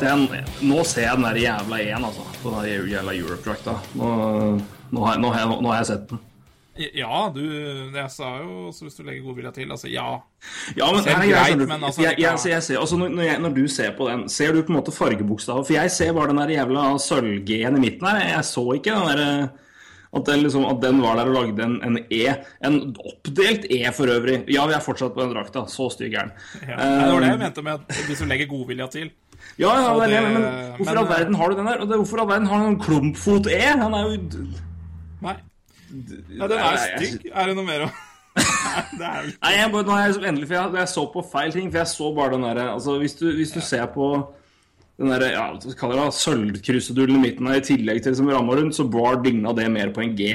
At jeg, nå ser jeg den der jævla én, altså. Den der jævla Europe-drakta. Nå, nå, har jeg- nå, har jeg- nå har jeg sett den. Ja, du Jeg sa jo også hvis du legger godvilja til. Altså, ja. Ja, men det er greit, men altså, jeg, jeg, ser, altså, når, når, du ser på den, ser du på en måte fargebokstaver? For jeg ser bare den der jævla sølv-G-en i midten her. Jeg så ikke den derre at den, liksom, at den var der og lagde en, en E. En oppdelt E for øvrig. Ja, vi er fortsatt på den drakta. Så stygg er den. ja. Det var det jeg Eh, mente med at hvis du legger godvilja til. Ja, ja, det, det, men hvorfor i all eh, verden har du den der? Og det, hvorfor i all verden har han en klumpfot-E? Han er jo Nei. Ja, den er stygg. Er det noe mer å Nei, Nei, jeg, nå er jeg endelig, for jeg, jeg så på feil ting. For jeg så bare den derre Altså, hvis du, hvis du ser på den derre ja, det da, sølvkrusedulen i midten her, i tillegg til liksom ramma rundt, så var digna det mer på en G.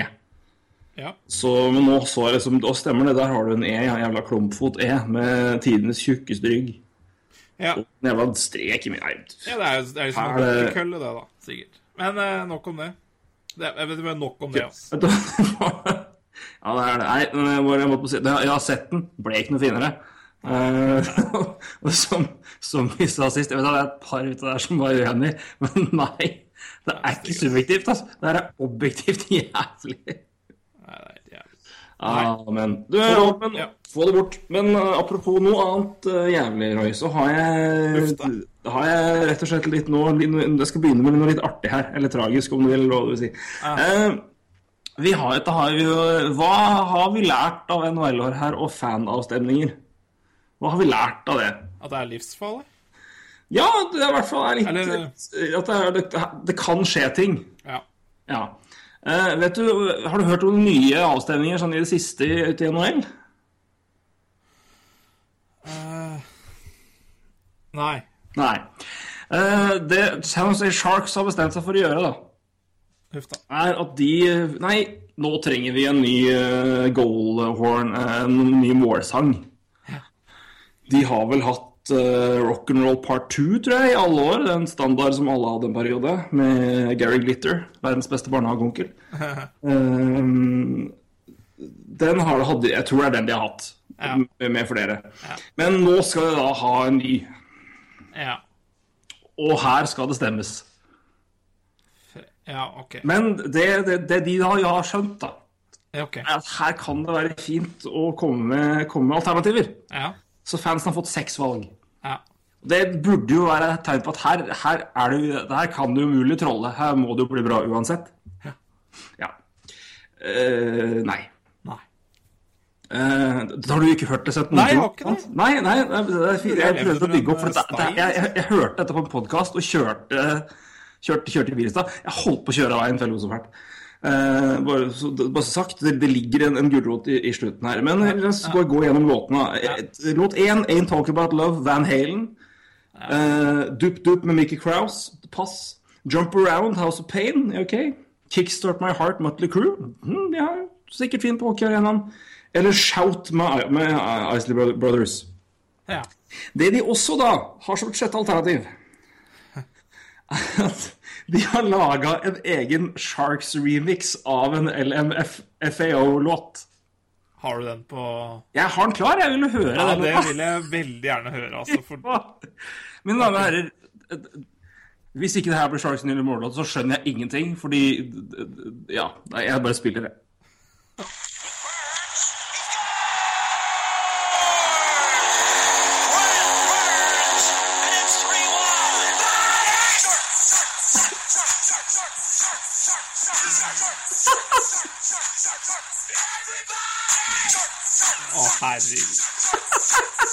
Ja. Så, men nå så jeg liksom og stemmer det. Der har du en E, ja, jævla klumpfot-E, med tidenes tjukkeste rygg. Ja. Og en strek i min Nei, ja, det er jo det er liksom Her en er kølle, det, da. Sikkert. Men eh, nok om det. det jeg vet ikke, nok om det, altså. Ja, det er det. Nei, men jeg, måtte si, jeg har sett den. Ble ikke noe finere. Eh, og som, som vi sa sist, jeg vet det er et par ute der som var uenig, men nei. Det er ikke subjektivt, altså. Det er objektivt jævlig. Nei, det er helt jævlig. Amen. Du er åpen. Ja. Få det bort. Men eh, apropos noe annet eh, jævlig, Roy, så har jeg, har jeg rett og slett litt nå Jeg skal begynne med noe litt artig her. Eller tragisk, om du vil. Hva du vil si. Eh, vi har, har vi hva har vi lært av NHL-år her og fanavstemninger? Hva har vi lært av det? At det er livsfarlig? Ja, det er i hvert fall er litt Eller- at det, er, det, det kan skje ting. Ja. Ja. Eh, vet du, Har du hørt om nye avstemninger sånn i det siste ute i NHL? Nei. Nei. Uh, det San Sharks har bestemt seg for å gjøre, da, Huff da. er at de Nei, nå trenger vi en ny uh, goalhorn, eh, en ny målsang. De har vel hatt uh, Rock'n'Roll Part 2, tror jeg, i alle år. Det er en standard som alle hadde en periode, med Gary Glitter, verdens beste barnehageonkel. um, den har, hadde, jeg tror det er den de har hatt, Ja. med, med flere. Men nå skal de da ha en ny. Ja. Og her skal det stemmes. Ja, OK. Men det, det, det de da ja, har skjønt, da, Ja, ok. er at her kan det være fint å komme med, komme med alternativer. Ja. Så fansen har fått seks valg. Ja. Det burde jo være et tegn på at her, her, er det, jo- her kan du umulig trolle. Her må det jo bli bra uansett. Ja. Eh, nei. Nei. Uh, har du ikke hørt det? Sett Nei, jeg har ikke det. Nei, nei, nei, det. Jeg jeg prøvde å bygge opp for det, det, jeg, jeg, jeg hørte dette på en podkast og kjørte, kjørte, kjørte i bil i stad. Jeg holdt på å kjøre av veien før jeg lo så fælt. Eh, bare, så, bare sagt, det, det ligger en, en gulrot i, i slutten her. Men la oss bare gå gjennom låtene. Eh, Låt én, 'Ain't Talk About Love', Van Halen. Eh, Dup Dup med Mickey Krause, pass. Jump Around, House of Pain, ok. Kickstart My Heart, Mutley Crew, mm, ja, sikkert fint på hockeyarenaen. Eller Shout med, med uh, Isley Brothers. Ja. Det de også da har som et sjette alternativ, er at de har laga en egen Sharks-remix av en LMFAO-låt. Har du den på Jeg har den klar, jeg vil høre Ja, den. det vil jeg veldig gjerne høre, altså. For Mine damer og herrer, hvis ikke det her blir Sharks nye mållåt, så skjønner jeg ingenting, fordi Ja, jeg bare spiller det. Herregud.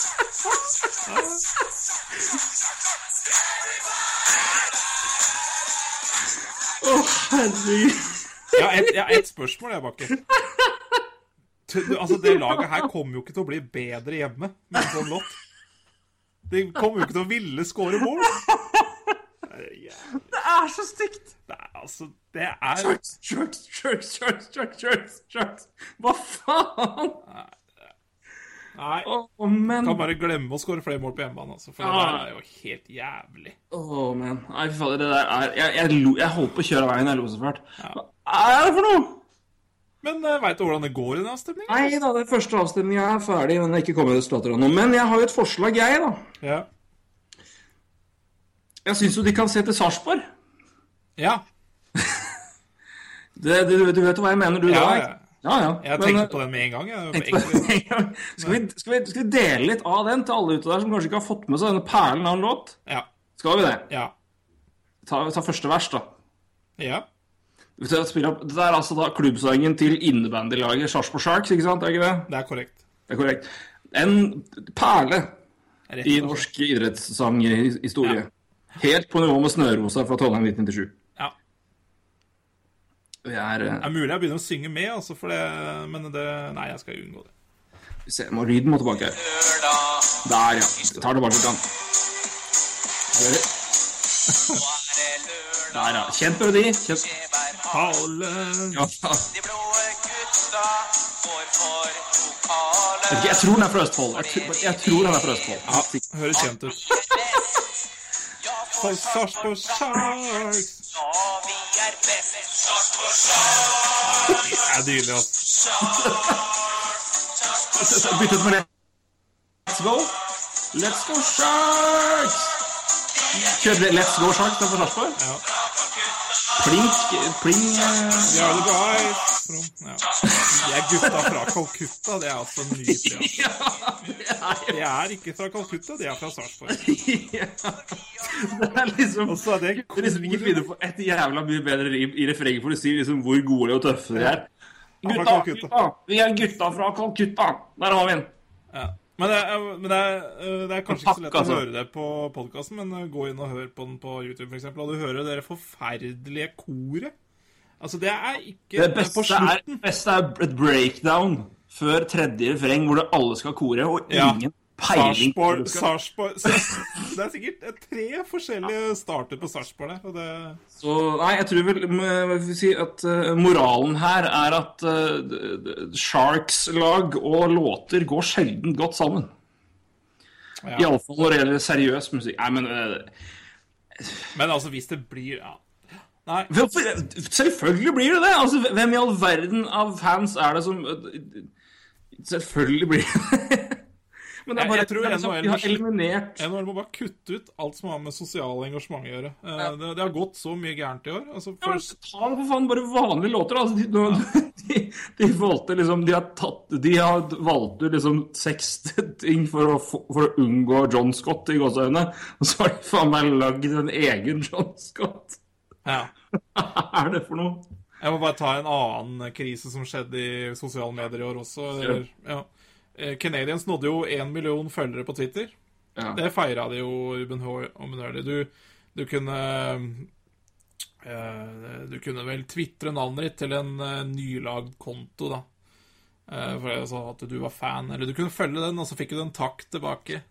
Å, herregud. Jeg har et, et spørsmål, jeg, Bakke. Altså, Det laget her kommer jo ikke til å bli bedre hjemme med en sånn låt. De kommer jo ikke til å ville skåre mål. Det er. Det er så stygt! Det er altså Det er Sharks, sharks, sharks, sharks, sharks, sharks, sharks. Hva faen? Nei. Oh, men Kan bare glemme å skåre flere mål på hjemmebane, altså, for det der er jo helt jævlig. Å, men. Nei, fy fader, det der er Jeg, jeg, jeg holdt på å kjøre av veien, jeg lo så fælt. Hva er det for noe? Men uh, veit du hvordan det går i den avstemningen? Nei da, den første avstemninga er ferdig, men det er ikke kommet resultater ennå. Men jeg har jo et forslag, jeg, da. Ja. Jeg syns jo de kan se til Sarpsborg. ja. Det, det, du vet jo hva jeg mener, du Ja, da? ja. Ja, ja. Jeg tenkte men, på den med en gang. Jeg. på skal, vi, skal, vi, skal vi dele litt av den til alle ute der som kanskje ikke har fått med seg denne perlen av en låt? ja. Skal vi det? Ja. Ta, ta første vers, da. Ja. Det er altså da klubbsangen til innebandylaget Sarpsborg Sharks, ikke sant? Er ikke det? Det er korrekt. Det er korrekt. En perle i norsk idrettssanghistorie. Helt på nivå med Snørosa fra Trondheim 1997. Vi er eh, Det er mulig jeg begynner å synge med, altså, for det, men det Nei, jeg skal unngå det. Vi ser, må lyden må tilbake. Der, ja. Vi tar tilbake bare grann. Hører. Der, ja. Kjent melodi. Kjent. Ja. De blå gutta går for pokalen. Jeg tror den er fra Østfold. Jeg, tror- jeg tror den er fra Østfold. Ja, høres kjent ut. For Sarpsborg Sharks Ja, vi er best. Sarpsborg Sharks. Det er dyrelig, altså. Bytt ut med Let's Go. Let's Go Sharks! Kjører det Let's Go Sharks for Sarpsborg? Ja. Plink, pling eh, Vi are the guys ja. De er gutta fra Calcutta. Det er altså nydelig. Altså. Ja, De er ikke fra Calcutta, de er fra Sarpsborg. ja. Det er liksom er det det er liksom ikke finne på et jævla mye bedre rim i refrenget for å si liksom hvor gode og tøffe de er. Gutta, gutta, vi er gutta fra Calcutta. Der har vi den. Ja. Men, det er, men det, er, øh, det er kanskje ikke så lett Takk, altså. å høre det på podkasten, men øh, gå inn og hør på den på YouTube, f.eks., og du hører det forferdelige koret. Altså, det er ikke Det på beste er, slutten. beste er et breakdown før tredje refreng, hvor det alle skal kore, og Ja. ingen peiling Sarsborg, Sarsborg, det Det er sikkert eh, tre forskjellige starter på Sarpsborg der, det Så nei, jeg tror vel jeg si at eh, moralen her er at eh, d- d- Sharks-lag og låter går sjelden godt sammen. ja. Iallfall når det gjelder seriøs musikk. Nei, men uh, Men altså, hvis det blir Ja. Nei. Selvfølgelig blir det det! Altså, hvem i all verden av fans er det som eh, Selvfølgelig blir det det. Men det er bare jeg tror det er liksom, NHL har eliminert NHL må bare kutte ut alt som har med sosiale engasjement å gjøre. Ja. Det, det har gått så mye gærent i år. Altså, Ja, men for, Ta for faen bare vanlige låter. Altså, de, nå- de, de valgte liksom De har tatt De har valgt ut liksom seks ting for å, for å unngå John Scott i gåseøynene. Og så har de faen meg lagd en egen John Scott. Ja. Hva er det for noe? Jeg må bare ta en annen krise som skjedde i sosiale medier i år også. Eller, ja. Canadians nådde jo én million følgere på Twitter. Ja. Det feira de jo, Ruben H. Omenørli. Du, du kunne eh, Du kunne vel tvitre navnet ditt til en uh, nylagd konto, da. Eh, for jeg sa at du var fan. Eller du kunne følge den, og så fikk du en takk tilbake.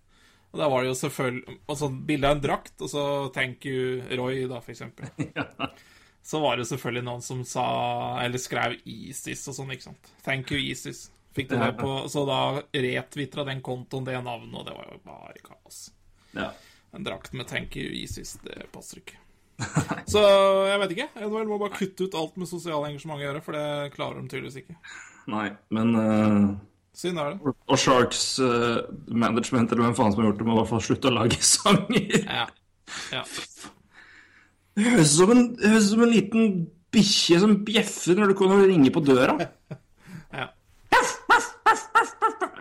Og da var det jo selvfølgelig altså, Bilde av en drakt, og så 'Thank you, Roy', da, for eksempel. Så var det selvfølgelig noen som sa Eller skrev ISIS og sånn, ikke sant. Thank you, ISIS. Fikk du det på Så da retvitra den kontoen det navnet, og det var jo bare kaos. Ja. En drakt med 'Thank you, ISIS', det passer ikke. Så jeg vet ikke. NHL må bare kutte ut alt med sosiale engasjement å gjøre, for det klarer de tydeligvis ikke. Nei, men eh, Synd er det. Og Sharks uh, management, eller hvem faen som har gjort det, må i hvert fall slutte å lage sanger. Ja. ja. Det høres ut som en, høres som en liten bikkje som bjeffer når du kommer og ringer på døra. ja.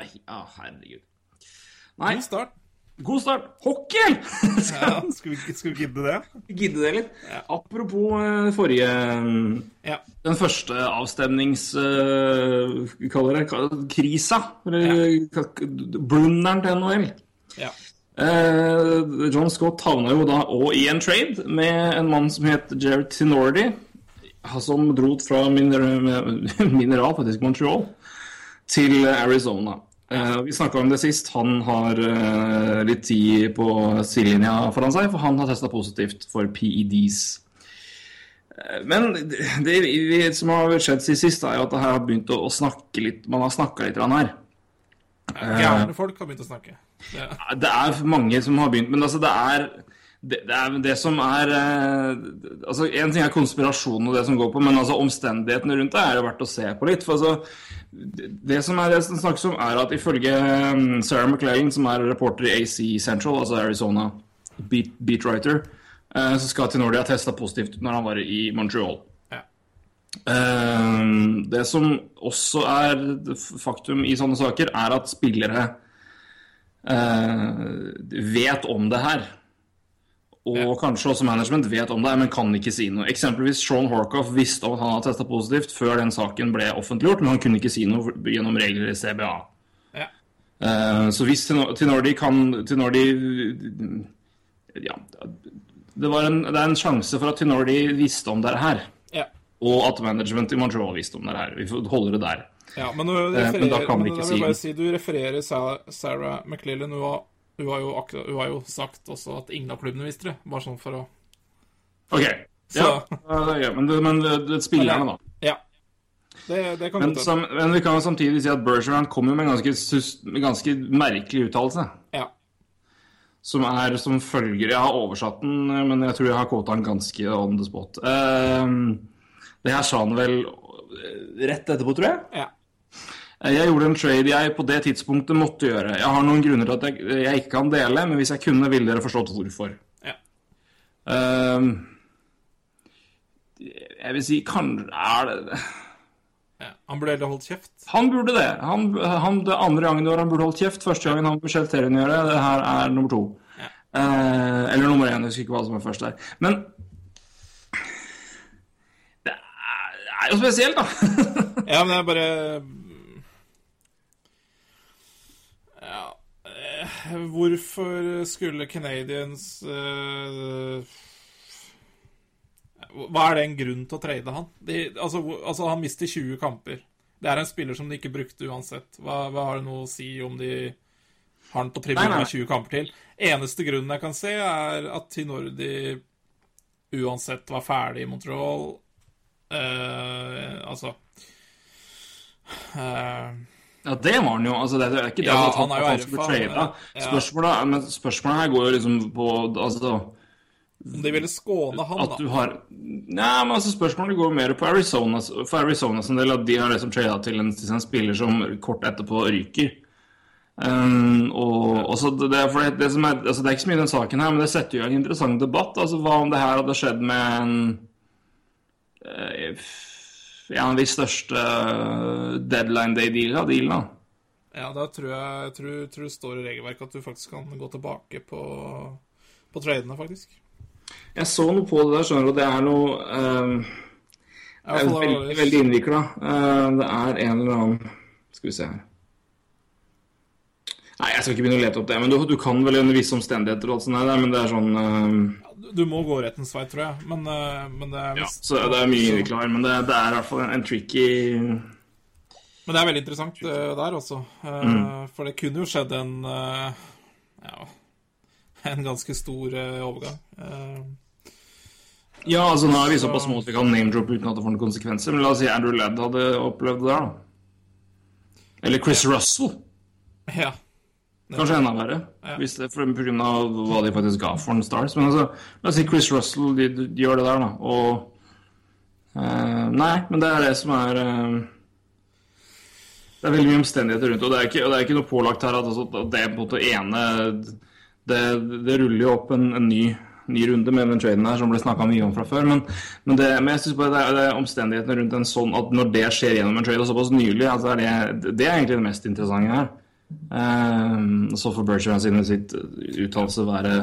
Nei, å, herregud. Nei, God start. God start. Hockey! Ja, skal, vi, skal vi gidde det? Gidde det litt. Apropos eh, forrige mm, Ja. Den første avstemnings... eh, Vi kaller det krisa. Eller ka- blunderen til NHL. ja. Eh, John Scott havna jo da òg i en trade med en mann som het Jared Tinordi, som dro fra miner mineral, faktisk Montreal, til Arizona. Eh, vi snakka om det sist. Han har uh, litt tid på sidelinja foran seg, for han har testa positivt for PEDs. Eh, Men det, det vi, som har skjedd siden sist, er jo at det har begynt å, å snakke litt Man har snakka litt her. Gærne folk har begynt å snakke. Det, Det er mange som har begynt, men altså det er det, det er det som er eh, altså En ting er konspirasjonen og det som går på, men altså omstendighetene rundt det er jo verdt å se på litt. for altså det, det som er det som snakkes om, er at ifølge um, Sarah McLean, som er reporter i AC Central, altså Arizona beat, beatwriter, eh, så skal Tinordi ha testa positivt når han var i Montreal. ja. Eh, Det som også er faktum i sånne saker, er at spillere eh, vet om det her. Og Ja. kanskje også management vet om det, men kan ikke si noe. Eksempelvis Sean Horkoff visste om at han hadde testa positivt før den saken ble offentliggjort, men han kunne ikke si noe gjennom regler i CBA. ja. Uh, Så hvis til når de kan Tinordi Ja. Det, var en, det er en sjanse for at Tinordi visste om det her. ja. Og at management i Montreal visste om det her. Vi holder det der. Ja, men, du Eh, men da kan vi ikke si si Du refererer Sarah, McLillan McLellan. Hun, har- jo akkurat- hun har jo sagt også at ingen av klubbene visste det. Bare sånn for å OK. Så- Ja, ja, men, men spillerne, da. Ja. Det, det kan Men, sam, men vi kan jo samtidig si at Bergeron kom jo med en ganske, sus- ganske merkelig uttalelse. Ja. Som er som følger Jeg har oversatt den, men jeg tror jeg har quota den ganske on the spot. Uh, det her sa han vel eh, rett etterpå, tror jeg. ja. Eh, Jeg gjorde en trade jeg på det tidspunktet måtte gjøre. Jeg har noen grunner til at jeg, jeg ikke kan dele, men hvis jeg kunne, ville dere forstått hvorfor. Ja. Um, jeg vil si kan, er det ja. Han burde heller holdt kjeft. Han burde det. Han, han, det andre gangen i år han burde holdt kjeft. Første gangen han med Terjen gjøre. Det her er nummer to. Eh, eller nummer én, jeg husker ikke hva som er først der. Men det er, det er jo spesielt, da. Ja, men er bare Ja eh, Hvorfor skulle Canadians uh, Hva er det en grunn til å trade han? De, altså, altså, han mister 20 kamper. Det er en spiller som de ikke brukte uansett. Hva, hva har det noe å si om de har han på tribunen med 20 kamper til? Eneste grunnen jeg kan se, er at Tinordi uansett var ferdig i Montreal. Uh, altså eh, Ja, det var han jo. Altså, det er ikke det Ja, at han at han skulle RFA, ja. Spørsmålet, men spørsmålet her går jo liksom på altså, Om de ville skåne han, da. du har Nei, men altså spørsmålet går mer på Arizona for Arizona sin del, at de har liksom trada til en, til en spiller som kort etterpå ryker. Um, og, og så det, er- det, det, som er, altså det er ikke så mye i den saken her, men det setter jo en interessant debatt. Altså Hva om det her hadde skjedd med en eh, En av de største deadline day-dealene? Dealen. Ja, da tror jeg tror, tror det står i regelverket at du faktisk kan gå tilbake på, på tradene, faktisk. Jeg så noe på det der, skjønner du, det er noe um, Det er veldig, veldig innvikla. det er en eller annen Skal vi se her Nei, jeg skal ikke begynne å lete opp det. Men du, du kan vel under visse omstendigheter og alt sånt der, men det er sånn uh... Du- Du må gå rettens vei, tror jeg. Men, uh, men det er Ja, så det er mye vi innvikla her. Men det, det er i hvert fall en, tricky Men det er veldig interessant uh, der også. Mm. For det kunne jo skjedd en Ja, en ganske stor overgang. Ja, altså nå er vi såpass små at vi kan name-droppe uten at det får noen konsekvenser. Men la oss si Andrew Ladd hadde opplevd det der, da. Eller Chris Russell. ja. Kanskje enda verre. Ja. Hvis det for, på grunn av hva de faktisk ga for en Stars. Men altså, la oss si Chris Russell de, de, de gjør det der, da. Og eh, Nei, men det er det som er eh, Det er veldig mye omstendigheter rundt, og det er ikke, og det er ikke noe pålagt her at, altså, at det på en måte ene Det, det ruller jo opp en, en ny, ny runde med den traden her som ble snakka mye om fra før. Men, men, det, men jeg syns bare det er, det er omstendighetene rundt en sånn at når det skjer gjennom en trade og såpass nylig, altså er det, det er egentlig det mest interessante her. Um, så får Bergeron sine sitt uttalelse være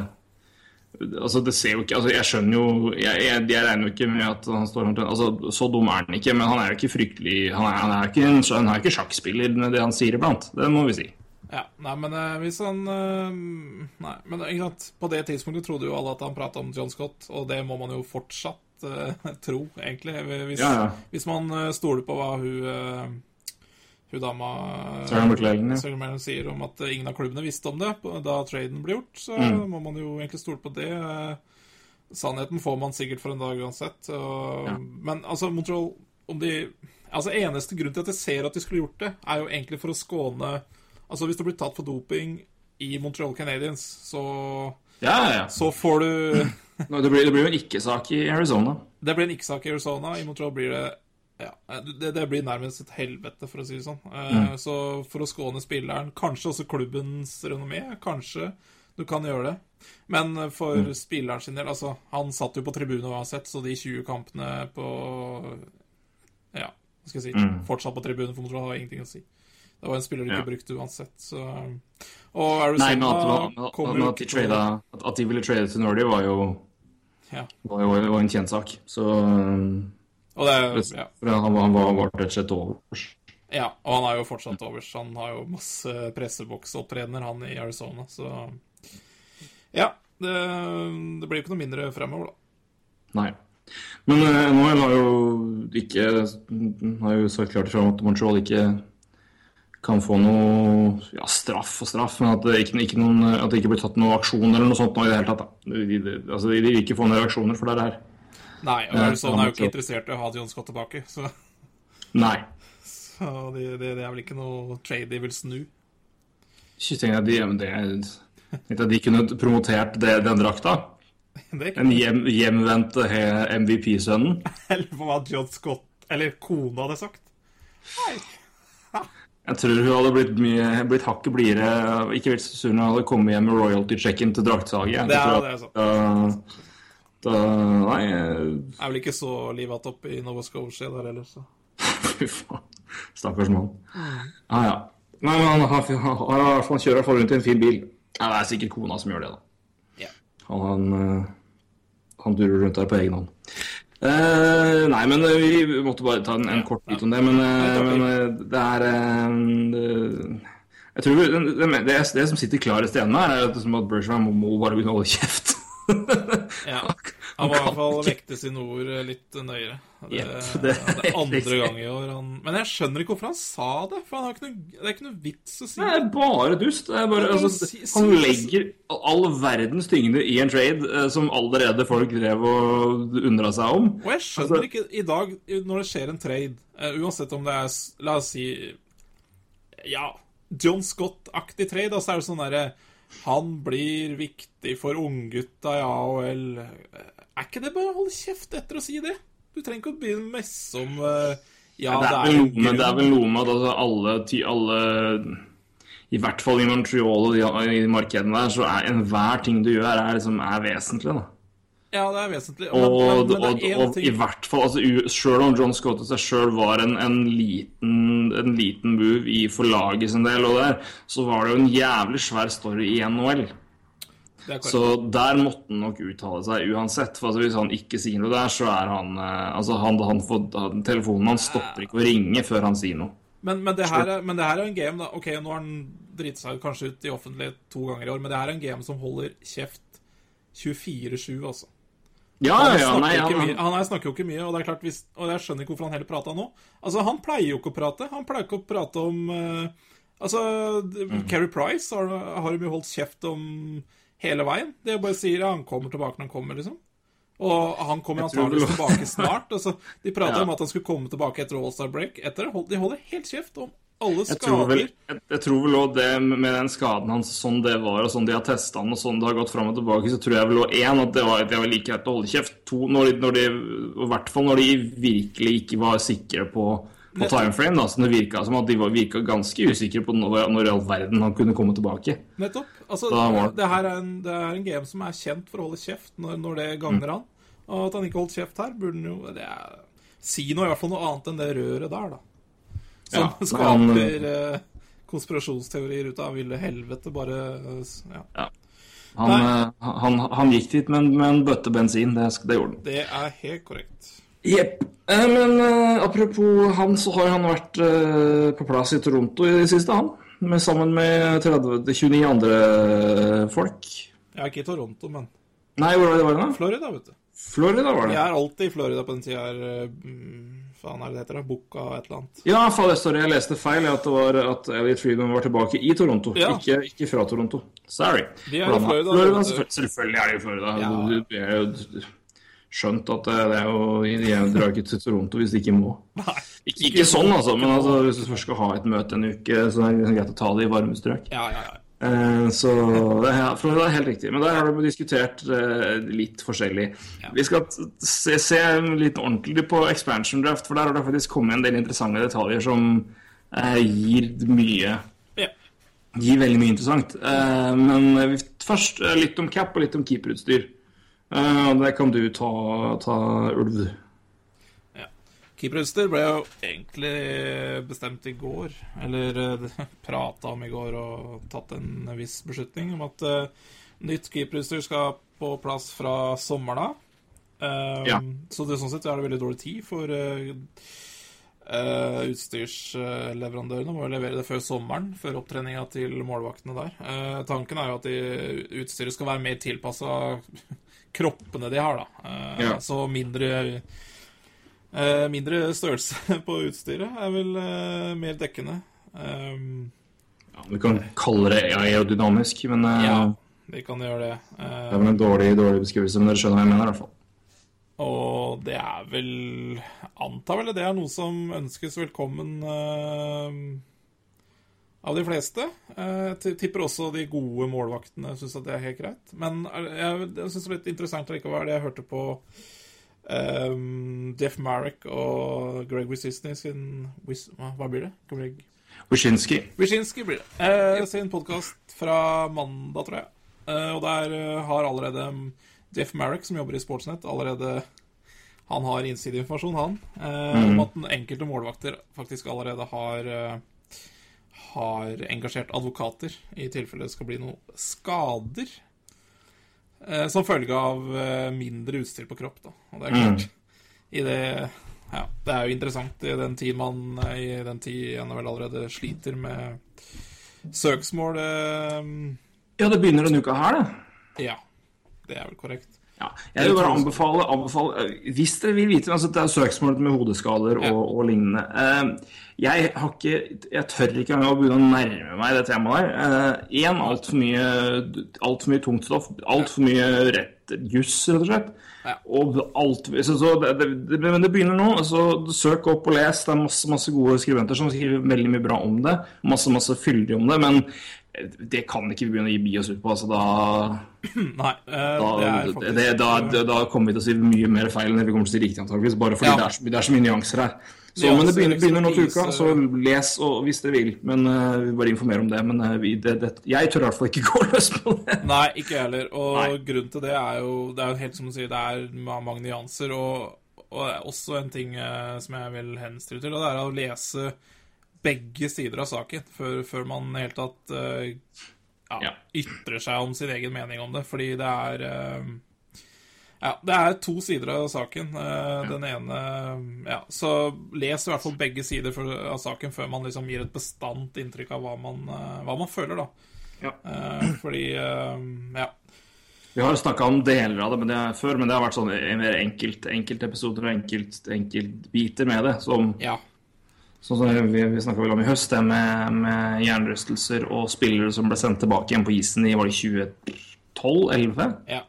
Altså, det ser jo ikke Altså, jeg skjønner jo Jeg, jeg, jeg regner jo ikke med at han står Altså, så dum er han ikke, men han er jo ikke fryktelig Han er, han er, ikke, en, han er ikke sjakkspiller med det han sier iblant. Det må vi si. Ja, nei, men eh, hvis han eh, Nei, men ikke sant På det tidspunktet trodde jo alle at han prata om John Scott, og det må man jo fortsatt uh, tro, egentlig. Hvis, Ja, ja. hvis man stoler på hva hun hun dama ja. Sier om at ingen av klubbene visste om det da traden ble gjort, så Mm. må man jo egentlig stole på det. Sannheten får man sikkert for en dag uansett. Og, Ja. Men altså, Montreal om de, altså Eneste grunn til at jeg ser at de skulle gjort det, er jo egentlig for å skåne Altså Hvis du blir tatt for doping i Montreal Canadiens, så, Ja, ja, ja. så får du Det blir, det blir jo en ikke-sak i Arizona. Det blir en ikke-sak i Arizona. I Montreal blir det ja, det, det blir nærmest et helvete, for å si det sånn. Mm. Så for å skåne spilleren, kanskje også klubbens renommé, kanskje du kan gjøre det. Men for spilleren sin del, altså Han satt jo på tribunen uansett, så de 20 kampene på Ja, hva skal jeg si Fortsatt på tribunen for Montreal har ingenting å si. Det var en spiller du ikke Ja. brukte uansett, så Og Nei, men at, Arizona de trada, at, de ville trade til Nordy, var jo, ja. var jo, var en kjent sak. Så um, Og det ja. han, var- han var rett og slett overs. Ja, og han er jo fortsatt overs. Han har jo masse presseboksopptredener, han i Arizona, så Ja. Det, det blir jo ikke noe mindre fremover, da. Nei. Men eh, NHL har jo ikke Har jo sagt klart ifra at Montreal ikke kan få noe ja, straff og straff, men at det ikke, ikke, noen, at det ikke blir tatt noen aksjon eller noe sånt nå i det hele tatt. Da. De, de, altså, de vil ikke få noen reaksjoner for det det her. Nei, og Ja, Arizona er jo ikke interessert i å ha John Scott tilbake, så, Nei. så det, det, det er vel ikke noe trade de vil snu. Ikke tenk at de, det, at de kunne promotert det, den drakta. Den hjem, hjemvendte MVP-sønnen. Eller hva John Scott Eller kona hadde sagt. Jeg tror hun hadde blitt, mye, blitt hakket blidere, ikke vel så sur når hun hadde kommet hjem med royalty-checken til draktsalget. Jeg Det er- det er sant. Da, da, nei, jeg... Er vel ikke så livet opp i Nova Scotia der heller, så fy faen. Stakkars mann. Ja, ja. Nei, men han, han, han, han, han, kjører i hvert fall rundt i en fin bil. Ja, det er sikkert kona som gjør det, da. Ja. Han, han, eh, han durer rundt der på egen hånd. Eh, nei, men eh, vi måtte bare ta en, en kort bit om det. Men, eh, men det er eh, Jeg tror det, det, det, det som sitter klarest igjen her, er at, som at Bergeron må, må bare begynne å holde kjeft. Ja. Han var i hvert fall vekte sine ord litt nøyere. Det, Jepp, det, det er andre gang i år han Men jeg skjønner ikke hvorfor han sa det, for han har ikke noe, det er ikke noe vits å si Det er bare dust. Det er bare, dust. er bare altså, han legger all verdens tyngde i en trade eh, som allerede folk drev og undra seg om. Og jeg skjønner Altså- ikke i dag, når det skjer en trade, eh, uansett om det er La oss si Ja, John Scott-aktig trade, da, så er det sånn derre Han blir viktig for unggutta i AHL. Er ikke det bare å holde kjeft etter å si det? Du trenger ikke å begynne å messe om uh, Ja, det, er vel noe det er vel noe med at altså, alle, ty, alle I hvert fall i Montreal og de, i markedene der, så er enhver ting du gjør, er, liksom, er vesentlig. da. Ja, det er vesentlig. Men, Og, men, men det er og, og i hvert fall altså, Selv om John Scott og seg sjøl var en, en, liten, en liten move i forlaget sin del, og der, så var det jo en jævlig svær story i NHL. Så der måtte han nok uttale seg uansett. For altså, hvis han ikke sier noe der, så er han eh, Altså, han, han får, telefonen hans stopper ikke å ringe før han sier noe. Men, men, det her er, men det her er en game, da. Ok, nå har han driti seg kanskje ut i offentlighet to ganger i år, men det her er en game som holder kjeft 24-7, altså. Ja, Han ja, nei, han, mye, han snakker jo ikke mye, og det er klart hvis, Og jeg skjønner ikke hvorfor han heller prata nå. Altså, Han pleier jo ikke å prate. Han pleier ikke å prate om uh, Altså, Mm. Keri Price har, har jo holdt kjeft om hele veien. Det bare sier ja, han kommer tilbake når han kommer, liksom. Og han kommer antakeligvis tilbake snart. Altså, de prater Ja. om at han skulle komme tilbake etter All-Star Break. Etter, de holder helt kjeft om alle jeg tror vel, skader. jeg, jeg tror vel også det med den skaden hans, sånn det var, og sånn de har testa han, og sånn det har gått fram og tilbake, så tror jeg vel også én at det var, det var like greit å holde kjeft. To, når de, når de, I hvert fall når de virkelig ikke var sikre på, på timeframe. Da, så det virka som at de var virka ganske usikre på når, når i all verden han kunne komme tilbake. Nettopp. Altså, det- det, her er en, det er en game som er kjent for å holde kjeft når, når det gagner han. Og at han ikke holdt kjeft her, burde han jo det er, Si noe, i hvert fall noe annet enn det røret der, da. Som Ja, skaper han- eh, konspirasjonsteorier ut av ville helvete, bare Ja. Ja. Han, eh, han, han gikk dit med, med en bøtte bensin, det, det gjorde han. Det er helt korrekt. Jepp. Eh, men eh, apropos han, så har han vært eh, på plass i Toronto i det siste, han. Med, sammen med 30, 29 andre folk. Jeg er ikke i Toronto, men Nei, hvor var det, var det da? Florida, vet du. Florida var det. Jeg er alltid i Florida på den tida her. eh, mm, faen er det det heter? Boka et eller annet. Ja, faen, sorry, jeg leste feil. At, det var, at Elliot Freedom var tilbake i Toronto, Ja. ikke, ikke fra Toronto. Sorry. De er i Florida, Florida selvfølgelig, selvfølgelig er de i Florida. Ja. Du, du er jo skjønt at det det er jo Jeg drar ikke til Toronto hvis de ikke må. Nei. Ikke, ikke sånn, altså, men altså, hvis du først skal ha et møte en uke, så er det greit å ta det i varme strøk. Ja, ja, ja. Eh, Så det er, det er helt riktig. Men der har vi diskutert eh, litt forskjellig. Vi skal t- se, se litt ordentlig på expansion draft, for der har det faktisk kommet en del interessante detaljer som eh, gir mye ja. Gir veldig mye interessant. Eh, men først eh, litt om cap og litt om keeperutstyr. Og det kan du ta, ta Ulv. Keeperutstyr ble jo egentlig bestemt i går, eller eh, prata om i går og tatt en viss beslutning om at uh, nytt keeperutstyr skal på plass fra sommeren av. Um, Ja. Så det, sånn sett er det veldig dårlig tid for uh, utstyrsleverandørene. Må levere det før sommeren, før opptreninga til målvaktene der. Uh, tanken er jo at de, utstyret skal være mer tilpassa kroppene de har, da. Eh, Ja. Så mindre Eh, mindre størrelse på utstyret er vel eh, mer dekkende. Um, Ja, du kan kalle det aerodynamisk, men ja, vi kan gjøre det. det er vel en dårlig, dårlig beskrivelse, men dere skjønner hva jeg mener i hvert fall. og det er vel Antar vel det er noe som ønskes velkommen av de fleste. Eh, Jeg tipper også de gode målvaktene syns at det er helt greit. Men eh, jeg, jeg syns det er litt interessant likevel. det Jeg hørte på um, Jeff Marrick og Greg Wisisny sin hva, blir det? Greg Wyszynski. Wyszynski blir det. Eh, sin podkast fra mandag, tror jeg. Eh, og der eh, har allerede mm, Jeff Marrick, som jobber i Sportsnett, allerede Han har innsideinformasjon, han, eh, om at den enkelte målvakter faktisk allerede har eh, har engasjert advokater i tilfelle det skal bli noen skader. Eh, som følge av eh, mindre utstyr på kropp, da. Og det er klart I det Ja, det er jo interessant i den tid man I den tid NHL allerede sliter med søksmål eh, Ja, det begynner denne uka her, det. Ja, det er vel korrekt. Ja, jeg vil bare anbefale, anbefale eh, Hvis dere vil vite altså Det er søksmål med hodeskader og, og lignende. Eh, jeg har ikke Jeg tør ikke engang å begynne å nærme meg det temaet der. Én, uh, altfor mye, alt for mye tungt stoff. Altfor mye rett juss, rett og slett. Ja. Og alt så, så det, det, Men det begynner nå. Så søk opp og les. Det er masse, masse gode skribenter som skriver veldig mye bra om det. Masse, masse fyldig om det. Men eh, det kan ikke vi begynne å gi oss ut på. Altså, da Nei, eh, da, det er det, faktisk da, da, kommer vi til å si mye mer feil enn vi kommer til å si riktig, antakeligvis. Bare fordi Ja. det, er så, det er så mye nyanser her. Så, ja, men det begynner, begynner nå til uka, så les og, hvis dere vil. Men uh, vi bare informerer om det. Men uh, vi, det, det, jeg tør i hvert fall ikke gå løs på det. Nei, ikke jeg heller. Og Nei. grunnen til det er jo Det er jo helt som du sier, det er mange nyanser. Og, og det er også en ting uh, som jeg vil henstille til, og det er å lese begge sider av saken før, før man i det hele tatt uh, ja, Ja. ytrer seg om sin egen mening om det. Fordi det er uh, ja, det er to sider av saken. Eh, Den ene Ja, så les i hvert fall begge sider for, av saken før man liksom gir et bestandt inntrykk av hva man, hva man føler, da. Ja. Eh, fordi Ja. Vi har snakka om deler av det men det er, før, men det har vært sånn mer enkelt, enkeltepisoder og enkelt, enkeltbiter med det. Som, Ja. Sånn som vi, vi snakka vel om i høst, det med, med hjernerystelser og spillere som ble sendt tilbake igjen på isen i var det 2012-2011. ja.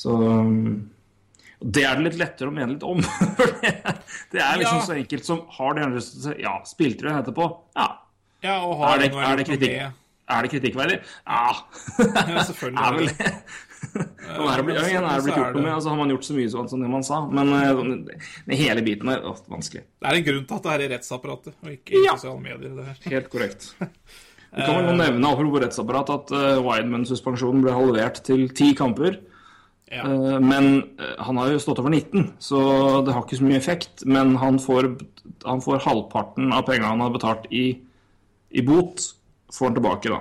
Så Det er det litt lettere å mene litt om. For det, det er liksom Ja. så enkelt som Har du hjernerystelse? Ja. Spilte du etterpå? Ja. ja og har Er det, er det kritikk? Er det kritikkverdig? Ja. Ja, selvfølgelig. er vel det. Sånn er blitt, er blitt gjort noe med, altså har man gjort så mye sånn som det man sa. Men eh, sånn, hele biten er ofte vanskelig. Det er en grunn til at det er i rettsapparatet, og ikke i Ja. sosiale medier. det her. Helt korrekt. Vi kan vel nevne apropos rettsapparat at uh, Wideman-suspensjonen ble halvert til ti kamper. Ja. Eh, men eh, han har jo stått over 19, så det har ikke så mye effekt. Men han får, han får halvparten av pengene han har betalt i, i bot, får han tilbake, da.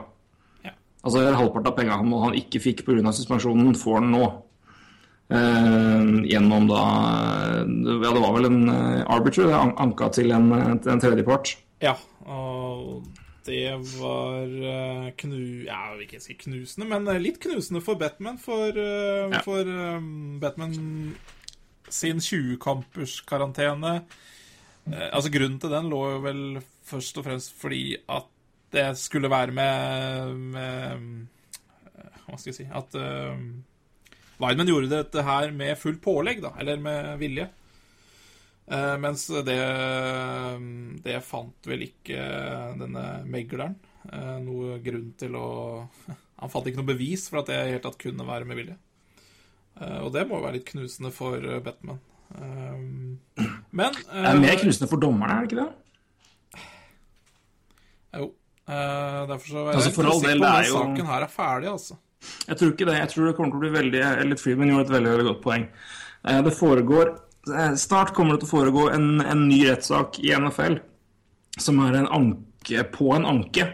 Altså halvparten av pengene han, ikke fikk pga. suspensjonen, får han nå. Uh, gjennom da Ja, det var vel en uh, arbiter, an- anka til en, til en tredjepart. Ja, og det var eh, knu... Ja, jeg vil ikke si knusende, men eh, litt knusende for Batman. For, uh, Ja. for um, Batman sin 20-kampers karantene. Eh, altså Grunnen til den lå jo vel først og fremst fordi at det skulle være med, med eh, Hva skal jeg si At uh, Weidman gjorde dette her med fullt pålegg, da, eller med vilje. Uh, mens det, det fant vel ikke denne megleren uh, noe grunn til å Han fant ikke noe bevis for at det i hele tatt kunne være med vilje. Uh, og det må være litt knusende for eh, Batman. Eh, men Det er mer knusende for dommerne, er det ikke det? Jo. Eh, derfor så er jeg altså, ikke sikker på den jo- saken her er ferdig, altså. Jeg tror ikke det. Jeg tror det kommer til å bli veldig Elliot Freeman gjorde et veldig, veldig godt poeng. Eh, Det foregår eh, Snart kommer det til å foregå en, en ny rettssak i NFL som er en anke på en anke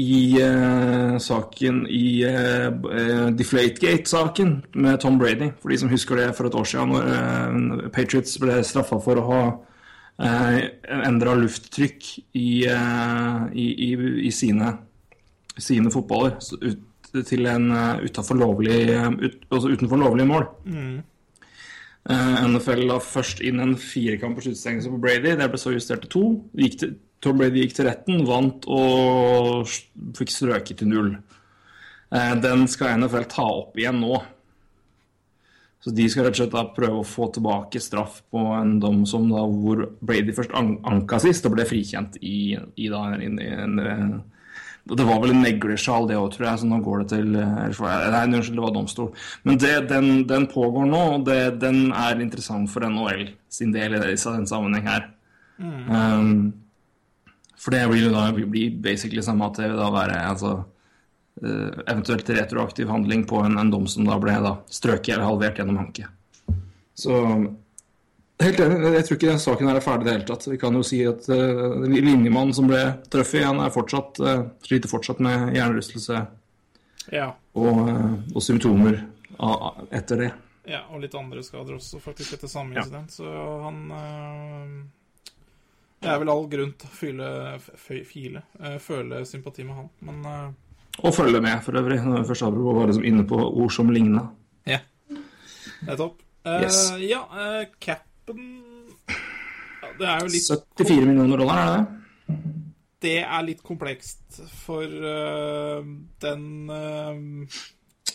i uh, saken i uh, Deflategate-saken med Tom Brady. For de som husker det for et år siden, når uh, Patriots ble straffa for å ha endra lufttrykk i, eh, i, i, i sine, sine fotballer ut, til en uh, utenfor lovlig, eh, ut, altså utenfor lovlig mål. Eh, NFL la først inn en firekampers sluttstengelse på Brady. Det ble så justert til to. Til, Tom Brady gikk til retten, vant og fikk strøket til null. Eh, den skal NFL ta opp igjen nå. Så de skal rett og slett da prøve å få tilbake straff på en dom som da hvor Brady først an anka sist og ble frikjent i, i da en, en, en Det var vel en neglesjal, det òg, tror jeg, så nå går det til eller Nei, unnskyld, det var domstol. Men det, den, den pågår nå, og det, den er interessant for NHL sin del i den sammenheng her. Um, for det vil jo da bli basically samme at det vil da være altså, eh, eventuelt retroaktiv handling på en, en dom som da ble da strøket eller halvert gjennom hanke. Så helt enig, jeg tror ikke den saken er ferdig i det hele tatt. Vi kan jo si at uh, linjemannen som ble truffet, han er fortsatt, uh, sliter fortsatt med hjernerystelse Ja. og, uh, og symptomer av, etter det. ja. Og litt andre skader også, faktisk, etter samme Ja. incident. Så han eh, Det er vel all grunn til å fyle, fyle eh, føle sympati med han, men eh, Og følge med, for øvrig. Når vi først var bare liksom inne på ord som ligna. Ja. Det er topp. Eh, Yes. Ja, uh, capen ja, Det er jo litt 74 millioner dollar, er det det? Det er litt komplekst, for uh, den uh...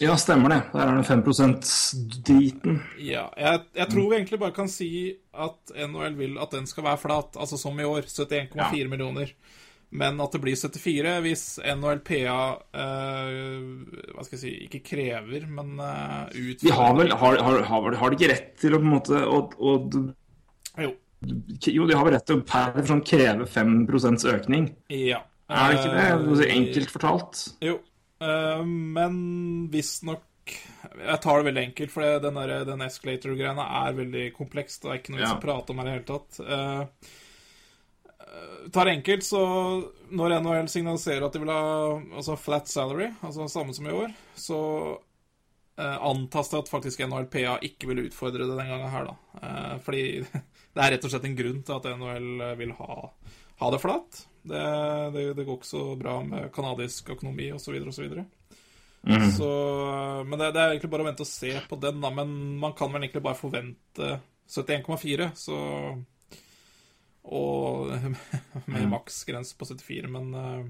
Ja, stemmer det. Der er det 5 %-driten. Ja, jeg, jeg tror vi egentlig bare kan si at NHL vil at den skal være flat, altså som i år. 71,4 millioner. Men at det blir 74 hvis NHLPA eh, Hva skal jeg si Ikke krever, men uh, De har vel har, har, har, har de ikke rett til å på en måte å, å, Jo. Jo, de har vel rett til å per sånn kreve 5 økning. Ja. Er det ikke det? Eh, Altså, Enkelt fortalt. Jo. Eh, men visstnok Jeg tar det veldig enkelt, for det- den, der- den escalator-greiene er veldig komplekst. Det er ikke noe vi Ja. skal prate om her i det hele tatt. Eh, eh, tar enkelt, så når NHL signaliserer at de vil ha altså flat salary, altså samme som i år, så eh, antas det at faktisk NHLPA ikke vil utfordre det den gangen her, da. Eh, fordi det er rett og slett en grunn til at NHL vil ha, ha det flat. Det, det, det går ikke så bra med kanadisk økonomi osv. osv. Mm. Så, men det, det er egentlig bare å vente og se på den, da. Men man kan vel egentlig bare forvente 71,4, så Og med maksgrense på 74, men eh,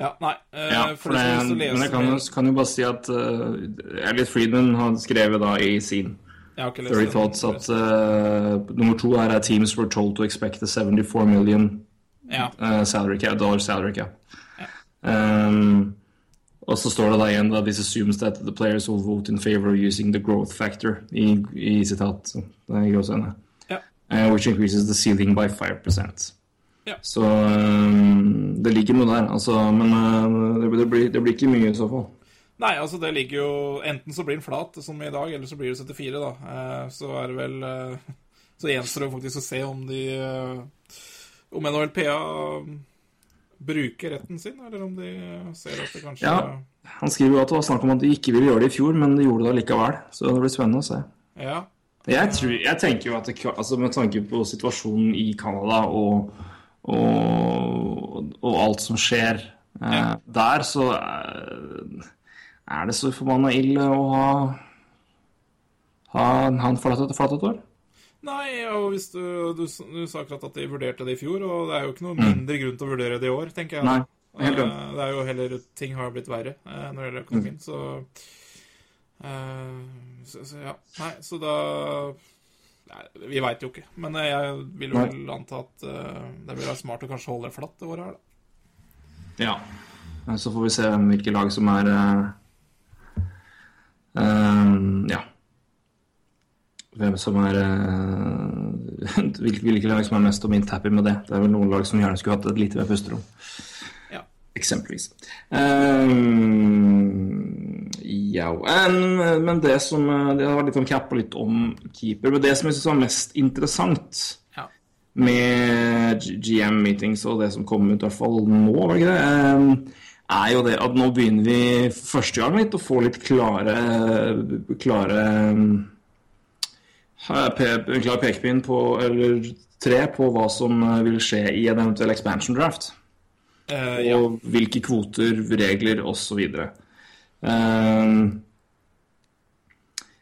Ja, nei. eh, Ja, for for de det, å men jeg kan, kan jo bare si at uh, Elliot Friedman har skrevet da i sin ja, okay, ikke 30. Thoughts at uh, nummer to her er teams were told to expect a 74 million Ja. uh, salary cap, dollar salary cap. Um, og så står det da igjen at this assumes that the players will vote in favor of using the growth factor i, i sitat. så Det er. Uh, which increases the ceiling by 5 Ja. Så um, det ligger noe der, altså, men uh, det, det, blir, det blir ikke mye i så fall. Nei, altså det ligger jo Enten så blir den flat, som i dag, eller så blir det 74, da. Uh, så er det vel uh, Så gjenstår det faktisk å se om de eh, Om NHLPA bruker retten sin, eller om de ser at det kanskje Ja. Han skriver jo at det var snakk om at de ikke ville gjøre det i fjor, men de gjorde det allikevel. Så det blir spennende å se. Ja. Jeg, tror, jeg tenker jo at det, altså med tanke på situasjonen i Canada og, og, og alt som skjer ja. der, så er, er det så forbanna ille å ha han forlatt et flatt et år? Nei, og hvis du, du, du sa akkurat at de vurderte det i fjor, og det er jo ikke noe Mm. mindre grunn til å vurdere det i år, tenker jeg. Nei, helt uh. Det er jo heller Ting har blitt verre uh, når det gjelder økonomien, så, eh, så Så ja. Nei, så da Nei, vi veit jo ikke. Men eh, jeg vil jo vel anta at uh, det vil være smart å kanskje holde det flatt det året her, da. Ja. Så får vi se hvilke lag som er uh, uh, Ja. Hvem som er hvilke, hvilke lag som er mest og minst happy med det. Det er vel noen lag som gjerne skulle hatt et lite mer pusterom. Eksempelvis. Eh, ja, en- men det som Det har vært litt om cap og litt om keeper. Men det som jeg syns var mest interessant Ja. med GM-meetings og det som kom ut, i hvert fall nå, var det ikke det, eh, er jo det at nå begynner vi for første gang litt å få litt klare klare eh, pe- klar pekepinn på, eller tre på hva som eh, vil skje i en eventuell expansion draft. Eh, ja. Og hvilke kvoter, regler osv. Um,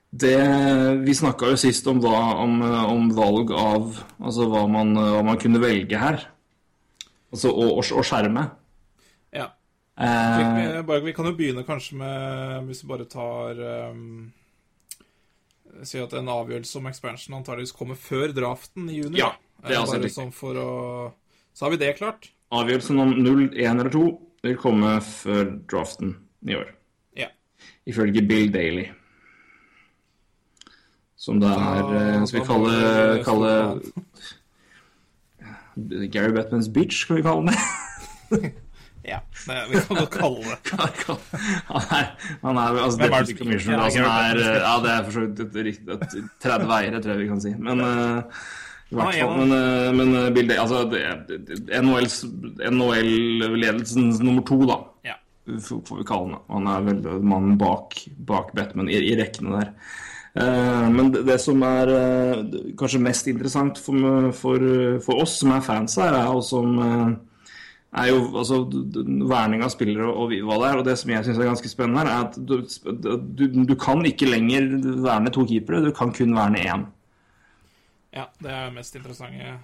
det, vi snakka jo sist om, hva, om, eh, om valg av Altså hva man, hva man kunne velge her. Altså å, å, å skjerme. ja. Eh, Vi, vi kan jo begynne kanskje med Hvis vi bare tar um, Si at en avgjørelse om expansion antageligvis kommer før draften i juni. Ja, det er Eh, altså Bare sånn for å Så har vi det klart. Avgjørelsen om 0, 1 eller 2 vil komme før draften i år. Ja. Ifølge Bill Daly. Som det er eh, Skal vi kalle, kalle Gary Batmans bitch, skal vi kalle det? Ja, det, vi kan godt kalle det. han er, han er altså, Hvem er det som- da, er eh, Ja, det er for så vidt et riktig et 30 eiere, tror jeg vi kan si. Men eh, fall, en men, eh, men eh, Bill Daly Altså, NHL-ledelsens nummer to, da Ja. får vi kalle han. Han er vel mannen bak, bak Batman i, i rekkene der. Eh, men det, det som er eh, kanskje mest interessant for, for, for oss som er fans her, er jo som eh, er jo altså verning av spillere og og hva det er. Og det som jeg syns er ganske spennende her, er at du, du, du kan ikke lenger verne to keepere, du kan kun verne én. Ja, det er mest interessante.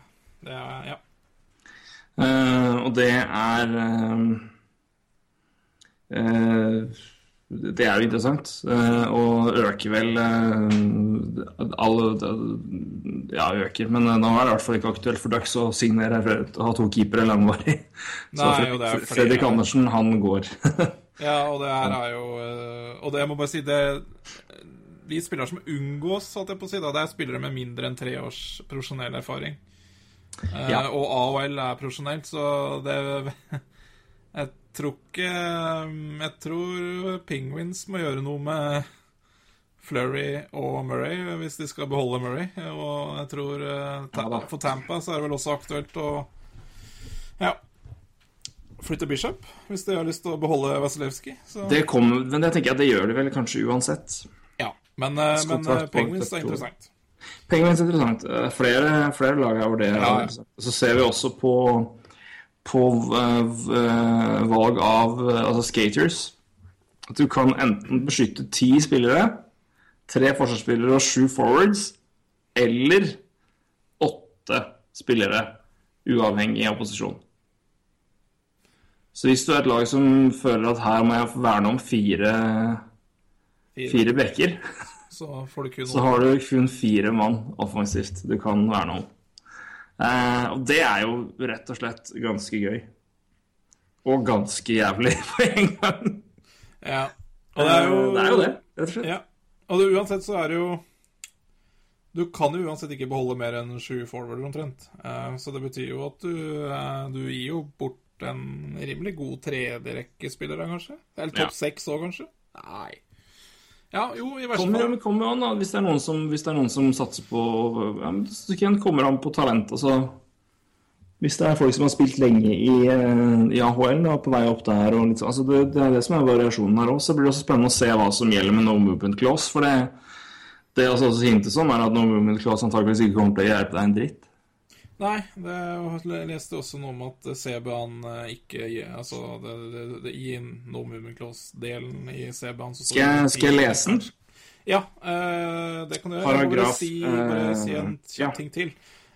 Det er Ja. Uh, og det er uh, uh, Det er jo interessant. og øker vel alle Ja, øker, men nå er det i hvert fall ikke aktuelt for Ducks å signere å ha to keepere langvarig. Så Fred- det Fredrik Andersen, han går. Ja, og det her er jo Og det jeg må bare si det De spillere som unngås, holdt jeg på å si, da, det er spillere med mindre enn tre års profesjonell erfaring. Ja. Uh, Og AOL er profesjonelt, så det Jeg tror ikke Jeg tror Penguins må gjøre noe med Flurry og Murray hvis de skal beholde Murray. Og jeg tror eh, da. for Tampa så er det vel også aktuelt å Ja. Flytte Bishop, hvis de har lyst til å beholde Vasilevskij. Så Det kommer, men jeg tenker at det gjør de vel kanskje uansett. Men, eh, men eh, Penguins er interessant. Penguins er interessant. Eh, Flere, flere lag er hvor det. Ja, ja. Så ser vi også på, på valg av altså skaters. At du kan enten beskytte ti spillere, tre forsvarsspillere og sju forwards, eller åtte spillere, uavhengig av posisjon. Så hvis du er et lag som føler at her må jeg verne om fire, Fire. fire bekker, Så får du kun så har du kun fire mann offensivt du kan verne om. Eh, og det er jo rett og slett ganske gøy. Og ganske jævlig på en gang. Ja. Og det er jo Eh, det, er jo det, rett og slett. Ja. Og det, uansett så er det jo Du kan jo uansett ikke beholde mer enn sju forwarder omtrent. Eh, så det betyr jo at du, eh, du gir jo bort en rimelig god tredjerekkespiller, da, kanskje? Eller topp seks òg, kanskje? Nei. Ja, jo, i verste Kommer, fall. kommer an, da. Hvis det er noen som, hvis det er noen som satser på ja, men kommer an på talent. Altså, hvis det er folk som har spilt lenge i, eh, i AHL, da, på vei opp der og litt sånn, altså det, det er det som er variasjonen her òg. Så blir det også spennende å se hva som gjelder med no movement clause. For det, det også, også hintes om, er at no movement clause antakeligvis ikke kommer til å hjelpe deg en dritt. Nei, det, jeg leste også noe om at CB-en ikke Altså, det, det, det, i no movement clause-delen i CB-en Skal jeg- skal jeg lese den? Ja, uh, det kan du gjøre. Jeg må bare si, bare eh, si en ja. ting til.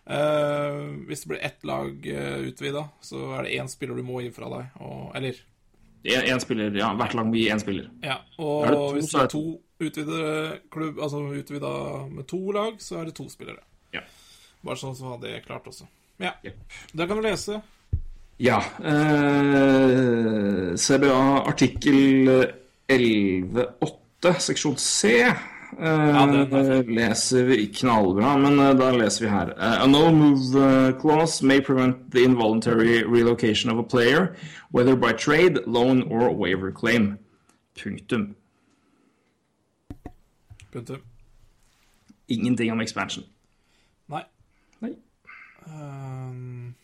Uh, hvis det blir ett lag uh, utvida, så er det én spiller du må gi fra deg. Og, eller En, en spiller, ja, Hvert lag må gi én spiller. Ja, og Er det to, hvis det er er to utvida klubb, altså utvida med to lag, så er det to spillere. Bare sånn så var det klart også. Ja. Yep. Da kan du lese. Ja. Eh, CBA artikkel 11.8, seksjon C. Er leser vi knallbra, men eh, da leser vi her. Eh, a no move clause may prevent the involuntary relocation of a player, whether by trade, loan or waiver claim. Punktum. Punktum. Ingenting om expansion. Um,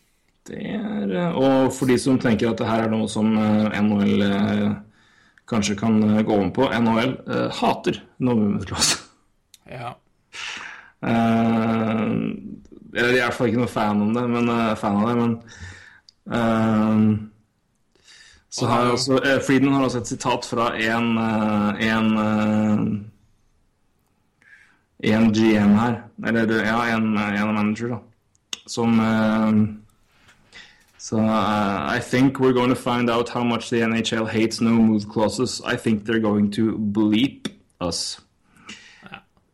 Det er, eh, og for de som tenker at det her er noe som eh, NHL eh, kanskje kan gå om på, NHL hater clause. ja. Jeg er i hvert fall ikke noe fan, om det, men, fan av det, men eh, Så har jeg også Friedman har også et sitat fra en, en en GM her, eller ja, en, en manager, da, som eh, So uh, I think we're going to find out how much the NHL hates no move clauses. I think they're going to bleep us.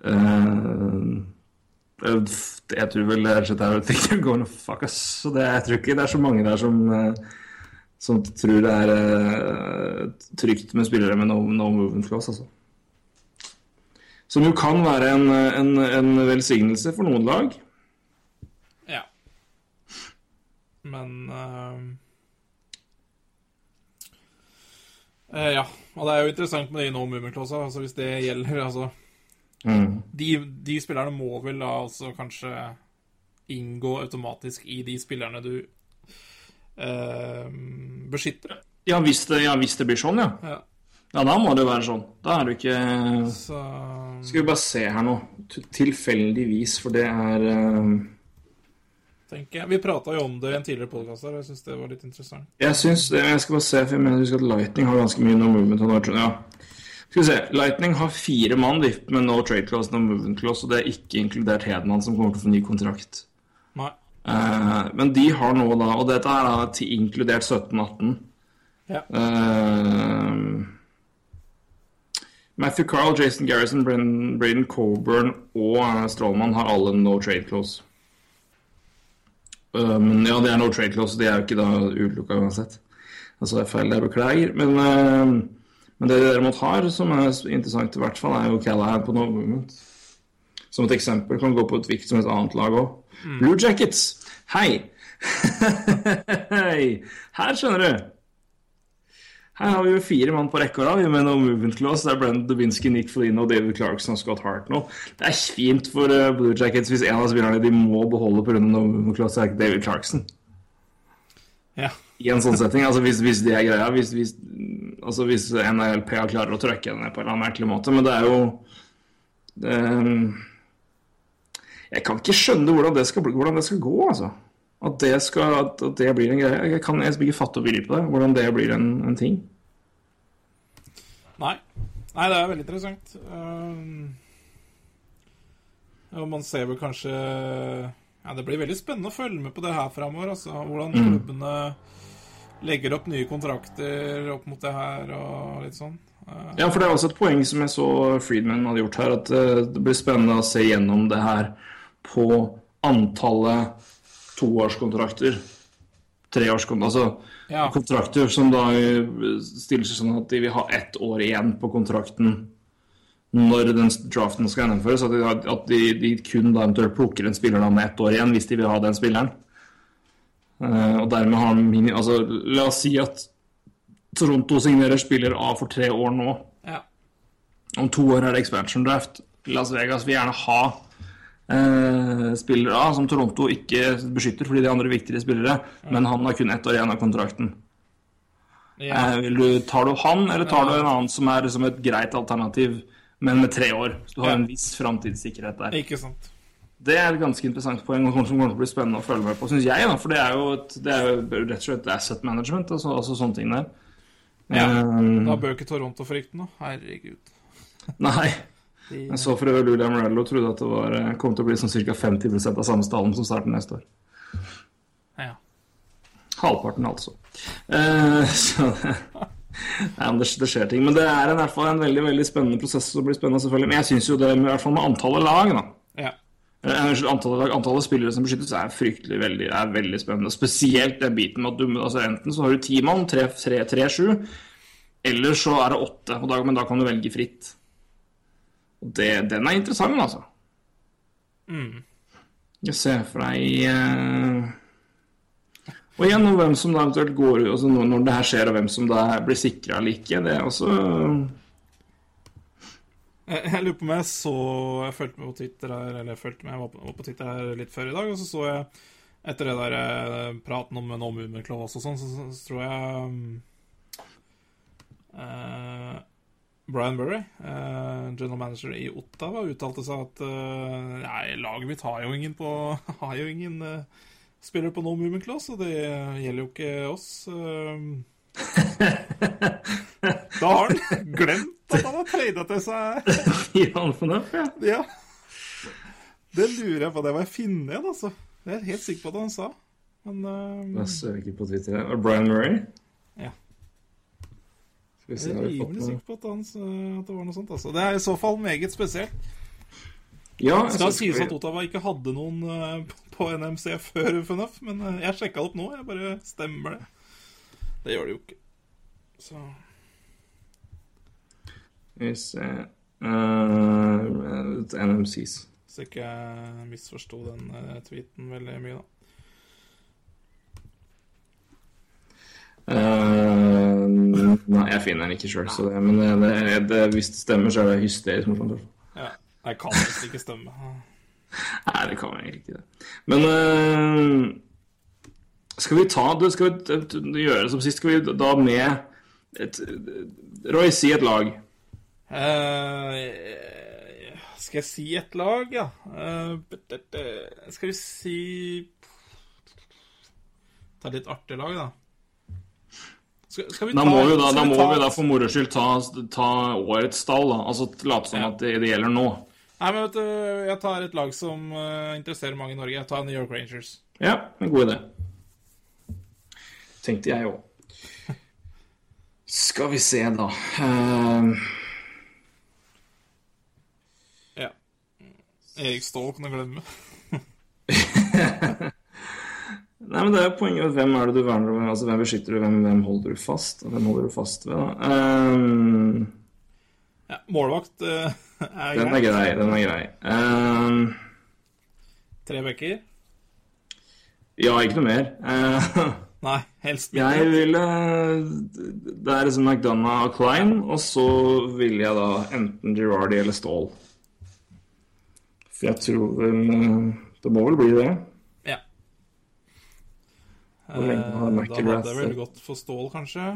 Uh, jeg tror vel rett og slett er they're going to fuck us. Så det, jeg tror ikke det er så mange der som, uh, som tror det er uh, trygt med spillere med no, no movement clause, altså. Som jo kan være en, en, en velsignelse for noen lag. ja. Men uh, uh, Ja. Og det er jo interessant med de movement clause, altså hvis det gjelder altså Mm. de, de spillerne må vel da altså kanskje inngå automatisk i de spillerne du uh, beskytter. Ja, hvis det, ja, hvis det blir sånn, ja. Ja. Ja, da må det jo være sånn. Da er det ikke Så Skal vi bare se her nå. Tilfeldigvis, for det er tenker jeg Vi prata jo om det i en tidligere podkast her, og jeg syns det var litt interessant. Jeg syns Jeg skal bare se, for jeg mener at Lightning har ganske mye no movement. og no- Ja. Skal vi se. Lightning har fire mann med no trade clause, no movement clause, og det er ikke inkludert Hedman, som kommer til å få ny kontrakt. Nei. Uh, men de har nå da Og dette er da til inkludert 17-18. Ja. Uh, Matthew Carl, Jason Garrison, Braden Coburn og eh, Strålmann har alle no trade clause. Men ja, det er no trade clause, de er jo ikke da utelukka uansett. Altså det er feil, jeg beklager. Men, men det de derimot har, som er interessant i hvert fall, er jo Callahan på no movement. Som et eksempel kan gå på et hvilket som helst annet lag òg. Blue Jackets, hei! hei! Her, skjønner du. Her har vi jo fire mann på rekke og rad med no movement clause. Det er Brendan Dubinsky, Nick Foligno, David Clarkson og Scott Hartnell. Det er fint for uh, Blue Jackets hvis en av spillerne de må beholde pga. no movement clause, er ikke David Clarkson. Ja. I en sånn setting. Altså hvis, hvis det er greia. Hvis, hvis, altså hvis NLP klarer å trøkke henne på en eller annen merkelig måte. Men det er jo det, Jeg kan ikke skjønne hvordan det skal, hvordan det skal gå, altså. At det, skal, at at det blir en greie. Jeg kan jeg ikke fatte og begripe det. Hvordan det blir en, en ting. Nei. Nei, det er veldig interessant. Um, og man ser vel kanskje Ja, det blir veldig spennende å følge med på det her framover. Altså, hvordan klubbene legger opp nye kontrakter opp mot det her og litt sånn. Uh, Ja, for det er også et poeng som jeg så Friedman hadde gjort her, at eh, det blir spennende å se gjennom det her på antallet toårskontrakter. Treårskontrakter. Altså Ja. kontrakter som da eh, stiller seg sånn at de vil ha ett år igjen på kontrakten når den draften skal gjennomføres. At de, at de, de kun da eventuelt plukker en spiller med ett år igjen hvis de vil ha den spilleren. Uh, og dermed har min. Altså, la oss si at Toronto signerer spiller A for tre år nå. ja. Om to år er det expansion draft. Las Vegas vil gjerne ha eh, spiller A, som Toronto ikke beskytter fordi de er andre viktigere spillere, men han har kun ett år igjen av kontrakten. ja. Eh, du, tar du han, eller tar du en annen som er liksom et greit alternativ, men med tre år? Så du har Ja. en viss framtidssikkerhet der. Ikke sant. Det er et ganske interessant poeng og som kommer til å bli spennende å følge med på, syns jeg. Da, for det er jo et, det er jo rett og slett asset management, altså, altså sånne ting der. Ja. Um, Da bør ikke Toronto frykte noe. Herregud. Nei. De, Jeg så for øvrig Lulia Morello trodde at det var, eh, kom til å bli sånn ca. 50% av samme stallen som starter neste år. ja. Halvparten, altså. Eh, så det, det, det skjer ting. Men det er i hvert fall en veldig veldig spennende prosess. som blir spennende selvfølgelig. Men jeg syns jo det, i hvert fall med antallet lag, da. ja. Eh, antallet, lag, antallet spillere som beskyttes, er fryktelig veldig, er veldig spennende. Spesielt den biten med at du altså Enten så har du ti mann, tre-sju, eller så er det åtte. Og da, men da kan du velge fritt. Og det, den er interessant, altså. Jeg ser for deg eh, Og igjen, hvem som da eventuelt går altså når, når det her skjer, og hvem som da blir sikra eller ikke, det er også Jeg, jeg lurer på om jeg så Jeg fulgte med på Twitter her, eller jeg fulgte med, jeg var på, var på Twitter her litt før i dag, og så så jeg etter det der eh, praten om en movement og sånn, så, så, så tror jeg eh, Brian Murray, uh, general manager i Ottawa, uttalte seg at uh, Nei, laget mitt har jo ingen på Har jo ingen uh, spiller på no movement clause, og det gjelder jo ikke oss. da har han glemt at han har trada til seg Jan han Huff, ja. ja. Det lurer jeg på. Det var jeg finne igjen, altså. Det er jeg helt sikker på at han sa. Men uh, Jeg søker på Twitter. Brian Murray? Jeg er rimelig sikker på at, han, at det var noe sånt. altså. Det er i så fall meget spesielt. Ja, Det skal sies at Ottawa ikke hadde noen eh, på NMC før FNF, men eh, jeg sjekka det opp nå. Jeg bare Stemmer det? Det gjør det jo ikke. Så Skal vi se uh, NMCs. så ikke jeg misforsto den eh, tweeten veldig mye, da. Eh, nei, jeg finner den ikke sjøl, men det, det, det, hvis det stemmer, så er det hysterisk morsomt. fall. Ja. Jeg kan visst ikke stemme. Nei, det kan egentlig ikke det. Men uh, skal vi ta det Skal vi gjøre det som sist? Skal vi da med et, Roy, si et lag. Uh, skal jeg si et lag, ja? Eh, bet- skal vi si Ta et litt artig lag, da. Skal, skal vi Da må vi da, da, må vi da for moro skyld ta, ta årets stall, da. Altså late som Ja. at det, det gjelder nå. Nei, men vet du, Jeg tar et lag som uh, interesserer mange i Norge. Jeg tar New York Rangers. Ja, en god idé. Tenkte jeg òg. Skal vi se, da. Uh... Ja. Erik Ståhl kan du glemme. Nei, men det er poenget. Hvem er det du verner om? Altså, hvem beskytter du? Hvem, hvem holder du fast? Hvem holder du fast ved, da? Um, Ja, målvakt uh, er den er grei. Den er grei. Um, Tre bekker. ja, ikke noe mer. Uh, Nei, helst jeg midtback. ville Det er liksom McDonagh og Klein, og så ville jeg da enten Girardi eller Ståhl. For jeg tror vel eh, Det må vel bli det. Hvor lenge har Eh, Da hadde jeg vel gått for Stål, kanskje.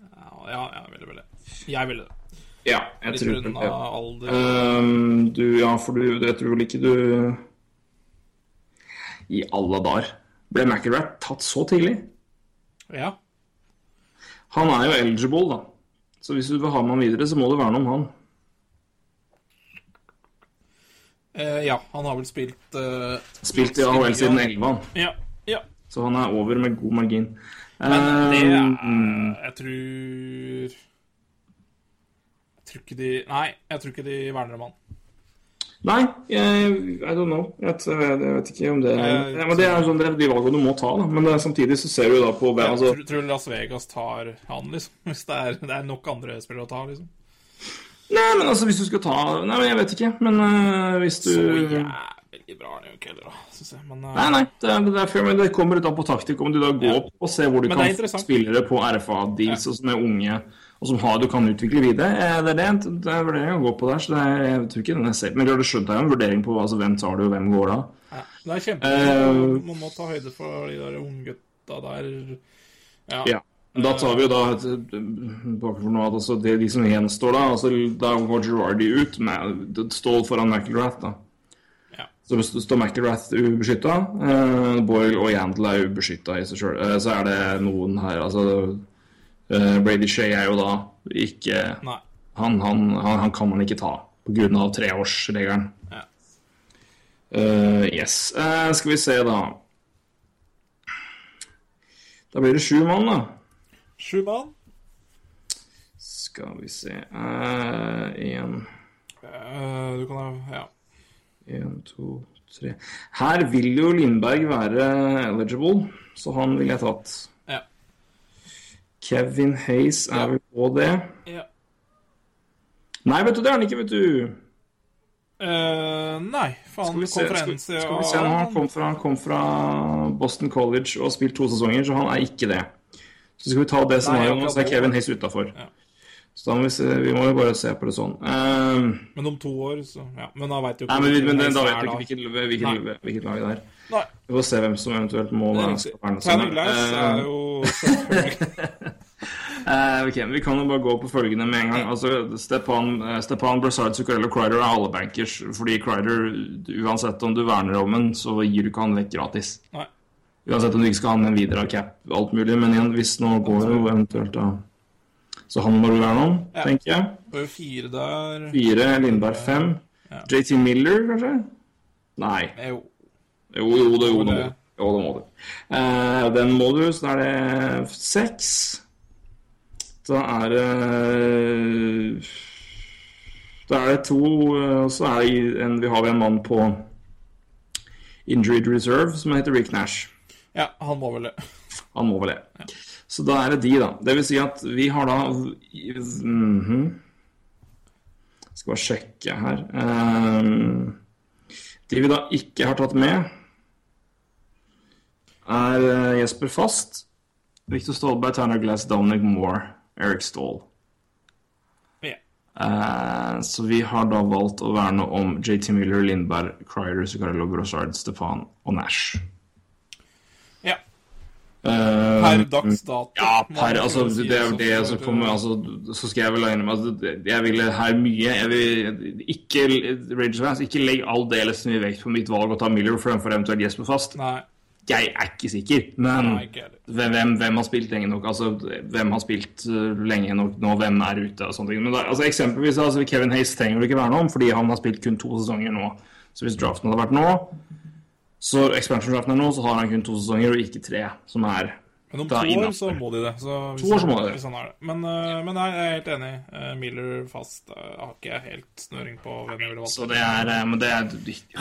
Ja, ja, jeg ville vel det. Jeg ville det. Ja, jeg Litt tror det. Ja. alder. Um, du, ja, for du, jeg tror vel ikke du I alle dager. Ble McIlrath tatt så tidlig? Ja. Han er jo eligible, da. Så hvis du vil ha med han videre, så må det være noe om han. Uh, ja, han har vel spilt uh, Spilt i AHL siden 11, han. Ja. ja. Så han er over med god margin. Men det er Ehm, Jeg tror Jeg tror ikke de Nei, jeg tror ikke de verner om han. Nei, jeg, I don't know. Jeg, vet- jeg vet ikke om det Jeg- ja, men Det er sånn, det er de valgene du må ta, da. Men det, samtidig så ser du da på hvem Jeg altså, tror, tror Las Vegas tar han, liksom. Hvis det er, det er nok andre spillere å ta, liksom. Nei, men altså, hvis du skal ta Nei, men jeg vet ikke. Men uh, hvis du Så jævlig bra det er jo ikke heller, syns jeg. Men uh... Nei, nei, det, er, det, er men det kommer litt an på taktikk. Om du da går Ja. opp og ser hvor du er kan få det spillere på RFA-deals og som er unge, og som har, du kan utvikle videre. Eh, Det er det, det er vurdering å gå på der. Så det er, jeg tror ikke den er selv. Men du skjønte jo en vurdering på altså, hvem tar du, og hvem går da. ja, det er kjempe uh, Man må ta høyde for de der unggutta der. Ja. Ja. Da tar vi jo da et, bakgrunn for noe at altså, det, de som gjenstår da, altså, da går Girardi ut med Stål foran McIlrath, da. Så står McIlrath ubeskytta, eh, Boyle og Yandel er ubeskytta i seg sjøl, eh, så er det noen her Altså eh, Brady Shea er jo da ikke han, han, han, han kan man ikke ta. Av treårsregelen. Ja. Eh, yes. Uh, skal vi se, da. Da blir det sju mann, da. Sju mann. Skal vi se Én, uh, du kan ha Ja. Én, to, tre Her vil jo Lindberg være eligible, så han ville jeg tatt. Ja. Kevin Hayes er vel på det. ja. Nei, vet du, det er han ikke, vet du. Uh, nei, faen. Skal vi se, skal, skal vi se nå, han, kom fra, han kom fra Boston College og har spilt to sesonger, så han er ikke det. Så skal vi ta det scenarioet, så er. Kevin Hayes utafor. Ja. Så vi, se, vi må jo bare se på det sånn. Ehm, Men om to år, så Ja. Men da veit du ikke nei, men, men da vet du ikke hvilket, hvilket, hvilket lag det er. Nei, Vi får se hvem som eventuelt må være. Tanner Glass er jo selvfølgelig Eh, Vi kan jo bare gå på følgende med en gang. Altså, Stepan, eh, Stepan Brassard, Zuccarello og Crider er alle bankers. Fordi Crider, uansett om du verner om den, så gir du ikke han vekk gratis. Nei. Uansett om du ikke skal ha den videre av cap, alt mulig. Men igjen, hvis nå går jo eventuelt da Så han må du være noen, Ja. tenker jeg. Jo fire der. Fire, Lindberg fem. Ja. JT Miller, kanskje? Nei. Eh, Jo. Jo, jo, det, jo, det må. Jo, det må du. Eh, den må du, så da er det seks. Da er det Da er det to eh, Og så er det en, vi har vi en mann på injured reserve som heter Rick Nash. Ja, han må vel det. Han må vel det. Så da er det de, da. Det vil si at vi har da mhm. Skal bare sjekke her. Um, de vi da ikke har tatt med, er eh, Jesper Fast, Victor Stolberg, Tanner Glass, Dominic Moore, Eric Stahl. Ja. Eh, så vi har da valgt å verne om JT Miller, Lindberg, Cryer, Zuccarello, Grossard, Stefan og Nash. Eh, Per dags dato. ja, per, altså, det er jo det, som kommer altså, Så skal jeg vel innrømme at jeg ville her mye Jeg vil ikke Rangers fans, ikke legg aldeles mye vekt på mitt valg å ta Miller fremfor eventuelt Jesper Fast. Nei, Jeg er ikke sikker, men nei, ikke hvem, hvem, har spilt lenge nok? Altså, hvem har spilt uh, lenge nok nå? Hvem er ute? og sånne ting. Da, altså, eksempelvis altså, Kevin Hayes trenger det ikke verne om, fordi han har spilt kun to sesonger nå. Så hvis draften hadde vært nå, så expansion-draften er nå, så har han kun to sesonger og ikke tre, som er Men om to år så må de det. To år så må de det. Sånn det. Men, uh, men nei, jeg er helt enig. Uh, Miller fast uh, har ikke helt snøring på hvem jeg ville valgt. Så det er Men det er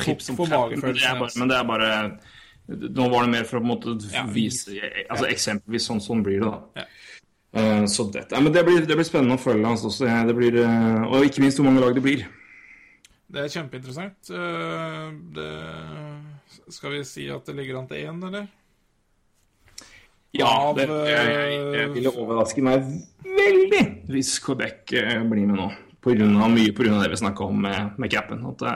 hipp som men det magefølelsen, er bare-. Men det er bare Nå var det mer for å på en måte Ja. vise Altså Eksempelvis sånn, sånn blir det, da. Ja. Så ja, Men det blir, det blir spennende å følge. hans også. det blir, og ikke minst hvor mange lag det blir. Det er kjempeinteressant. Det Skal vi si at det ligger an til én, eller? Ja, det, jeg, jeg, eh, ville overraske meg veldig hvis Quebec eh, blir med nå. På grunn av, mye pga. det vi snakka om med, med capen. At det,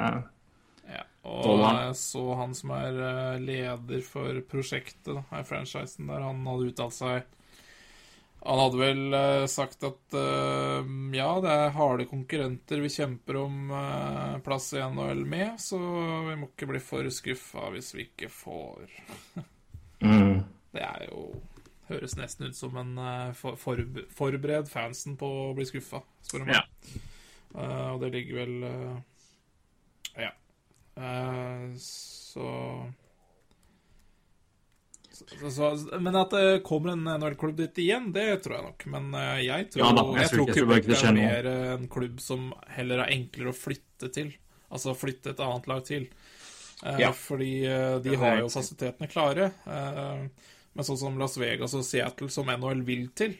Ja. Og jeg så han som er eh, leder for prosjektet, da, er franchisen der, han hadde uttalt seg Han hadde vel eh, sagt at eh, ja, det er harde konkurrenter vi kjemper om eh, plass i NHL med, så vi må ikke bli for skuffa hvis vi ikke får mm, Det er jo Høres nesten ut som en eh, for, forbered fansen på å bli skuffa, spør du meg. Ja. Uh, og det ligger vel uh, Ja. Uh, så så, så, Men at det kommer en NHL-klubb dit igjen, det tror jeg nok. Men eh, jeg tror, Ja da, jeg jeg tror ikke- Quebec det er mer eh, en klubb som heller er enklere å flytte til. Altså flytte et annet lag til. Eh, Ja. Fordi de har jo fasilitetene klare. Men sånn som Las Vegas og Seattle, som NHL vil til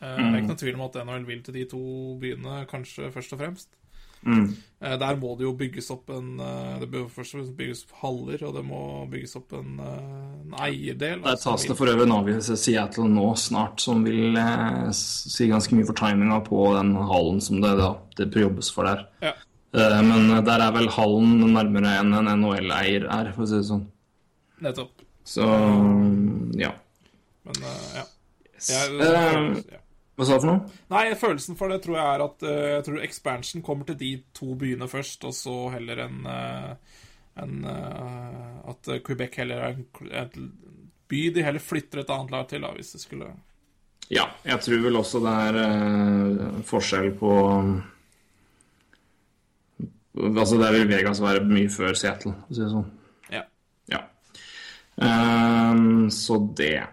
Det er ikke noen tvil om at NHL vil til de to byene, kanskje først og fremst. Mm. Eh, Der må det jo bygges opp en eh, Det bør først bygges opp haller, og det må bygges opp en, eh, en eierdel. Der tas det for øvrig en avgjørelse Seattle nå snart som vil eh, si ganske mye for timinga på den hallen som det, da, det jobbes for der. Ja. Eh, men der er vel hallen nærmere enn en NHL-eier er, for å si det sånn. Nettopp. Så ja. Men ja. Jeg, Eh, ja. Hva sa du for noe? Nei, følelsen for det tror jeg er at eh, Jeg tror expansion kommer til de to byene først, og så heller en, eh, en eh, At Quebec heller er en, en by de heller flytter et annet lag til, da, hvis det skulle Ja, jeg tror vel også det er forskjell på Altså, der vil Vegas være mye før Seattle, for å si det sånn. Ja. Ja. Um, så det.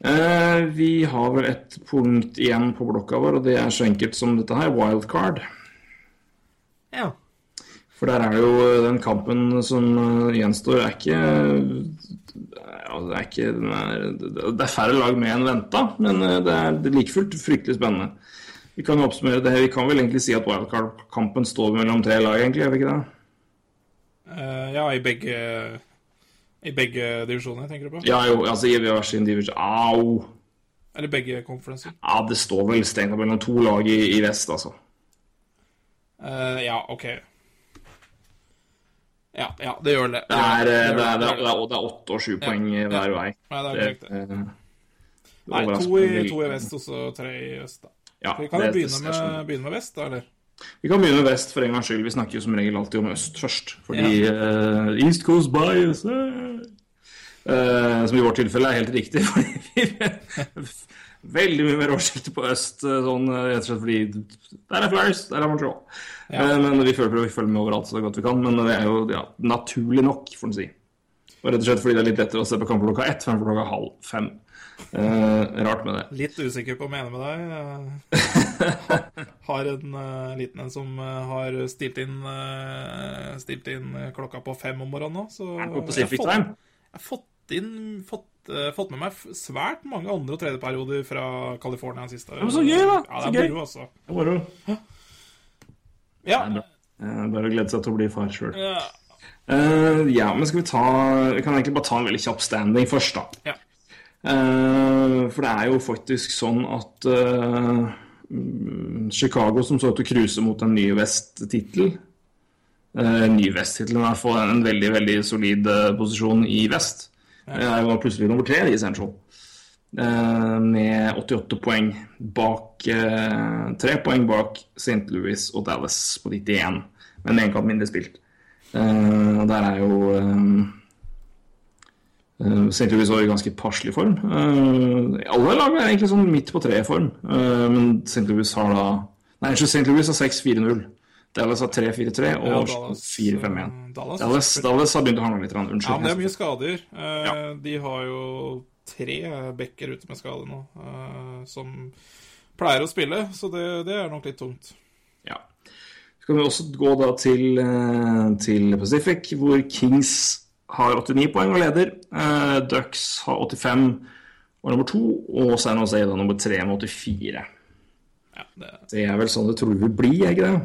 Eh, vi har vel et punkt igjen på blokka vår, og det er så enkelt som dette her, wildcard. ja. For der er det jo den kampen som eh, gjenstår, er ikke ja, det, er ikke er, det er færre lag med enn venta, men eh, det er, det like fullt fryktelig spennende. Vi kan jo oppsummere det. Vi kan vel egentlig si at wildcard-kampen står mellom tre lag, egentlig, er vi ikke det? Eh, ja, i begge I begge divisjoner, tenker du på? Ja, jo, altså i hver sin divisjon Au! Eller begge konferanser? Ja, det står vel stengt mellom to lag i, i vest, altså. Uh, ja, OK. Ja, ja, det gjør det. Det er, eh, det er, det er, det er, det er åtte og sju poeng hver vei. Nei, det er korrekt, det. eh, det Nei, to i, to i vest og så tre i øst, da. Ja, Vi kan jo begynne med, begynne med vest, da, eller? Vi kan begynne med vest for en gangs skyld. Vi snakker jo som regel alltid om øst først. Fordi eh, East Coast bias eh, eh, Som i vårt tilfelle er helt riktig. Fordi vi Veldig mye mer oversikt på øst, eh, sånn rett og slett fordi Der er Flyers, der er Montreal. Eh, men vi føler, vi følger med overalt så godt vi kan. Men det er jo ja, naturlig nok, får en si. Og rett og slett fordi det er litt lettere å se på kamper klokka ett fremfor klokka halv fem. Eh, rart med det. Litt usikker på å mene med deg. Eh, har en uh, liten en som eh, har stilt inn, uh, stilt inn klokka på fem om morgenen nå. Så Er jeg har fått-? Jeg fått inn fått, fått med meg svært mange andre- og tredjeperioder fra California siste. men så gøy, da. Ja, det er moro, altså. Det er moro. Ja. det bare å glede seg til å bli far sjøl. Ja. Eh, ja, men skal vi ta Vi kan egentlig bare ta en veldig kjapp standing først, da. Ja. Eh, for det er jo faktisk sånn at eh, Chicago, som så ut til å cruise mot en ny Vest-tittel uh, Ny Vest-tittel, i hvert fall en veldig veldig solid eh, posisjon i vest. Er jo plutselig nummer tre i Central. Eh, med 88 poeng bak eh, Tre poeng bak St. Louis og Dallas på 91, men med kamp mindre spilt. Eh, og der er jo St. Louis var i ganske passelig form. Eh, alle lag er egentlig sånn midt på treet-form, uh, men St. Louis har da Nei, St. Louis har 6-4-0. Dallas har 3-4-3 og Ja, 4-5-1. eh, Dallas, Dallas, Dallas har begynt å hangle litt. Unnskyld. Ja, det er mye skader. Eh, Ja. De har jo tre backer ute med skade nå, eh, som pleier å spille, så det, det er nok litt tungt. Ja. Så kan vi også gå da til, eh, til Pacific, hvor Kings har 89 poeng og leder. Eh, Ducks har 85 og nummer to, og San Jose da nummer tre med 84. Ja, det Det er vel sånn det tror vi blir, er ikke det?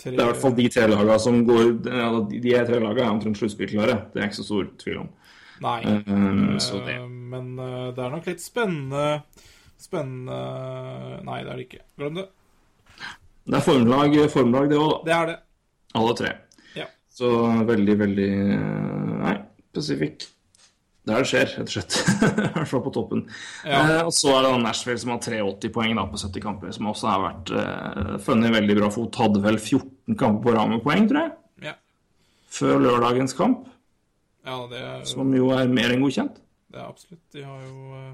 tre, Det er i hvert fall de tre lagene som går ja, De tre lagene er omtrent sluttspillklare. Det er ikke så stor tvil om. Nei. Eh, det. Men det er nok litt spennende Spennende Nei, det er det ikke. Glem det. Det er formlag, formlag det òg, da. Det er det. Alle tre. Så veldig, veldig eh, Nei, Pacific. Der det skjer, rett og slett. I hvert fall på toppen. Ja. Eh, og så er det Nashville som har 83 poeng da, på 70 kamper, som også har vært eh, funnet veldig bra fot. Hadde vel 14 kamper på rad med poeng, tror jeg, Ja. før lørdagens kamp, ja, det er, som jo er mer enn godkjent. det er absolutt. De har jo eh,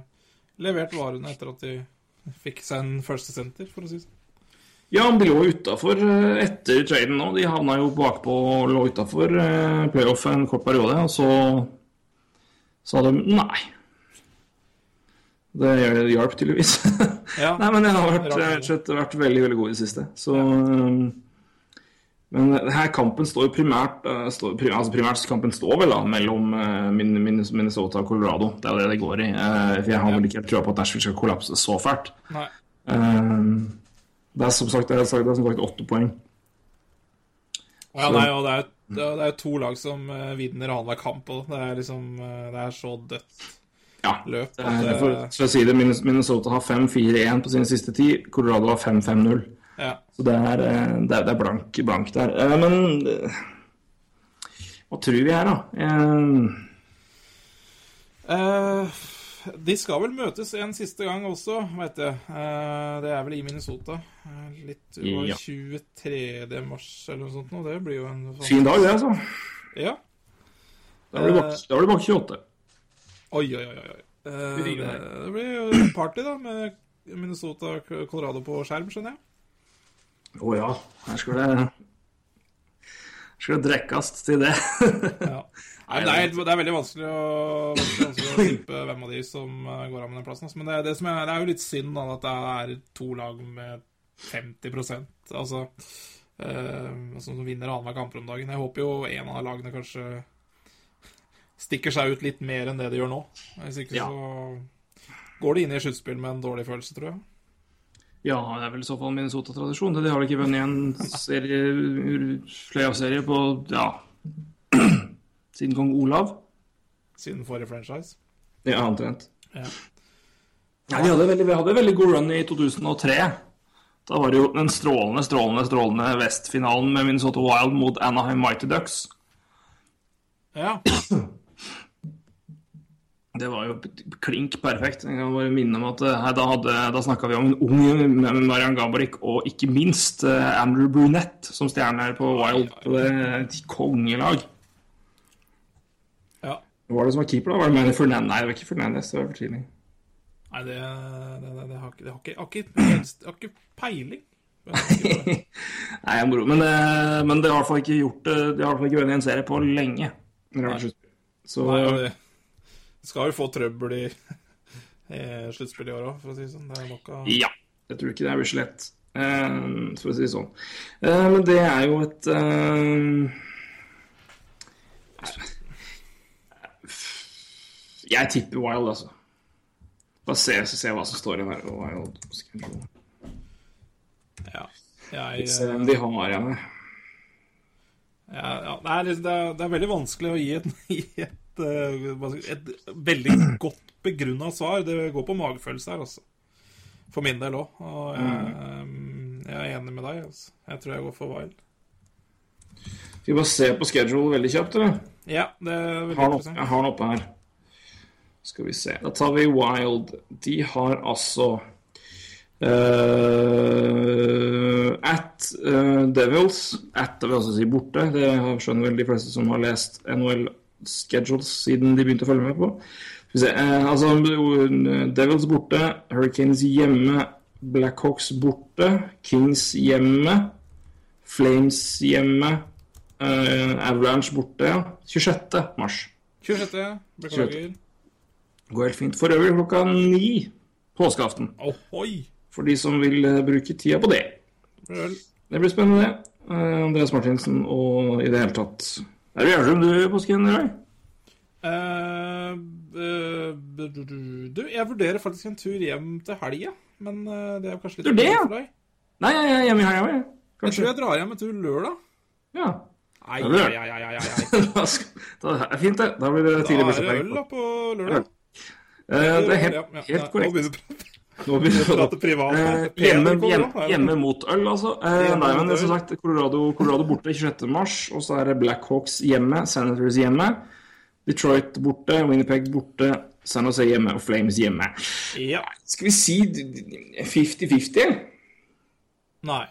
levert varene etter at de fikk seg en første senter, for å si det sånn. Ja, han de lå utafor etter traden nå. De havna jo bakpå og lå utafor playoff en kort periode, og så sa de nei. Det hjalp tydeligvis. Ja. Nei, men jeg har vært, jeg rett vært veldig veldig god i det siste. Så, um, men her kampen står primært står, prim, altså Primært kampen står vel da mellom Min- Min- Minnesota og Colorado. Det er jo det det går i. For jeg har vel ikke helt trua på at Nashville skal kollapse så fælt. Nei. Um, det er som sagt, det er, som sagt åtte poeng. Ja, nei, og det er, det er- to lag som eh, vinner annenhver kamp. Og det er liksom eh, Det er så dødt Ja. løp. At, eh, for, for å si det, Minnesota har 5-4-1 på sine siste ti. Colorado har 5-5-0. ja. Så det er, eh, det er, det er blank, blank der. Men hva tror vi her, da? Uh, de skal vel møtes en siste gang også, veit jeg. Eh, det er vel i Minnesota. Eh, litt over Ja. 23. mars eller noe sånt. nå. Det blir jo en sånn Fin dag, det, altså. Ja. Da blir det bak, da var du bak 28. Oi, oi, oi. oi. Eh, Det det, blir jo party, da, med Minnesota og Colorado på skjerm, skjønner jeg. Å ja, her skal det Her Skal det drikkes til det? Ja. Nei, det, er, det er veldig vanskelig å, vanskelig, vanskelig å tippe hvem av de som eh, går av med den plassen. altså. Men det, det, som er, det er jo litt synd da, at det er to lag med 50 altså, eh, som vinner annenhver kamper om dagen. Jeg håper jo en av lagene kanskje stikker seg ut litt mer enn det de gjør nå. Hvis ikke Ja. så går de inn i sluttspill med en dårlig følelse, tror jeg. Ja, det er vel i så fall Minnesota-tradisjon. De har ikke vunnet en serie, playoff-serie på ja, siden kong Olav. Siden forrige franchise. Ja, omtrent. Ja. Ja, vi vi hadde veldig god run i 2003. Da var det jo den strålende, strålende, strålende Vest-finalen med Minnesota Wild mot Anaheim Mighty Ducks. ja. Det var jo klink perfekt. Jeg kan bare minne om at hei, da, hadde, da snakka vi om en ung med Marian Gaborik og ikke minst eh, Andrew Brunette som stjerner på Wild. Og det er kongelag. Hva var det som var keeper, da? Var det Manny Fernandez? Nei, det var ikke Fernandez. Det var for tidlig. Nei, det, det, det, det har ikke, det har ikke, har ikke, har ikke peiling. Nei, moro. Men, eh, men det har i hvert fall ikke gjort det. De har i hvert fall ikke vunnet en serie på lenge. Det. Så Nei, det skal jo få trøbbel i, i sluttspillet i år òg, for å si det sånn. Det er nok av ja. Jeg tror ikke det blir så lett, eh, for å si det sånn. Eh, men det er jo et eh, Jeg tipper Wild, altså. Bare se, så se hva som står i den her Wild. Ja. Jeg, Se hvem de har igjen. ja, ja, det, er, det, er, det er veldig vanskelig å gi et, et, eh, jeg et veldig godt begrunna svar. Det går på magefølelse her, altså. For min del òg. Og jeg, Mm. jeg er enig med deg. Altså. Jeg tror jeg går for Wild. Skal vi bare se på schedule veldig kjapt, eller? Ja, det er veldig har noe, interessant. jeg har den oppe her. Skal vi se. Da tar vi Wild. De har altså Uh, At uh, Devils At det vil altså si borte. Det skjønner vel de fleste som har lest NHL schedules siden de begynte å følge med på. Eh, altså Devils borte, Hurricanes hjemme, Blackhawks borte, Kings hjemme, Flames hjemme, Avalanche borte, ja. 26. mars. 26. Beklager. Går helt fint. For øvrig klokka ni påskeaften. Ohoi! For de som vil eh, bruke tida på det. Vel. Det blir spennende, det. Eh, Andreas Martinsen og i det hele tatt Er du Gjerdrum, du, gjør påsken? Roy? Uh, uh, du, jeg vurderer faktisk en tur hjem til helga, men eh, det er kanskje litt Du, det, ja? Nei, jeg er hjemme i helga, jeg. Jeg tror jeg drar hjem en tur lørdag. Ja. Ai, nei det ai, ai, ai, ai, ai. da er det fint, det. Da blir det Da er det øl da på lørdag. Det er helt, helt ja. Nå korrekt. begynner vi å Nå blir det prate privat. Eh, hjemme, hjemme, hjemme mot øl, altså. Eh, nei, men som sagt, Colorado, Colorado borte 26. mars, og så er det Blackhawks hjemme, Senators hjemme, Detroit borte, Winnipeg borte, San Jose hjemme og Flames hjemme. Ja. Skal vi si 50-50? Nei.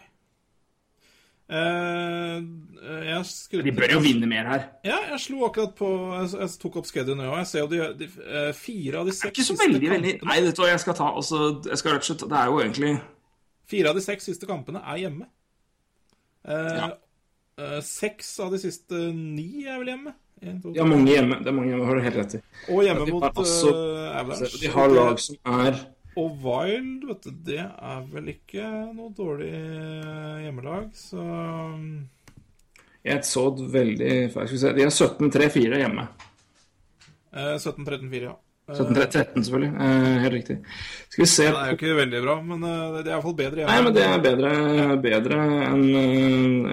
Eh, skrudde De bør jo vinne mer her. Ja, jeg slo akkurat på Jeg, jeg tok opp schedulen nå, og jeg ser jo de, de eh, fire av de seks siste veldig, veldig Nei, vet du hva, jeg skal ta også, jeg skal rett og slett Det er jo egentlig Fire av de seks siste kampene er hjemme. Eh, Ja. eh, seks av de siste ni er vel hjemme. En, to, De mange hjemme. Det er mange hjemme, har du helt rett i. Og hjemme ja, mot også- uh, Avalanche. De har lag som er Og Wild, vet du, det er vel ikke noe dårlig eh, hjemmelag, så um, Jeg så et veldig feil. Se. De er 17-3-4 hjemme. eh, 17-13-4, ja. Eh, 17-13 selvfølgelig. Eh, helt riktig. Skal vi se Det er jo ikke veldig bra, men eh, det er iallfall bedre hjemme. Nei, men det er bedre, bedre enn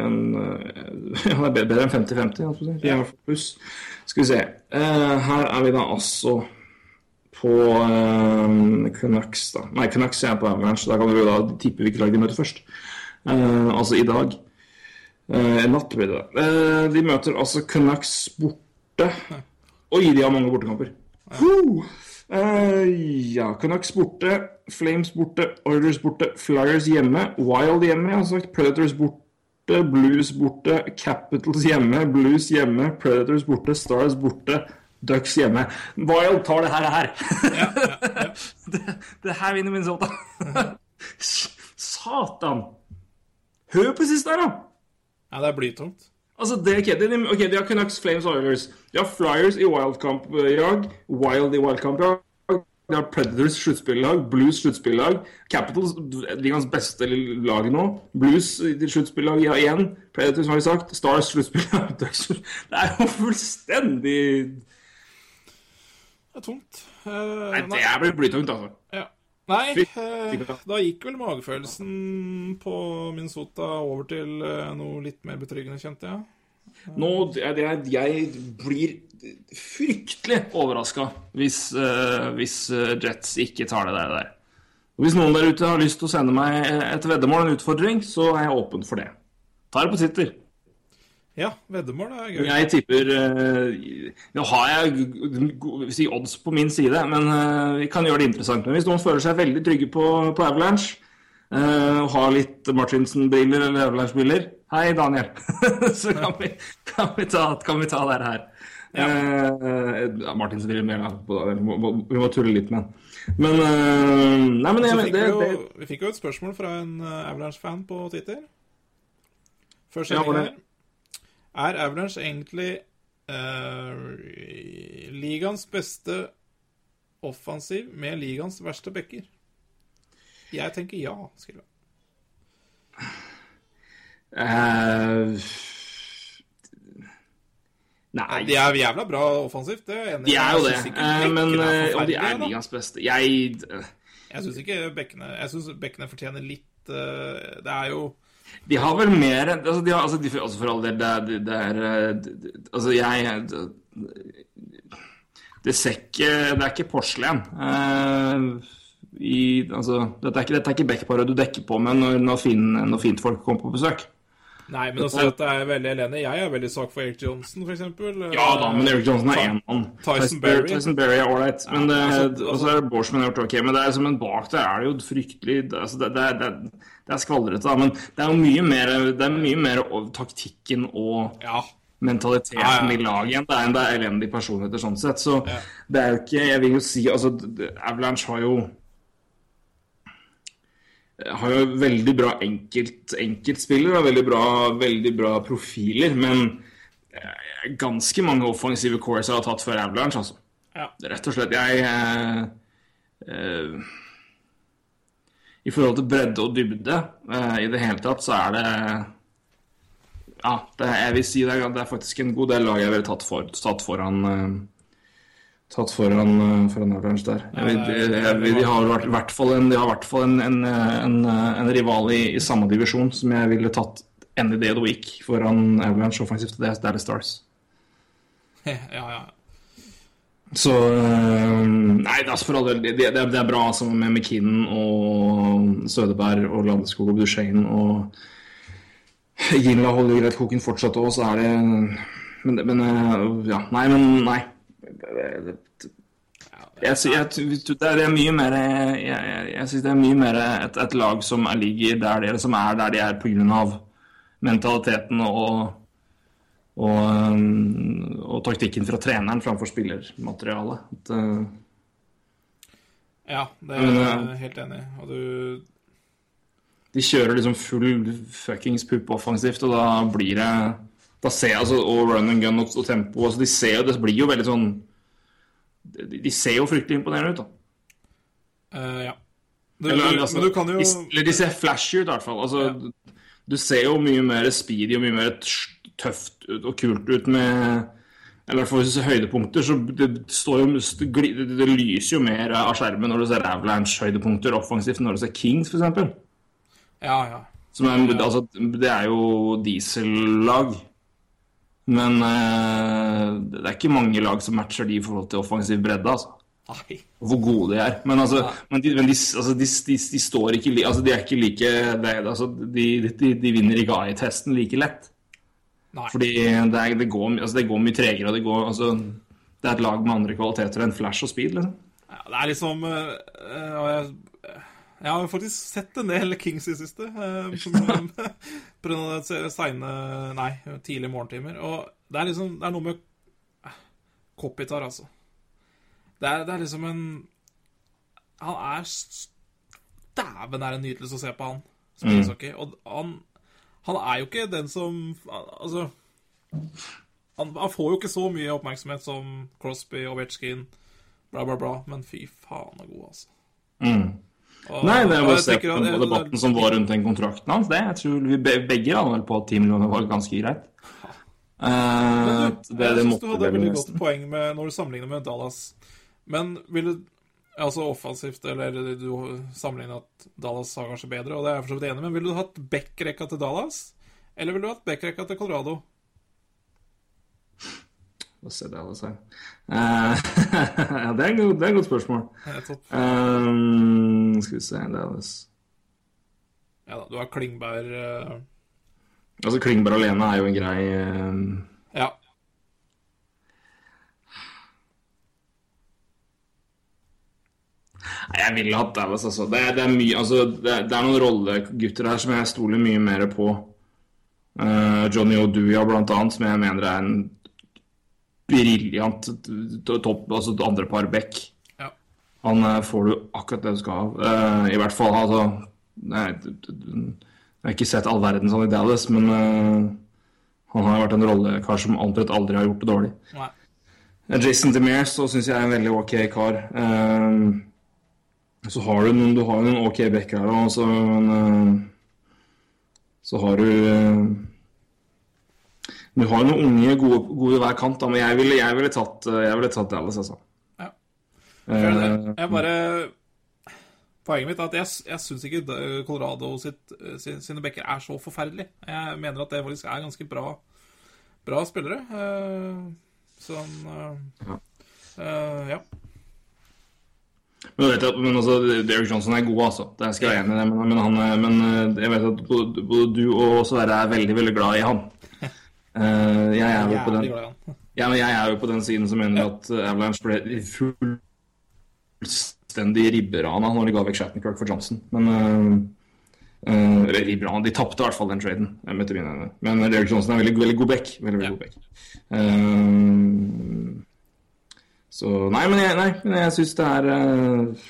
en, Ja, det er bedre enn 50-50. holdt på å si. De er i hvert fall pluss. Skal vi se. Eh, her er vi da altså på eh, Canucks, da. Nei, Canucks er på Avalanche. Da kan vi jo da tippe hvilket lag de møter først. Uh, altså i dag. Uh, natt blir det. Uh, de møter altså Canucks borte. Oi, de har mange bortekamper. Eh, ja, Canucks borte, Flames borte, Oilers borte, Flyers hjemme, Wild hjemme, jeg har sagt Predators borte, Blues borte, Capitals hjemme, Blues hjemme, Predators borte, Stars borte, Ducks hjemme. Wild tar det her. her. det, det her vinner Minnesota. Satan! Hør på sist der, da! Ja, det er blytungt. Altså, det, okay, det, ok, de har Canucks, Flames, Oilers. De har Flyers i wildcamp-jag. Wild i wildcamp-jag. De har Predators sluttspillag, Blues sluttspillag. Capitals, ligaens beste lag nå. Blues sluttspillag ja, igjen. Predators, har vi sagt. Stars sluttspillag. Det er jo fullstendig Det er tungt. Uh, Nei, det blir blytungt, altså. Ja. Nei, eh, da gikk vel magefølelsen på Minnesota over til uh, noe litt mer betryggende, kjente jeg. Nå, jeg, jeg, jeg blir fryktelig overraska hvis, hvis Jets ikke tar det der. Hvis noen der ute har lyst til å sende meg et veddemål, en utfordring, så er jeg åpen for det. Ta det på Twitter. Ja, veddemål er gøy. Jeg tipper eh, Nå har jeg si odds på min side, men eh, vi kan gjøre det interessant. Men hvis noen føler seg veldig trygge på, på Avalanche, eh, og har litt Martinsen-briller eller Avalanche-briller Hei, Daniel. så kan vi, kan, vi ta, kan vi ta det her. Ja, Martinsen-briller på det. Vi må, tulle litt med den. Men uh, Nei, men jeg, fikk det, vi, jo, det, vi fikk jo et spørsmål fra en Avalanche-fan på Twitter. Før Ja, sendingen her. Er Avalanche egentlig eh, ligaens beste offensiv med ligaens verste backer? Jeg tenker ja, skriver han. Uh, Nei. De er jævla bra offensivt, det er enig. De er jo det, men eh, de er ligaens beste. Jeg Jeg syns ikke bekkene Jeg synes bekkene fortjener litt Det er jo De har vel mer altså, har, altså, de, altså For all del, det det, er eh, Altså, jeg det, det ser ikke Det er ikke porselen. Uh, i, altså, dette er ikke, dette ikke backparet du dekker på med når, når, fin, når fint folk kommer på besøk. Nei, men altså, dette er veldig elendig Jeg er veldig svak for Eric Johnson, eksempel. Ja da, men Eric Johnson er én mann. Tyson Berry. Tyson Berry er ålreit. Men det, altså- og så er Borsman gjort ok. Men det er som en bak der er det jo fryktelig det, altså det, det, er- det, er- det er skvaldrete. Men det er jo mye mer, det er mye mer taktikken og Ja. mentaliteten Ja, ja. i laget igjen. Det er, det er elendige personligheter sånn sett. Så Ja. det er jo ikke Jeg vil jo si altså det- det- Avalanche har jo har jo veldig bra enkelt, enkeltspillere og veldig bra, veldig bra profiler, men eh, ganske mange offensive cores har tatt før Avalanche, altså. Ja. Rett og slett. Jeg eh, eh, I forhold til bredde og dybde eh, i det hele tatt, så er det Ja, det, jeg vil si det er, det er faktisk en god del lag jeg ville tatt, for, tatt foran eh, Tatt foran, eh, foran Avalanche der. Jeg, vil- er- jeg, de har i hvert fall en, en, en, en, rival i, i samme divisjon som jeg ville tatt the week foran Avalanche offensivt. Det, er Dallas Stars. ja, ja. Så øh, Nei, det er, for all del, det, det, det er bra altså, med McKinnon og Sødeberg og Landeskog og Duchene og Ginla holder greit koken fortsatt òg, så er det Men, men øh, ja. Nei, men nei. Jeg, jeg, det er- mye mer Jeg, jeg, jeg synes det er mye mer et, et lag som er, ligger der de, som er der de er pga. mentaliteten og og, og taktikken fra treneren framfor spillermaterialet. At, øh, ja, det er jeg eh, helt enig i. Og du de kjører liksom full fuckings pupp offensivt, og da blir det da ser jeg, altså, Og run and gun og, og tempo. Altså, de ser jo, Det blir jo veldig sånn De, ser jo fryktelig imponerende ut, da. Uh, Ja. Du, Eller, du, altså, men du kan jo de, eller de ser flashy ut, i hvert fall. Altså, du, du ser jo mye mer speedy og mye mer tøft ut og kult ut med Eller i hvert fall hvis du ser høydepunkter, så det, står jo, det, det, lyser jo mer av skjermen når du ser Avalanche-høydepunkter offensivt når du ser Kings, f.eks. Ja, ja. Er, altså, det er jo diesellag. Men eh, det er ikke mange lag som matcher de i forhold til offensiv bredde. altså. Nei. Hvor gode de er. Men, altså, men, de, men de, altså, de, de, står ikke altså, De er ikke like det, altså, de, vinner ikke AI-testen like lett. Nei. Fordi det, er, det, går, altså, det går mye tregere, og det går altså, Det er et lag med andre kvaliteter enn flash og speed. liksom. Ja, det er liksom eh, eh, jeg, jeg har faktisk sett en del Kings i siste. Uh, på det seine Nei, tidlige morgentimer. Og det er liksom Det er noe med Kopitar, altså. Det er, det er liksom en Han er Dæven, er det nydelig å se på han spille ishockey. Og han, han er jo ikke den som Altså han, han får jo ikke så mye oppmerksomhet som Crosby, Ovetsjkin, bla, bla, bla, men fy faen så god, altså. Og- Nei, det er bare å se på det, debatten det- som var rundt den kontrakten hans. Det, jeg tror vi begge hadde vel på at 10 millioner var ganske greit. Uh, du, det, jeg syns du hadde et veldig godt poeng med, når du sammenligner med Dallas. Men vil du Altså offensivt, eller du sammenligner at Dallas har kanskje bedre, og det er jeg for så vidt enig men ville du hatt backrekka til Dallas? Eller ville du hatt backrekka til Colorado? Hva ser det alle seg? Uh, ja, det er, et godt- det er et godt spørsmål. Eh, skal vi se Dallas Ja da, du har Klingberg uh... Altså, Klingberg alene er jo en grei eh, Ja. Nei, Jeg ville hatt Dallas, altså. Det, det er mye Altså, det, det er noen rollegutter her som jeg stoler mye mer på. Eh, Johnny Oduya, blant annet, som jeg mener er en briljant topp, altså andre par back. ja. Han eh, får du akkurat det du skal ha. Uh, I hvert fall, altså nei, Jeg har ikke sett all verden sånn i Dallas, men uh, han har vært en rollekar som omtrent aldri har gjort det dårlig. Nei. Eh, Jason DeMere så syns jeg er en veldig ok kar. Uh, så har du noen, du har noen ok backer her òg, så, men, eh, så har du eh, Du har jo noen unge, gode, gode hver kant, da, men jeg ville, jeg ville, tatt, eh, jeg ville tatt Dallas, altså. Ja. Eh, Jeg, jeg bare Poenget mitt er at jeg, jeg syns ikke Colorado sitt, sin, sine backer er så forferdelig. Jeg mener at det faktisk er ganske bra, bra spillere. Eh, sånn ja. eh, Ja. Men, jeg vet at, men altså, Derek Johnson er god, altså. Det skal jeg enig i. Men, men, han, men eh, jeg vet at både, både du og Sverre er veldig veldig glad i han. Eh, jeg, er jo på den, ja, jeg er jo på den siden som mener at eh, Avalanche ble fullstendig ribberana når de ga vekk Shattenkirk for Johnson. Men uh, uh, ribberana, de tapte i hvert fall den traden. eh, etter mine øyne. Men Derek Johnson er veldig, veldig god back. Veldig, veldig Ja. god back. Uh, så Nei, men jeg, nei, men jeg syns det er eh,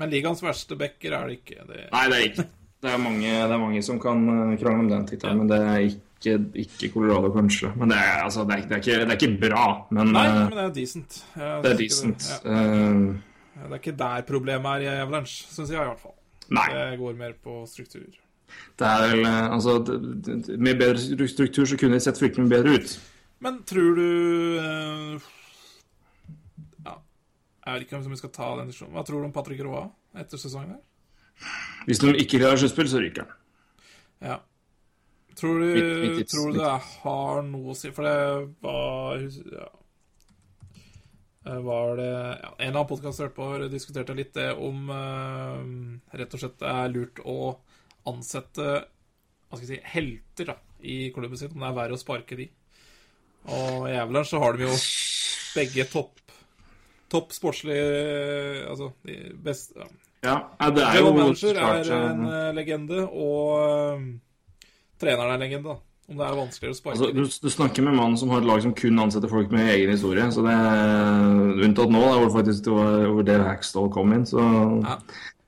Men ligaens verste backer er det ikke. Det, Nei, det er ikke. Det er mange, det er mange som kan eh, krangle om den tittelen, men det er ikke, ikke Colorado, kanskje. Men det er, altså, det er, det er, ikke, det er ikke bra, men, Nei, eh, men det er decent. Det er decent. Det, ja. Eh, det er ikke der problemet er i Avalanche, syns jeg i hvert fall. nei. Det går mer på struktur. Det er vel eh, Altså, med bedre struktur så kunne de sett fryktelig mye bedre ut. Men tror du Ja, jeg vet ikke om vi skal ta den diskusjonen. Hva tror du om Patrick Roa etter sesongen her? Hvis de ikke klarer sluttspill, så ryker han. Ja. Tror du, Mitt- mitt- tror du det har noe å si For det var ja. Var det ja, En eller annen podkast jeg hørte på, diskuterte litt det om uh, rett og slett det er lurt å ansette hva skal jeg si, helter da, i klubben sin, om det er verre å sparke de. Og i Avalanche så har de jo begge topp Topp sportslige Altså de beste ja. Ja, det er jo manager er en eh, legende, og eh, treneren er en legende. da. Om det er vanskeligere å sparke Altså, du, du snakker med en mann som har et lag som kun ansetter folk med egen historie. Så det Unntatt nå, da, hvor det faktisk det var, over Dave Hackstall kom inn. Så Ja.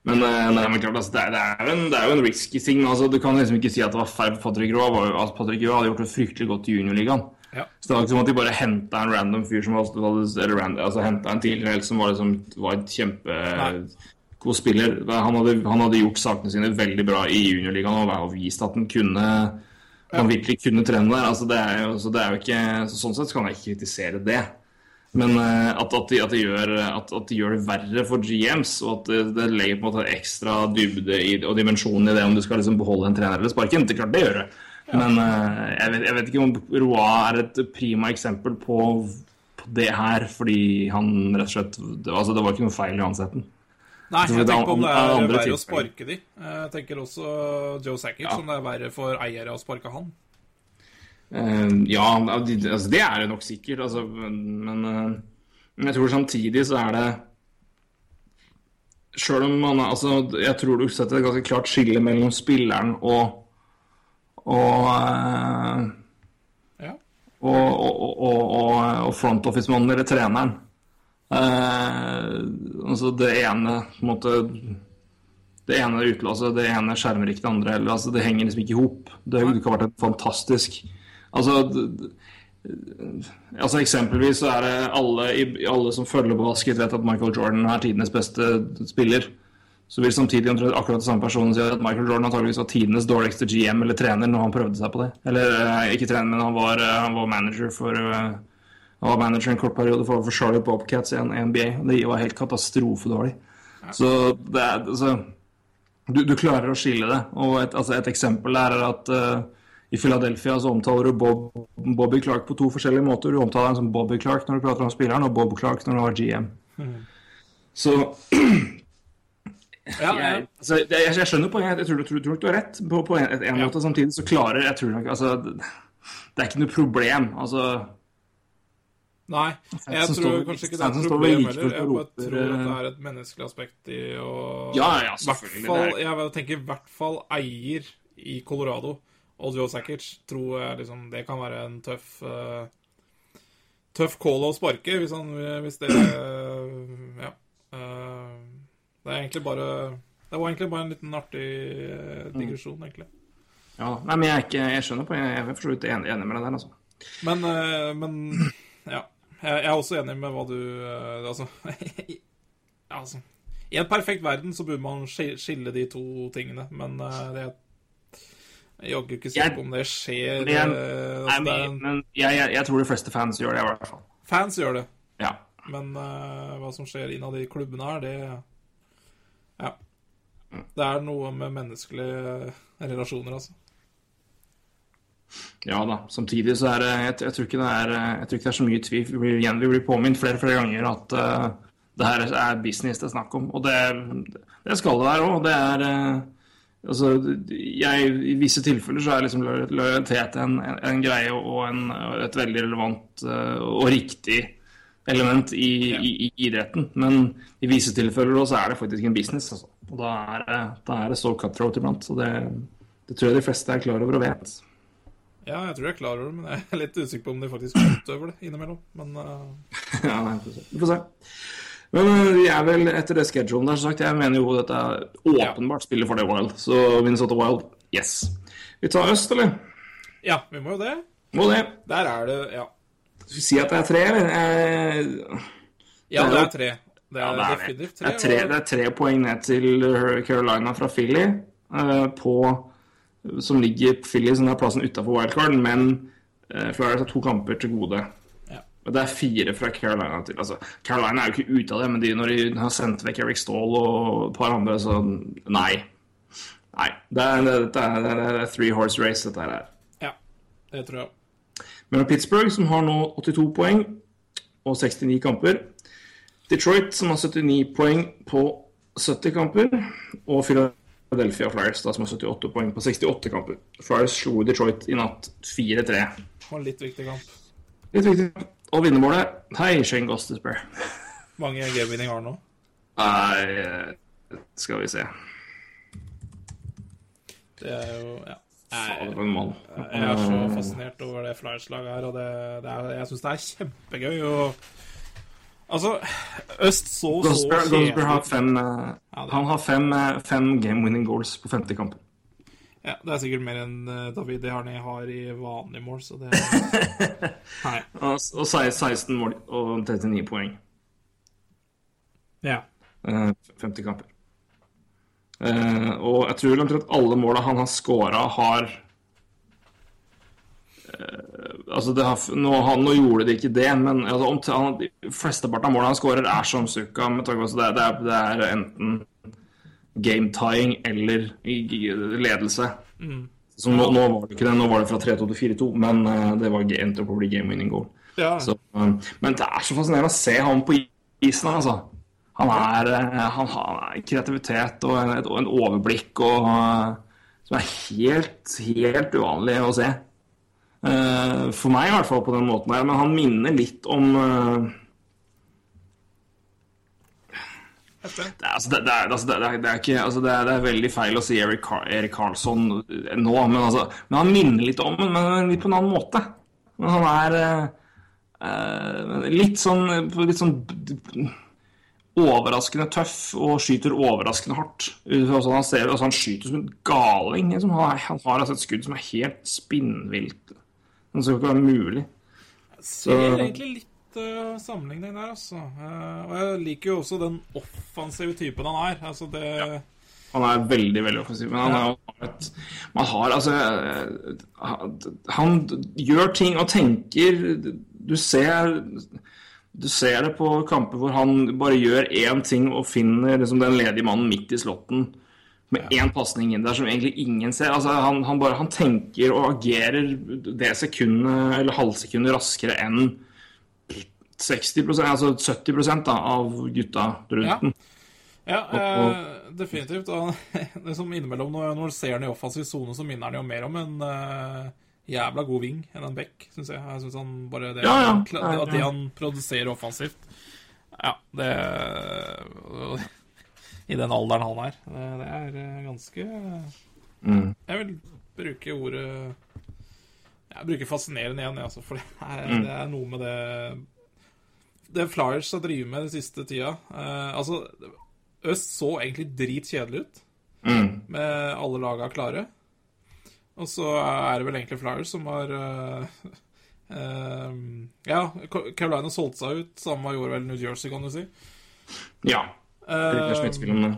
Men, eh, nei, men klart, altså, det, er, det, er en, det er jo en risky ting. Altså, du kan liksom ikke si at det var feil for Patrick Roa. at Altså, Patrick Roa hadde gjort det fryktelig godt i juniorligaen. Ja. Så det var ikke som at de bare henta en random fyr som var, eller random, altså en tidligere helt som var, liksom, var en kjempegod spiller. Han hadde, han hadde gjort sakene sine veldig bra i juniorligaen og, vist at han kunne han virkelig kunne trene der. Altså, det er jo, så det er jo ikke, så sånn sett så kan jeg ikke kritisere det. Men eh, at, at, de, at, de gjør, at, de gjør det verre for GMs, og at det, det legger på en måte ekstra dybde i, og dimensjon i det om du skal liksom beholde en trener eller sparke en. Det klart det gjør det. Men eh, jeg, vet, jeg vet ikke om Roa er et prima eksempel på, på det her, fordi han rett og slett det, altså, det var ikke noe feil i ansetten. Nei, jeg er tenker på om det er verre å sparke de. Jeg tenker også Joe Sackett, Ja. om det er verre for eiere å sparke han. Eh, ja, altså, det er det nok sikkert. Altså, men, men, eh, jeg tror samtidig så er det Sjøl om man altså, Jeg tror du setter et ganske klart skille mellom spilleren og og, eh, Ja. og, og, og, og, og front office-mannen eller treneren. Altså det ene på en måte det ene utlåset, det ene skjermer ikke det andre. heller. altså, det henger liksom ikke i hop. Det, har ikke vært en fantastisk Altså, altså Eksempelvis så er det alle, alle som følger på basket, vet at Michael Jordan er tidenes beste spiller. Så vil samtidig akkurat samme personen si at Michael Jordan antageligvis var tidenes dårligste GM eller trener når han prøvde seg på det. Eller eh, ikke trener, men han var, eh, han var manager for eh, Han var manager en kort periode for, for Charlotte Bobcats i NBA. Det var helt katastrofedårlig. Så det er altså, du, du klarer å skille det. Og et, altså et eksempel er at uh, i Philadelphia så omtaler du Bob, Bobby Clark på to forskjellige måter. Du omtaler ham som Bobby Clark når du prater om spilleren, og Bob Clark når du har GM. Så Ja, ja. jeg, altså, jeg, jeg, skjønner poenget. Jeg tror, tror, tror du har rett på, på en, en måte. Samtidig så klarer jeg tror nok, altså, det, det er ikke noe problem. Altså, Nei, jeg tror står- kanskje ikke det er et problem heller. Jeg bare tror at det eh, er et menneskelig aspekt i å Ja, ja, selvfølgelig, fall, Jeg tenker i hvert fall eier i Colorado og Joe Sackers, tror jeg liksom det kan være en tøff uh, Tøff call å sparke, hvis, han, hvis det eh, Ja. eh, det er egentlig bare Det var egentlig bare en liten artig eh, digresjon, egentlig. ja, nei, men jeg, er ikke, jeg skjønner på Jeg er for så vidt enig, enig med deg der. Altså. Men, men ja. Jeg jeg er også enig med hva du eh, Altså, ja, altså I en perfekt verden så burde man skille de to tingene, men eh, det jeg er jaggu ikke sikker på om det skjer. Er- eh, altså, det er men, jeg, jeg, jeg tror de fleste fans gjør det, i hvert fall. fans gjør det, Ja. men uh, hva som skjer innad i klubbene her, det Ja. Det er noe med menneskelige relasjoner, altså. Ja da. Samtidig så er det Jeg, jeg, tror, ikke det er, jeg tror ikke det er så mye tvil. Vi blir, igjen, vi blir påminnet flere flere ganger at uh, det her er business det er snakk om. Og det, det skal det være òg. Det er uh, Altså, jeg, I visse tilfeller så er liksom lojalitet en, en, en greie og en, et veldig relevant uh, og riktig element i, i, i idretten. Men i visse tilfeller også er det faktisk en business. Altså. Og da er, da er det så cutthroat iblant. Så det, det tror jeg de fleste er klar over og vet. Ja, jeg tror jeg klarer det, men jeg er litt usikker på om de faktisk utøver det innimellom. Men uh... Ja, nei, vi får se. Men øh, vi er vel etter det schedulen der, sagt. Jeg mener jo dette er åpenbart spiller for det Wild. Så Minnesota Wild, yes. Vi tar øst, eller? ja, vi må jo det. Må det. Der er det Ja. Skal vi si at det er tre, eller? Jeg... Ja, Det er tre. Det er, ja, det er det. Tre, Det er tre, det er tre poeng ned til Carolina fra Philly, uh, på, som ligger på Philly, som er plassen utafor wildcard, men uh, Florida har to kamper til gode. Ja. Og Det er fire fra Carolina til altså, Carolina er jo ikke ute av det, men de, når de har sendt vekk Eric Stahl og et par andre, så nei. Nei. Det er, det, det er, det er three horse race, dette her. Ja, det tror jeg. Men Pittsburgh, som har nå 82 poeng og 69 kamper. Detroit, som har 79 poeng på 70 kamper. Og Philadelphia Flyers, da, som har 78 poeng på 68 kamper. Flyers slo Detroit i natt 4-3. Det en litt viktig kamp. Litt viktig. Og vinnermålet Hei, Shane Gostisberg. Mange game-vinninger har nå. Nei, skal vi se. Det er jo Ja. Jeg, mann. jeg er så fascinert over det Flyers-laget her, og det, det er, jeg syns det er kjempegøy. Og, altså, Øst så så Gostisbury Gostisbury har fem, eh, Ja, han har fem, eh, fem game winning goals på 50 kamper. Ja, det er sikkert mer enn eh, David Harney har i vanlige mål, så det Nei. Og og 16 mål og 39 poeng. Ja. Eh, 50 kamper. Og jeg tror omtrent alle måla han har scora, har Altså, det har, nå, han, nå gjorde de ikke det, men altså, om, han, de flesteparten av målene han skårer, er som Suka. Med tanke på at det, det, er, det er enten game tying eller ledelse. Mm. Så nå, nå var det ikke det, nå var det fra 3-2 til 4-2, men uh, det var endte opp å bli game winning goal. ja. Så, um, men det er så fascinerende å se han på isen. altså. Han, er, eh, han har kreativitet og en, og en overblikk og, uh, som er helt, helt uvanlig å se. Eh, for meg i hvert fall på den måten her. Men han minner litt om det, er, veldig feil å si Erik, Car Erik Karlsson nå, men, altså, men han minner litt om ham, men litt på en annen måte. Men han er eh, eh, litt sånn, litt sånn overraskende tøff og skyter overraskende hardt. Altså, han, ser, altså, han skyter som en galing. Liksom. Han har altså, et skudd som er helt spinnvilt. Det skal ikke være mulig. Jeg Ser egentlig litt uh, sammenligning der, altså. Uh, og jeg liker jo også den offensive typen han er. Altså det Han er veldig veldig offensiv, men han et Man har altså eh, Han gjør ting og tenker Du ser Du ser det på kamper hvor han bare gjør én ting og finner liksom den ledige mannen midt i slotten med én pasning inn der som egentlig ingen ser. Altså, han, han, bare, han tenker og agerer det sekundet eller halvsekundet raskere enn 60% altså 70 da, av gutta rundt Ja. den. Ja, eh, definitivt. Og han- det som innimellom når, når ser han i offensiv sone, så minner han jo mer om en eh, jævla god ving enn en back, syns jeg. Jeg synes han bare det, Ja, ja. han det, det han produserer offensivt Ja, det I den alderen han er. Det, er eh, ganske Mm. Jeg vil bruke ordet Jeg bruker fascinerende igjen, altså, for det er, Mm. det er noe med det Det Flyers har drevet med den siste tida eh, Altså, Øst så egentlig dritkjedelig ut, Mm. med alle laga klare. Og så er det vel egentlig Flyers som har eh, eh, Ja, Carolina solgte seg ut. Samme gjorde vel New Jersey, kan du si. Ja. Erik Eh, Schmidt spiller om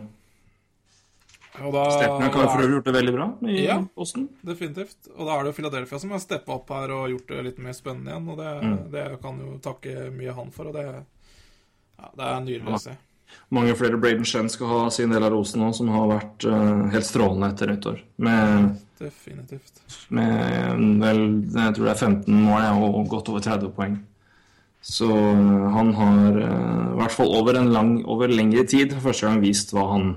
og da, Stepnak har da for er- øvrig gjort det veldig bra i Ja. Posten. Definitivt. Og da er det jo Philadelphia som har steppa opp her og gjort det litt mer spennende igjen. Og det, Mm. det kan jo takke mye han for, og det, ja, det er nydelig å se. Mange flere Braden Shen skal ha sin del av rosen nå, som har vært uh, helt strålende etter nyttår. Med, Definitivt. med vel, jeg tror det er 15 mål og godt over 30 poeng. Så eh, han har eh, i hvert fall over en lang, over lengre tid for første gang vist hva han,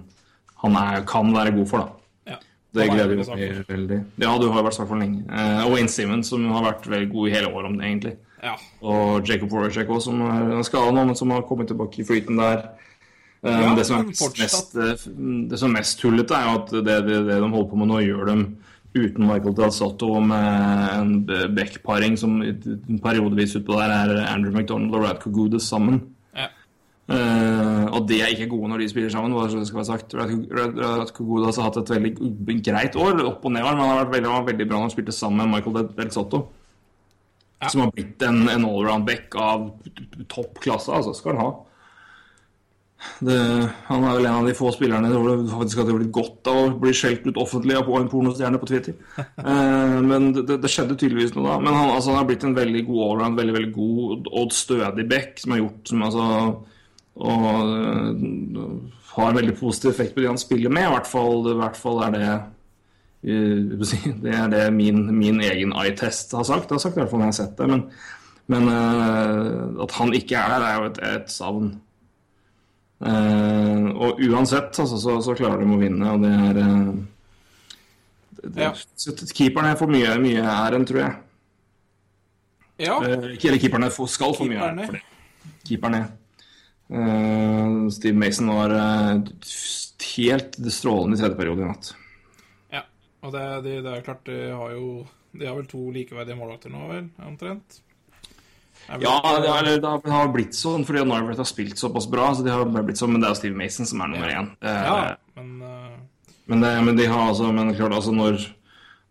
han er, kan være god for. da. Ja. Det er gleder jo meg veldig. Ja, du har vært svart for lenge. Eh, og Wayne Simmons, som har vært veldig god i hele året om det, egentlig. Ja. Og Jacob Warwick også, som er skada nå, men som har kommet tilbake i flyten der. Eh, Ja, det, som mest, eh, det som er mest tullete, er jo at det, det, det de holder på med nå, gjør dem uten Michael Del med en backparing som periodevis utpå der er Andrew McDonald og Radko Goodes sammen. ja. Eh, og de er ikke gode når de spiller sammen. Radko- Rad- har hatt et veldig greit år, opp og ned, men han har vært veldig, veldig bra når han spilte sammen med Michael Sotto. Ja. Som har blitt en, en allround back av topp klasse, altså. Skal han ha. Det, han er vel en av de få spillerne hvor det faktisk hadde blitt godt av å bli skjelt ut offentlig av en pornostjerne på Twitter. Eh, men det, det skjedde tydeligvis noe da. Men han, altså, han har blitt en veldig god allround, veldig veldig god og stødig back som har gjort som altså Og uh, har veldig positiv effekt på de han spiller med. I hvert fall, i hvert fall er det uh, Det er det min, min egen eye-test har sagt. Det har sagt i hvert fall når jeg har sett det. Men, men uh, at han ikke er der, er jo et, et savn. Eh, og uansett altså, så, så klarer de å vinne, og det er eh, det, Ja. så Keeperne får mye, mye æren, tror jeg. ja. Eh, ikke eller keeperne får, skal få mye æren for det. Keeperne. Uh, Steve Mason var uh, helt strålende i tredje periode i natt. ja. Og det, det, det er klart, de har jo De har vel to likeverdige målvakter nå, vel? Omtrent? Ja, det, er, det har blitt sånn fordi Narvert har spilt såpass bra. Så det har blitt sånn, Men det er jo Steve Mason som er nummer én. Ja, men uh... Men, det, men de har altså Men klart, altså når,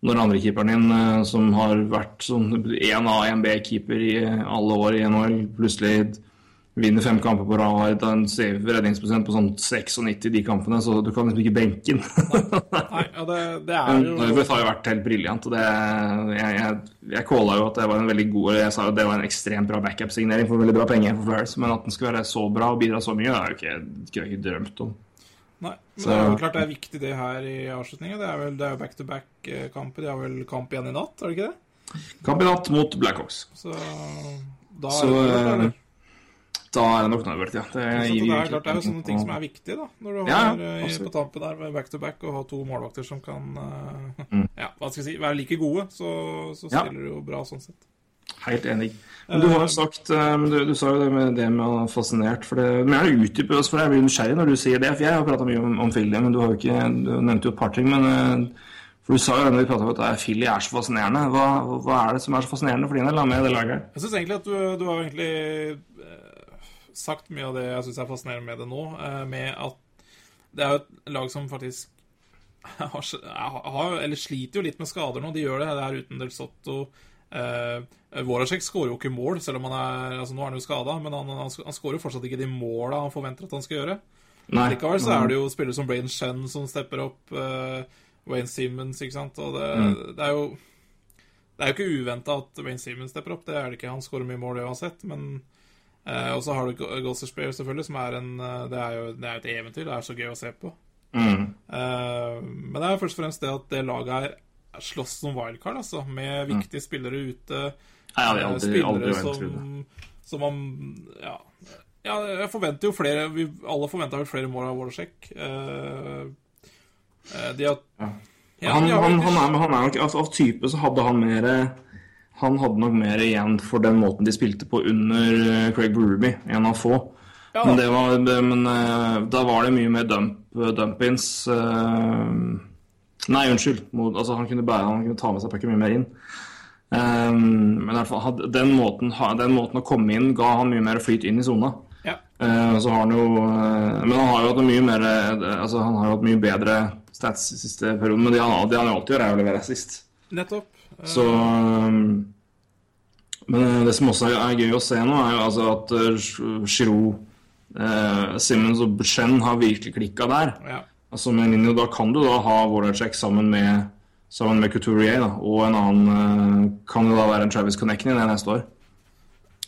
når andrekeeperen din, eh, som har vært sånn 1A, 1B-keeper i alle år i NHL, plutselig vinner fem kamper på rad, har en redningsprosent på sånn 96 de kampene, så du kan liksom ikke benke den. Nei, ja, det, det er jo Narveth har jo vært helt briljant. og det, Jeg, jeg, jeg calla jo at det var en veldig god Jeg sa jo at det var en ekstremt bra backup-signering for veldig bra penger for Flares, men at den skulle være så bra og bidra så mye, det er jo ikke, kunne jeg ikke drømt om. Nei, men Så- det er jo klart det er viktig det her i avslutningen. Det er vel det er jo back-to-back-kamper. De har vel kamp igjen i natt, er det ikke det? Kamp i natt mot Blackhawks. Så da Så, er det, klart, eh? Da er det nok Narveth, ja. Det, gir det, er klart, det er jo sånne ting som er viktige, da. Når du Ja, har ja, på tampen der med back-to-back og har to målvakter som kan eh, Mm. ja, hva skal jeg si, være like gode, så, så Ja. stiller du jo bra sånn sett. Helt enig. Men du har jo sagt eh, du, du sa jo det med det med fascinert. For det, men jeg utdyper oss, for jeg blir nysgjerrig når du sier det. For jeg har prata mye om, om Philly, men du har jo ikke Du nevnte jo et par ting. Men eh, for du sa jo når vi om at det Philly er så fascinerende. Hva, hva er det som er så fascinerende for din del La med det laget? Jeg syns egentlig at du, du har egentlig eh, sagt mye av det jeg syns er fascinerende med det nå, eh, med at det er jo et lag som faktisk har, har, eller sliter jo litt med skader nå. De gjør det. Det er uten Del Sotto. Uh, Voracek skårer jo ikke mål, selv om han er altså Nå er han jo skada, men han, han, han skårer fortsatt ikke de måla han forventer at han skal gjøre. Nei. Likevel så er det jo spillere som Brain Shen som stepper opp, uh, Wayne Simmons, ikke sant, og det, det er jo Det er jo ikke uventa at Wayne Simmons stepper opp, det er det ikke. Han skårer mye mål uansett, men uh, Og så har du Ghost of Spear, selvfølgelig, som er en Det er jo det er et eventyr, det er så gøy å se på. Mm. men det er først og fremst det at det laget her slåss som wildcard, altså, med viktige spillere ute. Nei, ja, aldri, spillere aldri som, som man ja, ja, jeg forventer jo flere vi, Alle forventa vel flere mål av Woloszek. Uh, de har Ja. ja, han, han, han, er, han er nok av, av type så hadde han mer Han hadde nok mer igjen for den måten de spilte på under eh, Craig Ruby, en av få. Ja. Men, det var, men eh, da var det mye mer dump, dump-ins. eh, nei, unnskyld. Mot, altså, han kunne bære, han kunne ta med seg pucken mye mer inn. Eh, men fall, den, måten, den måten å komme inn ga han mye mer flyt inn i sona. ja. Eh, han jo Men han har jo hatt mye mer Altså han har hatt mye bedre stats i siste periode. Men det han, det han alltid gjør, er å levere sist. Nettopp. Eh, Så um, Men eh, det som også er, gøy å se nå, er jo altså at Giroud, eh, Simmons og Chen har virkelig klikka der. ja. Altså med Nino, Da kan du da ha Voracek sammen med Sammen med Couturier, da, og en annen eh, kan jo da være en Travis Connecting det neste år.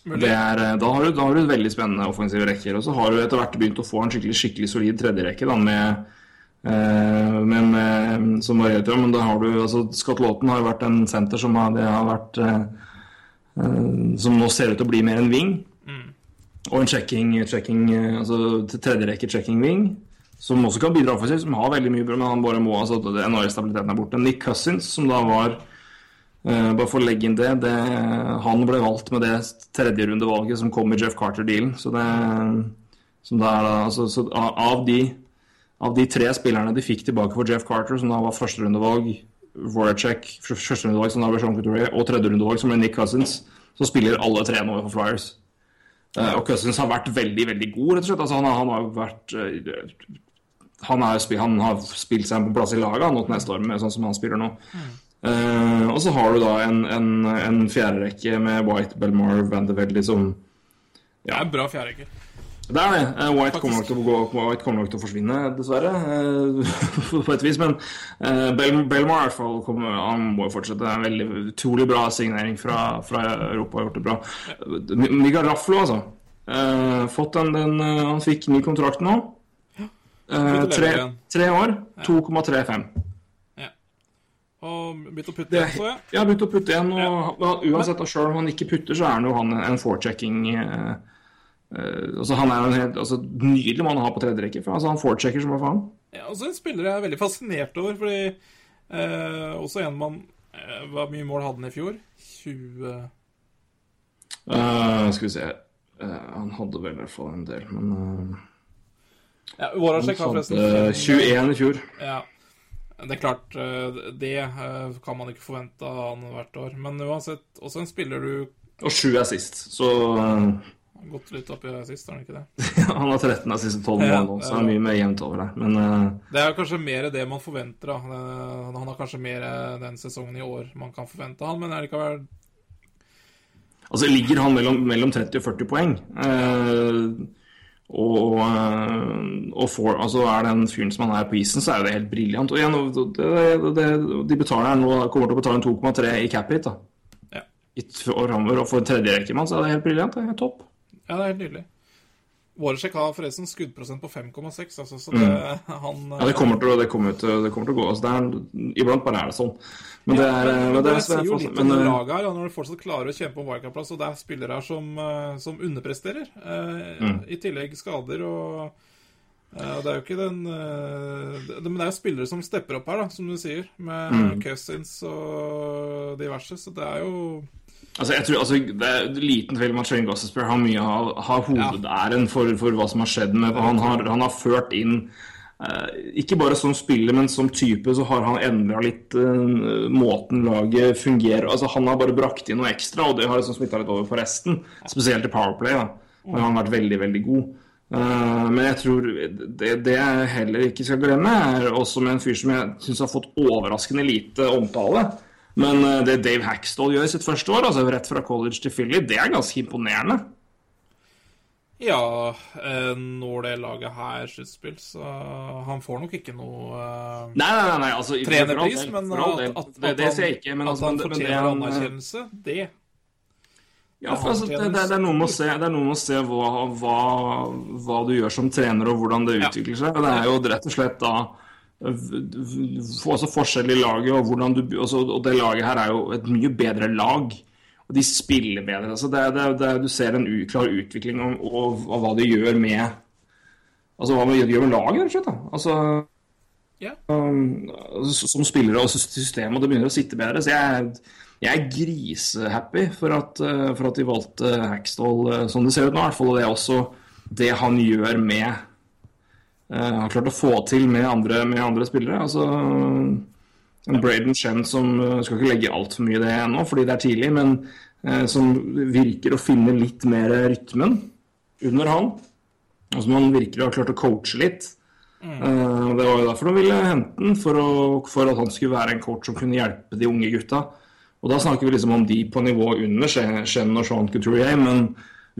Det er, eh, da, har du, da har du veldig spennende offensive rekker. Og så har du etter hvert begynt å få en skikkelig skikkelig solid tredjerekke da, med, eh, med, med som Marie tror, men da har du, altså Scott har vært en senter som har, det har vært eh, eh, Som nå ser ut til å bli mer en wing. Og en checking, checking eh, altså tredjerekke checking wing. Som også kan bidra offensivt, som har veldig mye bra, men han bare må altså, den enorme stabiliteten er borte. Nick Cousins, som da var uh, bare for å legge inn det, det Han ble valgt med det tredjerundevalget som kom i Jeff Carter-dealen. Så det som det er da, altså, så av, av de av de tre spillerne de fikk tilbake for Jeff Carter, som da var førsterundevalg, Voracek, førsterundevalg som da ble Sean Couturier, og tredjerundevalg som ble Nick Cousins, så spiller alle tre nå for Flyers. Eh, og Cousins har vært veldig, veldig god, rett og slett. Altså, han, har- han har vært eh, han, er, han har spilt seg på plass i laget han, neste år, med sånn som han spiller nå. Eh, og så har du da en, en, en fjerderekke med White, Belmar, Vanderveldy som Det er en bra fjerderekke. Det er det. Eh, White kommer, gå, White kommer nok til å forsvinne, dessverre. eh, på et vis. Men eh, Bel Belmar i hvert fall kommer, han må fortsette. Det er en veldig utrolig bra signering fra, fra Europa. Har gjort det bra. Miguel Rafflo, altså. Fått den, den, han fikk ny kontrakt nå. Eh, tre, tre år. 2,35. Og begynt å putte igjen, så jeg. Ja, begynt å putte igjen, og og uansett, selv om han ikke putter, så er han jo han en forechecking eh, altså Han er jo en helt altså, nydelig mann å ha på tredje rekke. For, altså, han forechecker som bare faen. Ja, også en spiller jeg er veldig fascinert over, fordi eh, også en man eh, Hvor mye mål hadde han i fjor? 20 uh, skal vi se uh, Han hadde vel i hvert fall en del, men uh, Ja, Voracek har forresten hadde 21 i fjor. Ja. Det er klart, eh, det eh, kan man ikke forvente av han hvert år. Men uansett, også en spiller du Og 7 er sist. Så har gått litt opp i sist, har han ikke det? han har 13 av siste 12 Ja, månedene, så det er mye mer jevnt over der. Men uh... Det er kanskje mer det man forventer, da. Eh, Han har kanskje mer eh, den sesongen i år man kan forvente han, men allikevel Altså ligger han mellom, mellom 30 og 40 poeng. Uh, og og for, altså er den fyren som han er på isen, så er det helt briljant. Og igjen, det, det, det, de betaler nå kommer til å betale 2,3 i cap hit. da. Ja. I år framover, og for en tredjerekkemann så er det helt briljant. Det er helt topp. Ja, det er helt nydelig. Voracek har forresten skuddprosent på 5,6, altså, så det han Mm. Ja, det kommer til, det kommer til, det kommer til å gå. Altså, det er, iblant bare er det sånn. Men det er, men, det det er, sier jo litt men, om eh, laget her, når du fortsatt klarer å kjempe om wildcard-plass, og det er spillere her som, eh, som underpresterer. Eh, Mm. I tillegg skader og eh, det er jo ikke den det, Men det er jo spillere som stepper opp her, da, som du sier, med Mm. Cousins og diverse, så det er jo Altså, jeg tror, altså, Det er liten tvil om at Shane Gossesper har mye av har hovedæren for, for hva som har skjedd med Han har, han har ført inn eh, Ikke bare som spiller, men som type så har han endra litt eh, måten laget fungerer altså Han har bare brakt inn noe ekstra, og det har liksom smitta litt over på resten. Spesielt i Powerplay. da hvor han har vært veldig, veldig god. Uh, men jeg tror det, det jeg heller ikke skal glemme, er også med en fyr som jeg syns har fått overraskende lite omtale. Men eh, det Dave Hackstall gjør i sitt første år, altså rett fra college til Philly, det er ganske imponerende. Ja, eh, når det laget her sluttspill, så han får nok ikke noe eh, Nei, nei, nei, altså, trenerpris, men at, at, at det han, sier jeg ikke. Men, at altså, han fortjener er en- anerkjennelse, det Ja, for altså, det, det, er noe med å se, det er noe med å se hva, hva, hva du gjør som trener, og hvordan det utvikler seg. Det er jo rett og slett da v- også forskjell i laget, og, hvordan du, også, og det laget her er jo et mye bedre lag. Og de spiller bedre. Altså, det, det, det, du ser en klar utvikling og, og, og hva de gjør med Altså hva de gjør med laget, rett og slett. Altså, um, som spillere og systemet, og det begynner å sitte bedre. Så jeg, jeg er grisehappy for at, uh, for at de valgte Hackstall uh, som det ser ut nå. i hvert fall, Og det er også det han gjør med Har klart å få til med andre, med andre spillere. Altså en Braden Shen som uh, Skal ikke legge altfor mye i det ennå, fordi det er tidlig, men eh, som virker å finne litt mer rytmen under han. Og som han å ha klart å coache litt. Eh, og Det var jo derfor de ville hente den, for, for at han skulle være en coach som kunne hjelpe de unge gutta. Og da snakker vi liksom om de på nivå under Shen og Sean Couturier, men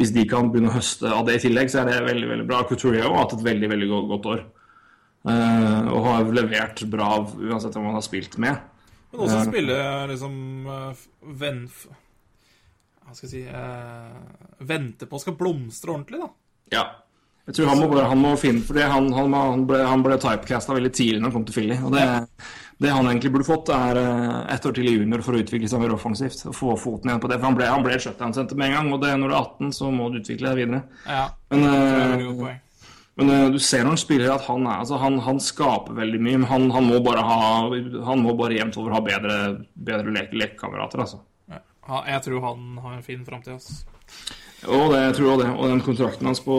hvis de kan begynne å høste av det i tillegg, så er det veldig veldig bra. Couturier har hatt et veldig veldig godt, år. Eh, og har levert bra uansett hvem han har spilt med. Men også spille liksom eh, venn... Hva skal jeg si eh, Vente på skal blomstre ordentlig, da. Ja. Jeg tror han må, han må finne Fordi han, han, han ble, han ble typecasta veldig tidlig når han kom til Philly. Og det, det han egentlig burde fått, er eh, ett år til i junior for å utvikle seg mer offensivt. Og få foten igjen på det. For han ble, han ble shutdown-senter med en gang, og det, når du er 18, så må du utvikle deg videre. Ja, Men, det er eh, men eh, du ser når han spiller at han, er, altså, han, han skaper veldig mye. Men han, han må bare ha Han må bare jevnt over ha bedre, bedre lekekamerater, altså. Ja. Jeg tror han har en fin framtid, ass. Og det jeg tror det. Og den kontrakten hans på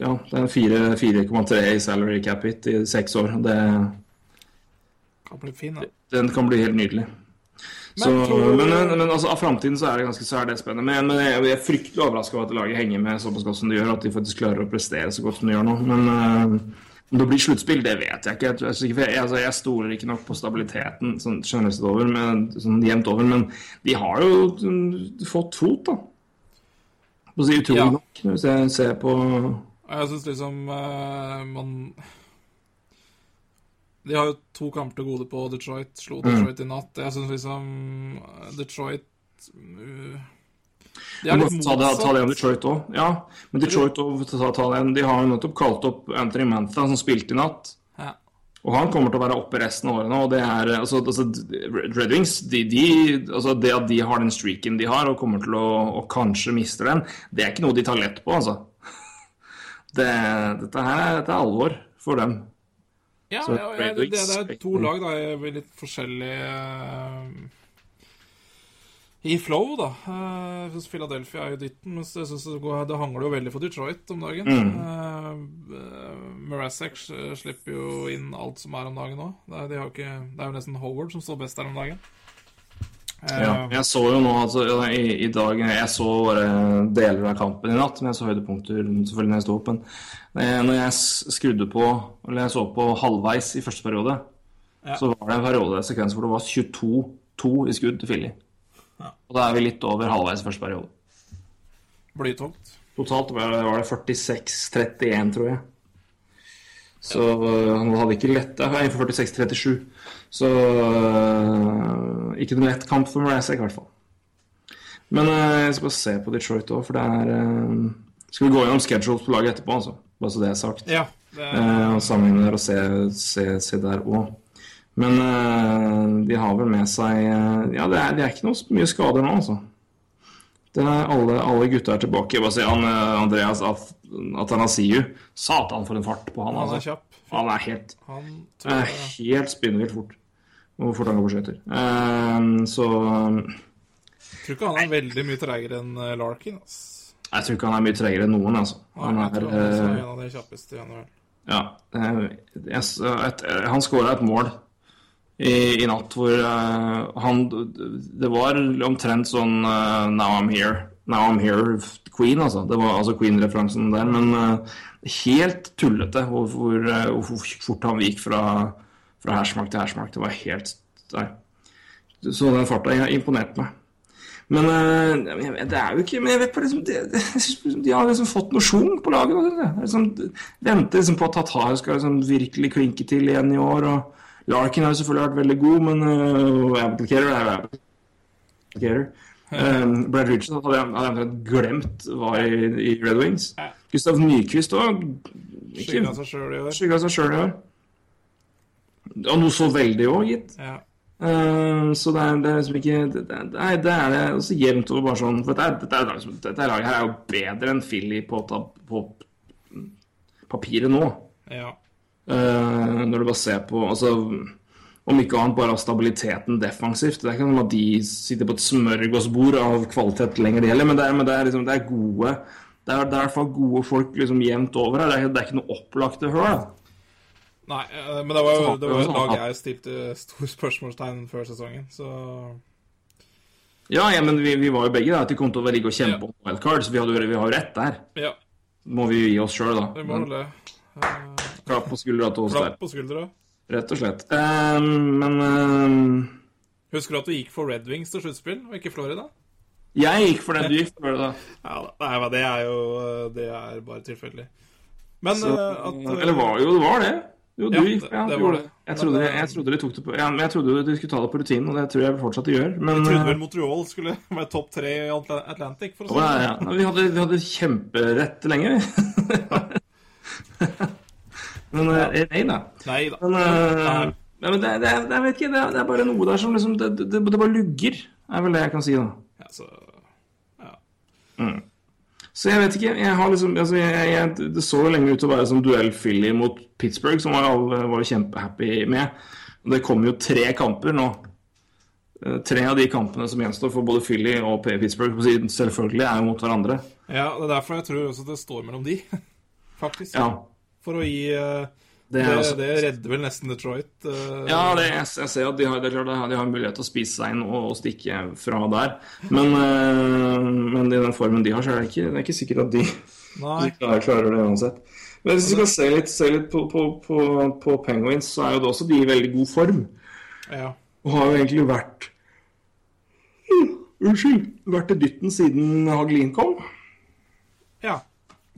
Ja, det er 4,3 i salary cap hit i seks år. Det Kan bli fin, da. den kan bli helt nydelig. Men Så, tror- men, men altså, av framtiden så er det ganske så er det spennende. Men, men jeg, jeg er fryktelig overraska over at laget henger med såpass godt som de gjør. At de faktisk klarer å prestere så godt som de gjør nå. Men uh, om det blir sluttspill, det vet jeg ikke. Jeg, jeg, altså, jeg stoler ikke nok på stabiliteten sånn generelt over, men, sånn jevnt over. Men de har jo sånn, fått fot, da. På å si utrolig Ja. nok, hvis jeg ser på Jeg syns liksom eh, man De har jo to kamper til gode på Detroit. Slo Mm. Detroit i natt. Jeg syns liksom eh, Detroit uh, De er litt motsatt. ta det, ta det om. Detroit òg. Ja, men Detroit og, ta, ta. De har jo nettopp kalt opp Anthony Mantha, som spilte i natt. Og han kommer til å være oppe resten av året nå. Og det er altså, altså Red Wings, de, de, altså det at de har den streaken de har, og kommer til å og kanskje mister den, det er ikke noe de tar lett på, altså. Det, dette her er, dette er alvor for dem. Ja, Så ja, ja, det, det er to lag da, i litt forskjellig eh, I flow, da. Eh, Jeg synes Philadelphia er jo dytten, mens jeg synes det, går, det hangler jo veldig for Detroit om dagen. Mm. Uh, Mrazek slipper jo inn alt som er om dagen òg. Det, de det er jo nesten Howard som står best der om dagen. Eh, Ja, jeg så jo nå altså, i, i dag Jeg så bare deler av kampen i natt, men jeg så høydepunkter selvfølgelig når jeg sto opp. Men eh, når jeg skrudde på, eller jeg så på halvveis i første periode, Ja. så var det en periode sekvens hvor det var 22-2 i skudd til Og da er vi litt over halvveis i første periode. Blytungt. Totalt var det, var det 46-31, tror jeg. Så øh, han hadde ikke lett Nei, 46-37. Så øh, ikke noen lett kamp for Mrazek, i hvert fall. Men øh, jeg skal bare se på Detroit òg, for det er Skal vi gå gjennom schedules på laget etterpå, altså? Bare så det er sagt. Ja. Det er, Eh, og sammenligne der og se, se, se der òg. Men uh, de har vel med seg uh, Ja, det er, det er ikke noe mye skader nå, altså. Det er alle, alle gutta er tilbake. Jeg bare si han, uh, Andreas At- Atanasiu. Satan, for en fart på han. han er Altså. kjapp. Han er helt, Han jeg helt spinnvilt fort. Hvor fort han går på skøyter. så så tror ikke han er veldig mye treigere enn Larkin. Ass. jeg tror ikke han er mye treigere enn noen, altså. Han jeg er tror han er en av de kjappeste. i NHL. Ja. Jeg, et, han skåra et mål i, i natt hvor uh, han Det var omtrent sånn uh, Now I'm here. Now I'm here, Queen, altså. Det var altså Queen-referansen der. Men uh, helt tullete hvor, hvor, hvor fort han gikk fra, fra hersmak til hersmak. Det var helt Nei. Så den farta imponerte imponert meg. Men det er jo ikke Men jeg vet bare liksom, det, det, liksom De har liksom fått noe schwung på laget. Liksom, venter liksom på at Tatar skal liksom virkelig klinke til igjen i år. Og Larkin har jo selvfølgelig vært veldig god, men uh, Abdelkader er jo Abdelkader. Um, Brad Richards hadde jeg omtrent glemt var i, i Red Wings. Ja. Gustav Nyquist òg. Skylda seg sjøl i år. Skygga seg sjøl i år. Og noe så veldig òg, gitt. Ja. Uh, så det er, det er liksom ikke det, det, Nei, det er det også jevnt over bare sånn For dette, dette, liksom, dette laget her er jo bedre enn Philly på, på papiret nå. ja. Eh, når du bare ser på altså, Om ikke annet bare av stabiliteten defensivt. Det er ikke sånn at de sitter på et smørgåsbord av kvalitet lenger, det heller, men det er, men det er, liksom, det er gode det er, det er i hvert fall gode folk liksom jevnt over her. Det er, det er ikke noe opplagte da. Nei, eh, men det var jo det var jo et Sånn, lag jeg stilte store spørsmålstegn før sesongen, så Ja, ja, men vi, vi var jo begge der at de kom til å ligge og kjempe om wildcard, så vi, hadde, vi har jo rett der. ja, Må vi jo gi oss sjøl, da. vi må Men det. Eh, Klapp på skuldra til oss der. Klapp på skuldra. Rett og slett. Ehm, men ehm, Husker du at du gikk for Red Wings til sluttspill, og ikke Florida? jeg gikk for den du gikk for, da. Ja. Nei, men det er jo Det er bare tilfeldig. Men Så, eh, at eh, eller var jo, det var det. Jo, du Ja, gikk ja, det var det. Jeg trodde, jeg, jeg, trodde de tok det på Ja, men jeg trodde de skulle ta det på rutinen, og det tror jeg fortsatt de gjør. Men Jeg trodde eh, vel Montreal skulle være topp tre i Atlantic, for å si ja, det ja, sånn. ja. Vi, hadde, vi hadde kjemperett lenge, vi. men eh, nei da. Nei da. Men, eh, Nei. ja, men det, det, jeg vet ikke, det er, det er bare noe der som liksom Det, det, bare lugger, er vel det jeg kan si, da. Ja, så, Så jeg vet ikke. jeg har liksom, altså jeg, jeg, Det så jo lenge ut til å være som duell Philly mot Pittsburgh, som var alle var kjempehappy med. Det kommer jo tre kamper nå. Eh, Tre av de kampene som gjenstår for både Philly og Pittsburgh, selvfølgelig er jo mot hverandre. ja, det er derfor jeg tror også det står mellom de, faktisk. Ja, For å gi eh, det det, er altså, det redder vel nesten Detroit. eh, ja det, jeg, jeg ser at de har, det klart, de har mulighet til å spise seg inn og, og stikke fra der. Men, uh, men i den formen de har, så er det ikke, det er ikke sikkert at de De klarer, klarer det uansett. Men hvis vi skal se litt, se litt på, på, på, på Penguins, så er jo det også de i veldig god form. Ja. Og har jo egentlig vært Unnskyld. Vært i dytten siden Hagelin kom. ja.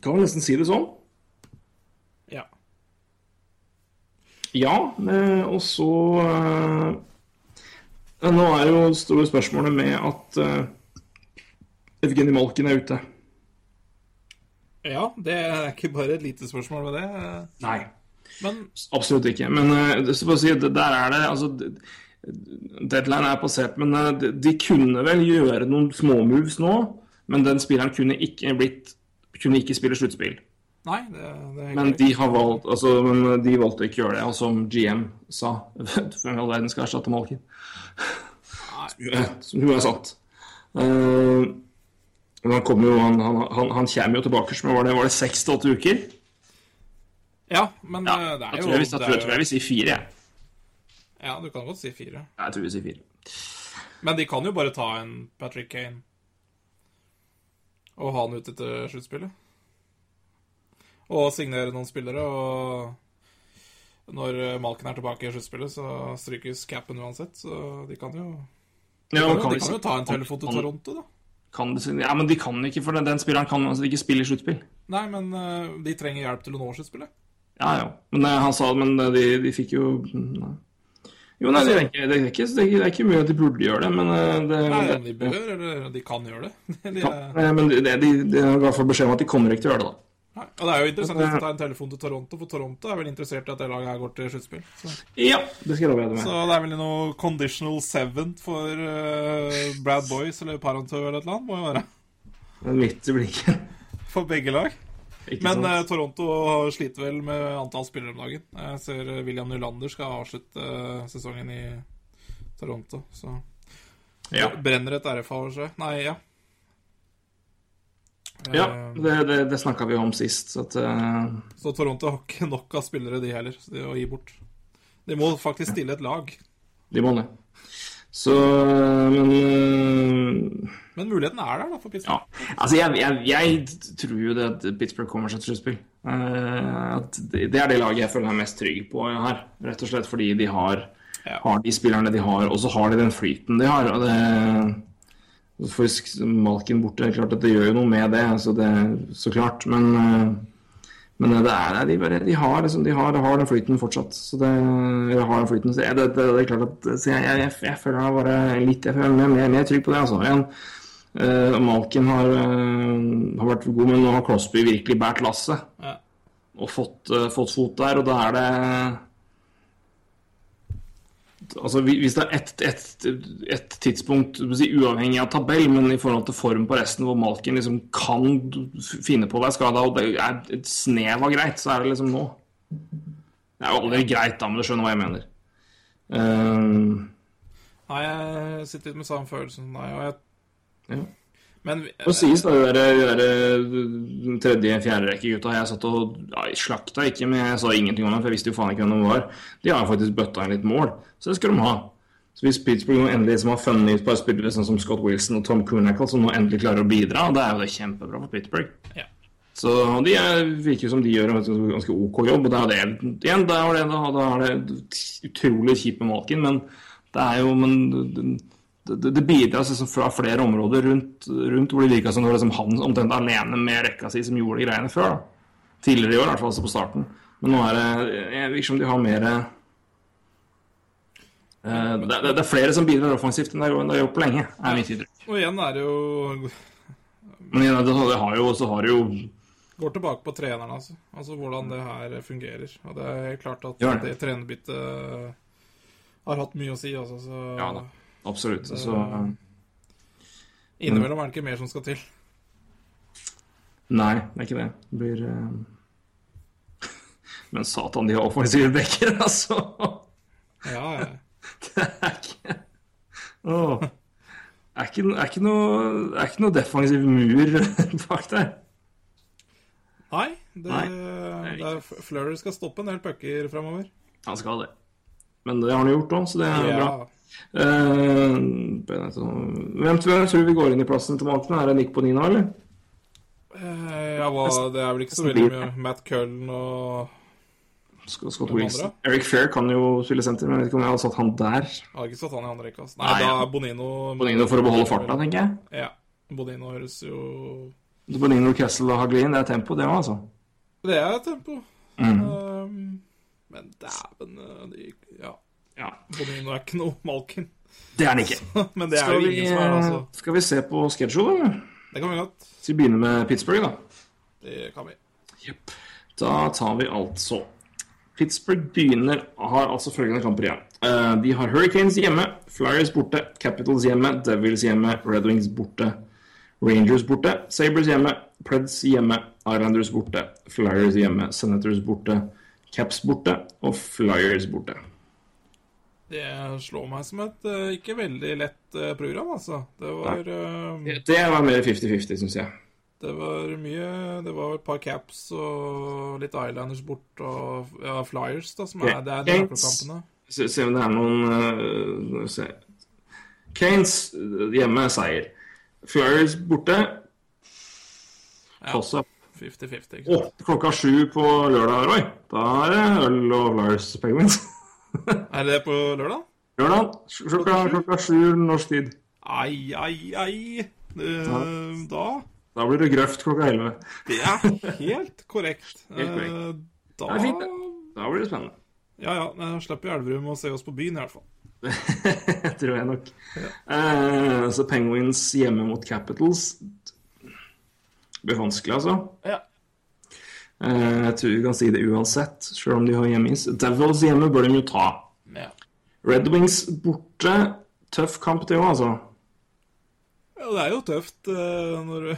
Kan vel nesten si det sånn. Ja. Ja, eh, og så eh, Nå er jo store spørsmålet med at eh, Evgenij Malkin er ute. ja, det er ikke bare et lite spørsmål med det. Nei. Men Absolutt ikke. Men si, der er det altså, Deadline er passert, men de, de kunne vel gjøre noen småmoves nå. Men den spilleren kunne ikke blitt Kunne ikke spille sluttspill. Nei, det, det er Men de har valgt altså, men de valgte ikke å gjøre det. Og som GM sa Hvem i all verden skal erstatte Malkin? Som jo er sant. Uh, men han kommer jo Han, han, han, kommer jo tilbake som var det, var det seks til åtte uker. Ja, men Ja, eh, det er tror jo jeg, vi- da det tror jeg, tror jeg vil si fire. jeg. Ja, du kan godt si fire. Ja, Jeg tror vi sier fire. Men de kan jo bare ta en Patrick Kane og ha han ute til sluttspillet. Og signere noen spillere, og når Malken er tilbake i sluttspillet, så strykes capen uansett, så de kan jo De kan, ja, kan de kan jo ta en telefon til Toronto, da. Kan de, ja, men de kan ikke, for den, den spilleren kan altså ikke spille i sluttspill. Nei, men eh, de trenger hjelp til å nå sluttspillet. Ja, ja. Men eh, han sa men eh, de, de fikk jo nei. Jo, nei, det er, ikke, det, er ikke, det, er ikke, det er ikke mye at de burde gjøre det, men det, Nei, det, de bør, eller de kan gjøre det. De ja, er, eh, Men de, de, de har i hvert fall beskjed om at de kommer ikke til å gjøre det, da. Nei. Og det er jo interessant å ta en telefon til Toronto, for Toronto er vel interessert i at det laget her går til sluttspill. Ja, det skal jeg love deg med. så det er vel noe conditional seventh for uh, Brad Boys eller Parentø eller et eller annet, må jo være. Midt i blikket. For begge lag. Ikke Men eh, Toronto sliter vel med antall spillere om dagen. Jeg ser eh, William Nylander skal avslutte uh, sesongen i Toronto, så ja. brenner et RFA over seg. Nei, ja. Ja, Eh, det, det, det snakka vi om sist, så at uh... Så Toronto har ikke nok av spillere, de heller, å gi bort. De må faktisk stille et lag. de må det. Så Men uh... Men muligheten er der, da, for Ja. Altså, jeg, jeg, jeg tror jo det at Pittsburgh kommer seg til sluttspill. Uh, det, det er det laget jeg føler meg mest trygg på her. Rett og slett fordi de har Ja. har de spillerne de har, og så har de den flyten de har. og det for Malken Malkin borte, det er klart at det gjør jo noe med det, så, det, så klart. Men, eh, men det er, det. de, bare, de, har, liksom, de har, har den flyten fortsatt. Så det, eller har den flyten, så jeg, det, det, det er klart at så jeg, jeg, jeg føler meg bare litt Jeg føler meg mer, mer trygg på det. altså. Igjen. Uh, Malkin har, uh, har vært god, men nå har Crosby virkelig båret lasset Ja. og fått, uh, fått fot der, og da er det Altså, Hvis det er ett et, et tidspunkt si, uavhengig av tabell, men i forhold til form på resten, hvor Malkin liksom kan finne på å være skada, og det er et snev av greit, så er det liksom nå. Det er jo aldri greit, da, men du skjønner hva jeg mener. Um... Nei, jeg sitter litt med samme følelsen. Nei, og jeg... Ja. Men og sies da, de der, de der tredje, fjerde rekke gutta jeg satt og ja, slakta ikke, men jeg sa ingenting om dem, for jeg visste jo faen ikke hvem de var. De har faktisk bøtta inn litt mål, så det skal de ha. Så hvis Pittsburgh nå endelig som har funnet et par spillere sånn som Scott Wilson og Tom Kunackle, som nå endelig klarer å bidra, da er jo det kjempebra for Pittsburgh. Ja. Så de er, virker som de gjør en ganske OK jobb, og det er det igjen, det er det, da, da er det utrolig kjipt med Malkin, men det er jo men, det, det, bidrar liksom fra flere områder rundt, rundt hvor det virka som det var liksom han omtrent alene med rekka si som gjorde de greiene før. da. Tidligere i år, i hvert fall altså på starten. Men nå er det virker som de har mer eh, det, det, det er flere som bidrar offensivt enn det har gjort på lenge, er mitt inntrykk. Og igjen er det jo Men igjen, det, det har jo, så har det jo Går tilbake på treneren, altså. Altså hvordan det her fungerer. Og det er helt klart at det. trenerbyttet har hatt mye å si, altså. Så Ja da. Absolutt. Så innimellom er det ikke mer som skal til. Nei, det er ikke det. Det blir uh... Men satan, de har offensive backer, altså! Ja, ja. Det er ikke Det Er ikke, er ikke noe Er ikke noe defensiv mur bak der. Nei, det, Nei, det er Flurry skal stoppe en del pucker fremover. Han skal det. Men det har han gjort òg, så det er Ja. bra. Eh, hvem tror jeg tror vi går inn i plassen til Malcolm? Er det Nick Bonino, eller? Eh, ja, hva, det er vel ikke så veldig mye Matt Cullen og Scott Scott Wilson. andre? Eric Fair kan jo spille senter, men jeg vet ikke om jeg hadde satt han der. Jeg har ikke satt han i andre rekke. altså. Nei, Nei, da er Bonino Bonino for å beholde farta, tenker jeg. Ja. Bonino høres jo Bonino, Kessel og Haglin, det er tempo, det òg, altså. Det er tempo. Mm. Um, men dæven eh, de, Ja. Ja. Bonino er ikke noe Malkin. Det er han ikke. Men det er Skal jo vi, ingen som er altså. skal vi se på schedule, eller? Det kan vi godt. Skal vi begynne med Pittsburgh, da? Det kan vi. Yep. Da tar vi altså Pittsburgh begynner har altså følgende kamper igjen. Eh, de har Hurricanes hjemme, Flyers borte, Capitals hjemme, Devils hjemme, Red Wings borte, Rangers borte, Sabres hjemme, Preds hjemme, Islanders borte, Flyers hjemme, Senators borte, Caps borte og Flyers borte. Det slår meg som et eh, ikke veldig lett eh, program, altså. Det var, eh, Det var mer 50-50, syns jeg. det var mye Det var et par caps og litt eyeliners bort og ja, Flyers, da, som er, det er nøkkelkampene. Se, se om det er noen uh, se. Kanes hjemme seier. Flyers borte. Toss up. 50-50. ikke Å, klokka sju på lørdag, Roy. Da er det øl og Flyers Penguins. Er det på lørdag? lørdag klokka, klokka sju norsk tid. Ai, ai, ai. Uh, da Da blir det grøft klokka elleve. Det er helt korrekt. Helt korrekt. Eh, da Det er fint, det. Da blir det spennende. Ja, ja. Da slipper Elverum å se oss på byen, i hvert fall. Tror jeg nok. Eh, så Penguins hjemme mot Capitals Det blir vanskelig, altså. Ja. Eh, jeg tror vi kan si det uansett, selv om de har hjemmeis. Devils hjemme bør de jo ta. ja. Red Wings borte. Tøff kamp, det òg, altså. Ja, det er jo tøft eh, når du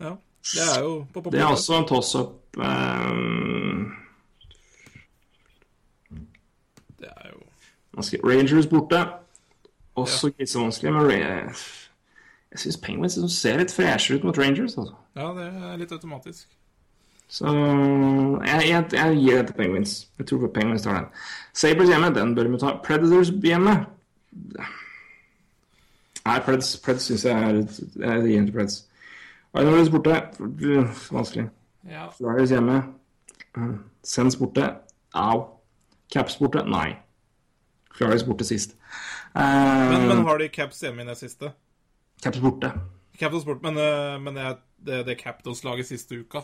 Ja. Det er jo på Det er også en toss-up. Um... Det er jo vanskelig. Rangers borte. Også ikke så vanskelig, men jeg syns Penguins liksom ser litt freshere ut mot Rangers. altså. Ja, det er litt automatisk. Så jeg, jeg, jeg gir det til Penguins. Jeg tror på Penguins tar den. Sabres hjemme, den bør vi ta. Predators hjemme. Nei, Preds, Preds syns jeg er Jeg gir den til Preds. Islanders borte. Vanskelig. Ja. Flyers hjemme. Sens borte. Au. Caps borte. Nei. Flyers borte sist. Uh, Men, men har de Caps hjemme i det siste? Caps borte. Caps borte, men, eh, men det, det, det Capitals-laget siste uka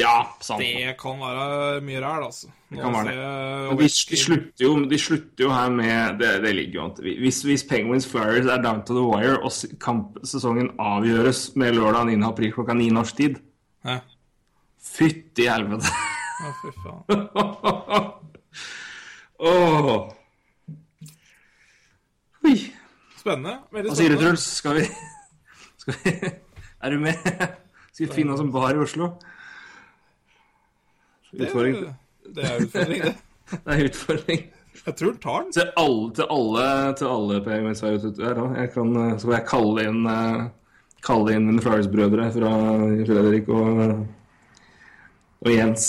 Ja, sant. Det kan være mye ræl, altså. Det kan være det. Men de, de, slutter jo, de slutter jo her med Det, det ligger jo an til hvis, hvis Penguins Flyers er down to the wire, og kampsesongen avgjøres med lørdag 9. april klokka 9 norsk tid Hæ? Fytti helvete. Å, fy faen. oh. Oi. Spennende. Veldig Hva sier du. Truls? Skal vi, skal vi Er du med? Skal vi finne oss en bar i Oslo? Utfordring. Det, det er utfordring, det. Det er utfordring. Jeg tror han tar den. Til alle, til alle, til alle her. Jeg kan, eh, så jeg kalle inn eh, Kalle inn mine Flyers-brødre fra Fredrik og, og Jens.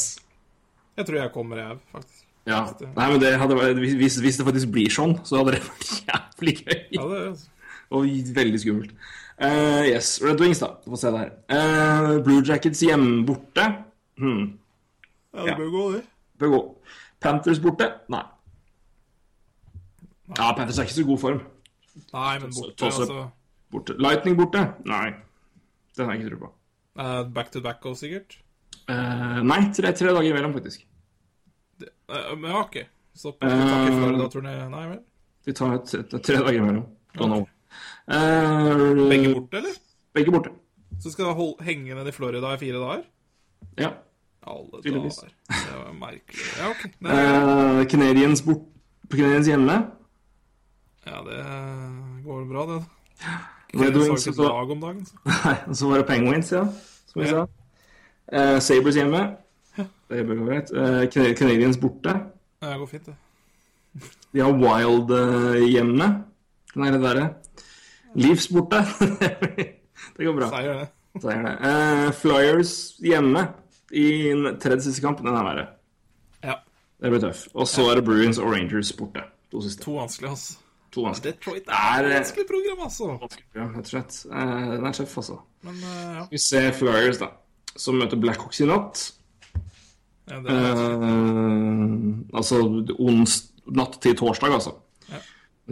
Jeg tror jeg kommer, jeg, faktisk. Ja. Nei, men det hadde vært, hvis, hvis det faktisk blir sånn, så hadde det vært jævlig gøy. Ja, det, Og veldig skummelt. Uh, yes, Red Wings, da. Få se det her. Eh, Blue Jackets hjemme borte. Hmm. Ja, det bør gå, det. Bør gå. Panthers borte? Nei. Ja, Panthers er ikke så god form. Nei, men borte, altså. Borte. Lightning borte? Nei. Den har jeg ikke tro på. Uh, back to back også, sikkert. Uh, nei, tre, tre dager imellom, faktisk. Eh, men ja, OK. Så på Florida-turné Nei vel. De tar et, et, tre dager imellom. Okay. Begge borte, eller? Begge borte. Så skal du henge ned i Florida i fire dager? Ja. Alle Tydeligvis. dager. Det var merkelig. Ja, OK. Det, Eh, Canadiens bort Canadiens hjemme. ja, det går bra, det. Red Wings ikke så, et lag om dagen. Så. nei, og så var det Penguins, ja. Som vi Ja. sa. Uh, Sabres hjemme. Det bør gå greit. Uh, Canadiens borte. Ja, det går fint, det. De har Wild uh, hjemme. Den er det verre. Leafs borte. det går bra. Seier, det. Seier det. Eh, Flyers hjemme i den tredje siste kamp. Den er verre. Ja. Det blir tøff. Og så er det Bruins og Rangers borte. To siste. To vanskelige, altså. To vanskelig. Detroit Det er, et eh, vanskelig program, altså. Ja, rett og slett. Eh, den er tøff, altså. Men eh, ja. Vi ser Flyers, da. Som møter Blackhawks i natt. ja det er, uh, altså ons natt til torsdag, altså.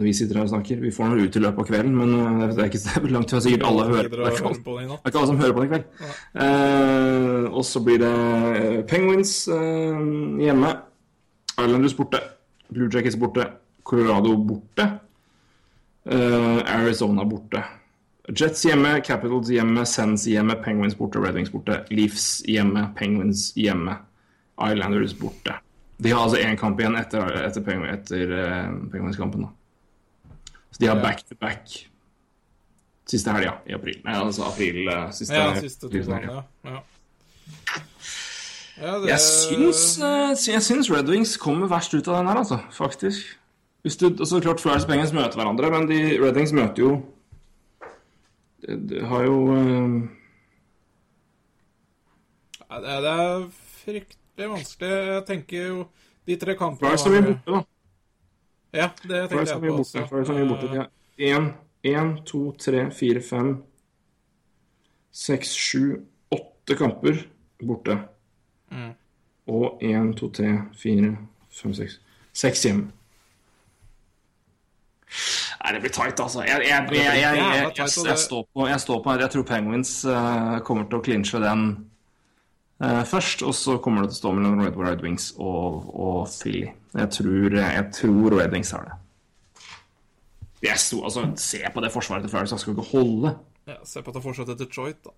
Ja. Når vi sitter her og snakker. Vi får noe ut i løpet av kvelden, men eh, det er ikke langt til sikkert alle hører på det. det er ikke alle som hører på det i kveld. Eh, og så blir det eh, Penguins eh, hjemme. Islanders borte. Blue Jackets borte. Colorado borte. Eh, Arizona borte. Jets hjemme, Capitals hjemme, Sens hjemme, Penguins borte, Red Wings borte. Leafs hjemme, Penguins hjemme. Islanders borte. De har altså én kamp igjen etter, etter, etter, etter Penguins-kampen. da. Så de har back-to-back siste helga i april. Nei, altså april eh, siste, Ja, siste to april- ja. ja. ja det, Jeg syns, eh, jeg syns Red Wings kommer verst ut av den her, altså. Faktisk. Hvis du, altså, klart Flyers og Penguins møter hverandre, men de Red Wings møter jo De, de har jo eh, Ja, det, er- det er fryktelig vanskelig. Jeg tenker jo De tre kampene Flyers er mye borte, da. Ja, det tenkte jeg på også. Før så mye borte. Ja. Én, én, to, tre, fire, fem, seks, sju, åtte kamper borte. Mm. Og én, to, tre, fire, fem, seks Seks hjem Nei, det blir tight, altså. Jeg, jeg, jeg, jeg står på Jeg tror Penguins uh, kommer til å clinche den først. Og så kommer det til å stå mellom Red, Wings og, og Philly. Jeg tror, jeg tror Red Wings har det. Jeg sto, altså, Se på det forsvaret til Flyers, han skal ikke holde. Ja, Se på at det fortsatt er Detroit, da.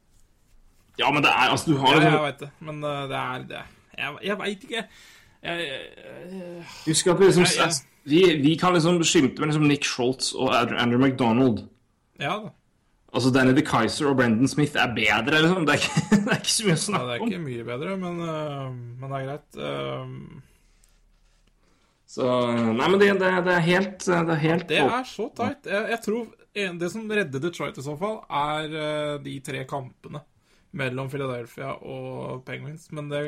Ja, men det er altså Du har Ja, jeg veit det, men eh, det er det. Jeg, jeg veit ikke. Jeg, jeg, Husk at vi liksom jeg, vi, vi kan liksom skimte med liksom Nick Schultz og Andrew McDonald. ja da. Altså Danny DeKaiser og Brendan Smith er bedre, liksom. Det er ikke, det er ikke så mye å snakke Ja, Nei, det er ikke mye bedre, men, eh, men det er greit. Eh, Så, nei, men det, det, det er helt Det er helt Det er så tight. Jeg, jeg tror en, det som redder Detroit i så fall, er eh, de tre kampene mellom Philadelphia og Penguins, men det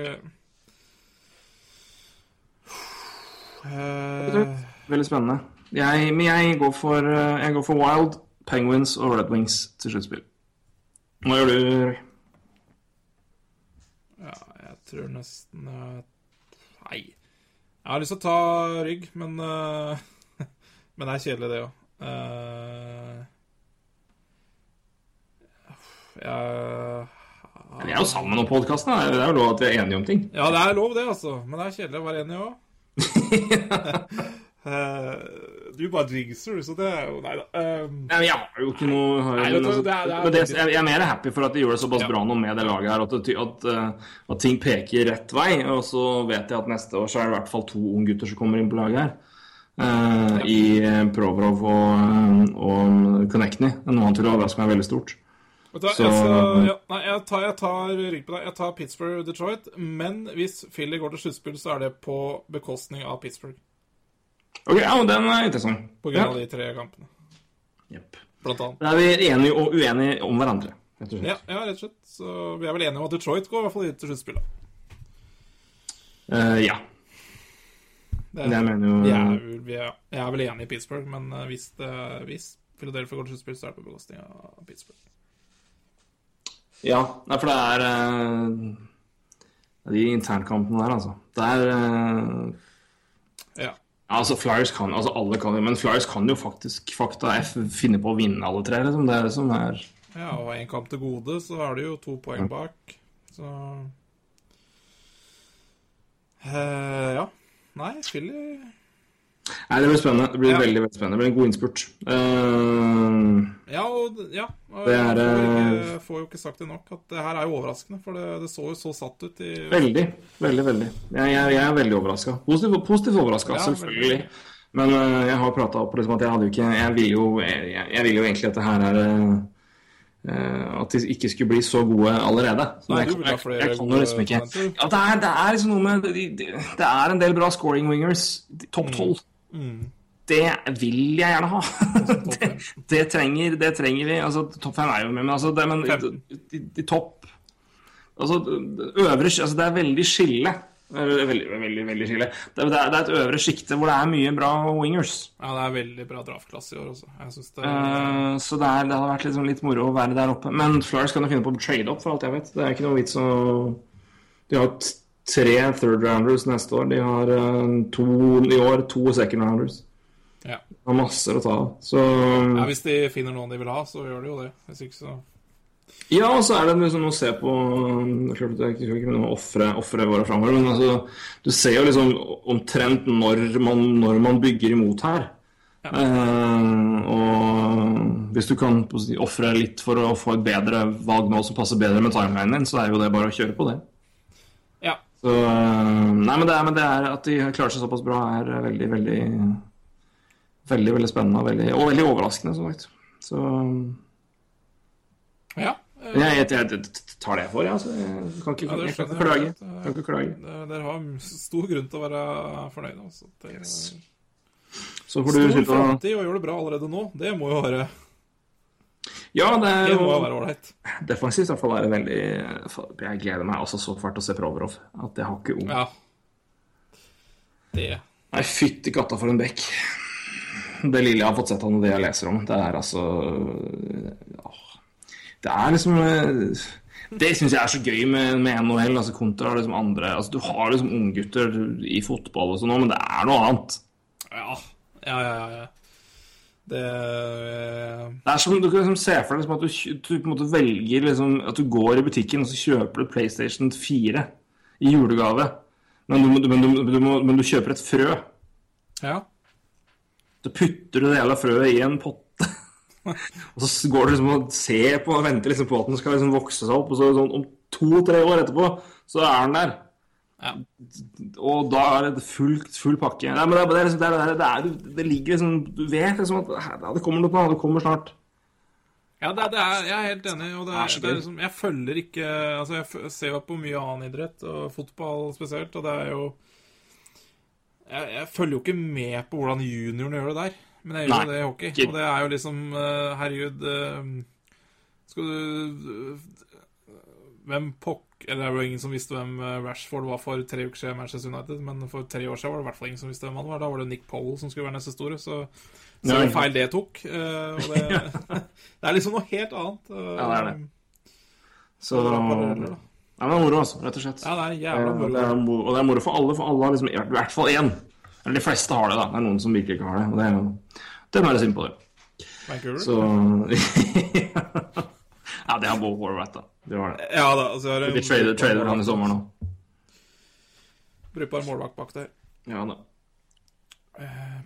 uh... Veldig spennende. Jeg, men jeg går, for, jeg går for Wild, Penguins og Red Wings til sluttspill. Hva gjør du? Roy? Ja, jeg tror nesten eh, Nei. Jeg har lyst til å ta rygg, men uh, Men det er kjedelig, det òg. Uh, jeg Vi er jo sammen om podkasten. Det er jo lov at vi er enige om ting. Ja, det er lov, det, altså. Men det er kjedelig å være enig òg. du bare jinxer, så det er jo Nei da. Um, Nei, jeg har jo ikke noe har, Nei, altså, det er- det er men det, jeg, jeg er mer happy for at de gjør det såpass Ja. bra nå med det laget her, at, det, at, uh, at ting peker rett vei. Og så vet jeg at neste år så er det i hvert fall to unggutter som kommer inn på laget her. Uh, I Provrov og, og Connectney. Noe annet vil overraske meg veldig stort. Da, Så- jeg, skal, ja, nei, jeg tar, jeg tar rygg på deg. Jeg tar Pittsburgh Detroit. Men hvis Philly går til sluttspill, så er det på bekostning av Pittsburgh. Ok, ja, men Den er interessant. På grunn Ja. av de tre kampene, Yep. blant annet. Da er vi enige og uenige om hverandre. Rett og slett. Ja, ja, rett og slett. Så vi er vel enige om at Detroit går i hvert fall til sluttspillet. Uh, ja. Det Jeg mener jo vi er, vi er, jeg er vel enig i Pittsburgh, men eh, hvis, det, hvis Philadelphia går til sluttspill, så er det på bekostning av Pittsburgh. Ja, for det er eh, De internkampene der, altså. Det er Ja. Ja, altså Flyers kan altså alle kan jo, men Flyers kan jo faktisk fakta F finne på å vinne alle tre. Liksom. Det er det som er ja, og én kamp til gode, så har det jo to poeng bak. Så eh, Ja. Nei, Philly Nei, det blir spennende. Det blir Ja. veldig veldig spennende. Det blir en god innspurt. Uh, Ja, og ja. og Det er, jeg får, eh, får jo ikke sagt det nok at det her er jo overraskende, for det, det så jo så satt ut i veldig, veldig. veldig. Jeg, jeg, jeg er veldig overraska. Positivt, positiv overraska, Ja, selvfølgelig. veldig. Men uh, jeg har prata opp liksom, at jeg hadde jo ikke Jeg vil jo, jeg, vil jo egentlig at det her er eh, At de ikke skulle bli så gode allerede. Så Nei, jeg, jeg, jeg kan jo liksom ikke. Ja, det er, det er liksom noe med de- de- Det er en del bra scoring wingers. Topp tolv. Mm. Det vil jeg gjerne ha. det, det, trenger, det trenger vi. Altså, topp fem er jo med, men, altså, det, men Femten. de, de topp Altså, øvre altså, Det er veldig skille. Er Veldig, veldig, veldig skille. Det, det, er, er et øvre sjikte hvor det er mye bra wingers. Ja, det er veldig bra draftklasse i år også. Det Eh, så det, er, det hadde vært liksom litt moro å være der oppe. Men Flyers kan jo finne på å trade opp, for alt jeg vet. Det er ikke noe vits å De har t- tre third rounders neste år. De har eh, to i år, to second rounders. ja. De har masser å ta av. Så ja, Hvis de finner noen de vil ha, så gjør de jo det. Hvis ikke, så Ja, og så er det liksom å se på Klart at jeg ikke noe ofre ofre våre framover, men altså, du ser jo liksom omtrent når man, når man bygger imot her. Eh, og hvis du kan ofre litt for å få et bedre valg nå som passer bedre med timelinen din, så er jo det bare å kjøre på det. Så, eh, nei, men det, er, men det er at de klarer seg såpass bra, er veldig, veldig Veldig, veldig spennende og veldig, og veldig overraskende, som sagt. Så Ja. eh, jeg, jeg, jeg, tar det for, jeg. Altså. Jeg kan ikke, Ja, jeg kan ikke klage. kan ikke klage. det- Dere har stor grunn til å være fornøyde. Altså. Det, Så får du Stor framtid og gjør det bra allerede nå. Det må jo være, Ja, det er det må jo jo være ålreit. defensivt i hvert fall er det veldig Jeg gleder meg altså så fælt til å se Proverov. At jeg har ikke ung. Ja. Det Nei, fytti katta for en bekk. Det lille jeg har fått sett han og det jeg leser om, det er altså. Det er liksom eh, Det syns jeg er så gøy med, med NHL, altså kontra liksom andre altså Du har liksom unggutter i fotball og sånn òg, men det er noe annet. Ja. Ja, ja, ja. ja. Det Det er som Du kan liksom se for deg liksom at du, du på en måte velger liksom, At du går i butikken og så kjøper du PlayStation 4 i julegave. Men du, men, du, men du kjøper et frø. Ja. Så putter du det jævla frøet i en potte. og så går du liksom og ser på og venter liksom på at den skal liksom vokse seg opp. Og så sånn, om to-tre år etterpå så er den der. Ja. Og da er det full, full pakke. Nei, men det, det, liksom, det, er, det, er, det ligger liksom Du vet liksom at ja, det kommer noe på, det kommer snart. Ja, det, det er, jeg er helt enig. Og er liksom, jeg følger ikke Altså, jeg ser jo på mye annen idrett, og fotball spesielt, og det er jo Jeg, jeg følger jo ikke med på hvordan juniorene gjør det der, men jeg gjør jo det i hockey. Og det er jo liksom eh, Herregud eh, Skal du Hvem pokk... Eller det var ingen som visste hvem eh, Rashford var for tre uker siden i Manchester United, men for tre år siden var det i hvert fall ingen som visste hvem han var. Da var det Nick Powell som skulle være neste store, så så Ja, feil det tok. eh, og det, det er liksom noe helt annet. eh, Ja, det er det. Så det men det er moro, altså. Rett og slett. Ja, det er jævla moro. det er moro, og det er moro for alle, for alle har liksom i hvert fall én Eller de fleste har det, da. Det er noen som virkelig ikke har det. Og det er jo Dem er det synd på, det. Vancouver? Så Ja, det har Bo Horvath, da. Det var det. Ja da, altså en De trader, trader han i sommer nå. Brukbar målvakt bak der. Ja da.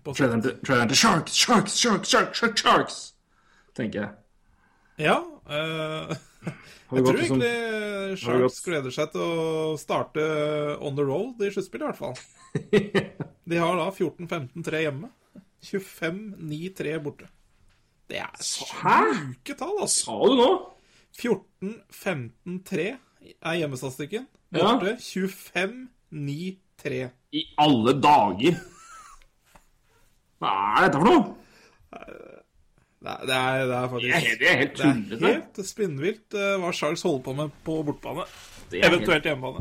På Trader han til, til Sharks, Sharks, Sharks, Sharks, Sharks, Sharks! Tenker jeg. Ja. Uh, jeg tror liksom- egentlig som... Sharks gleder seg til å starte on the road i sluttspillet, i hvert fall. De har da 14-15-3 hjemme. 25-9-3 borte. Det er sjuke tall, altså. Sa du nå? 14-15-3 er hjemmestatistikken. Ja. Borte 25-9-3. I alle dager! Hva er dette for noe? Det er, det er, det er Det faktisk det er helt Det er helt spinnvilt eh, hva Charles holder på med på bortbane. Er helt- Eventuelt hjemmebane.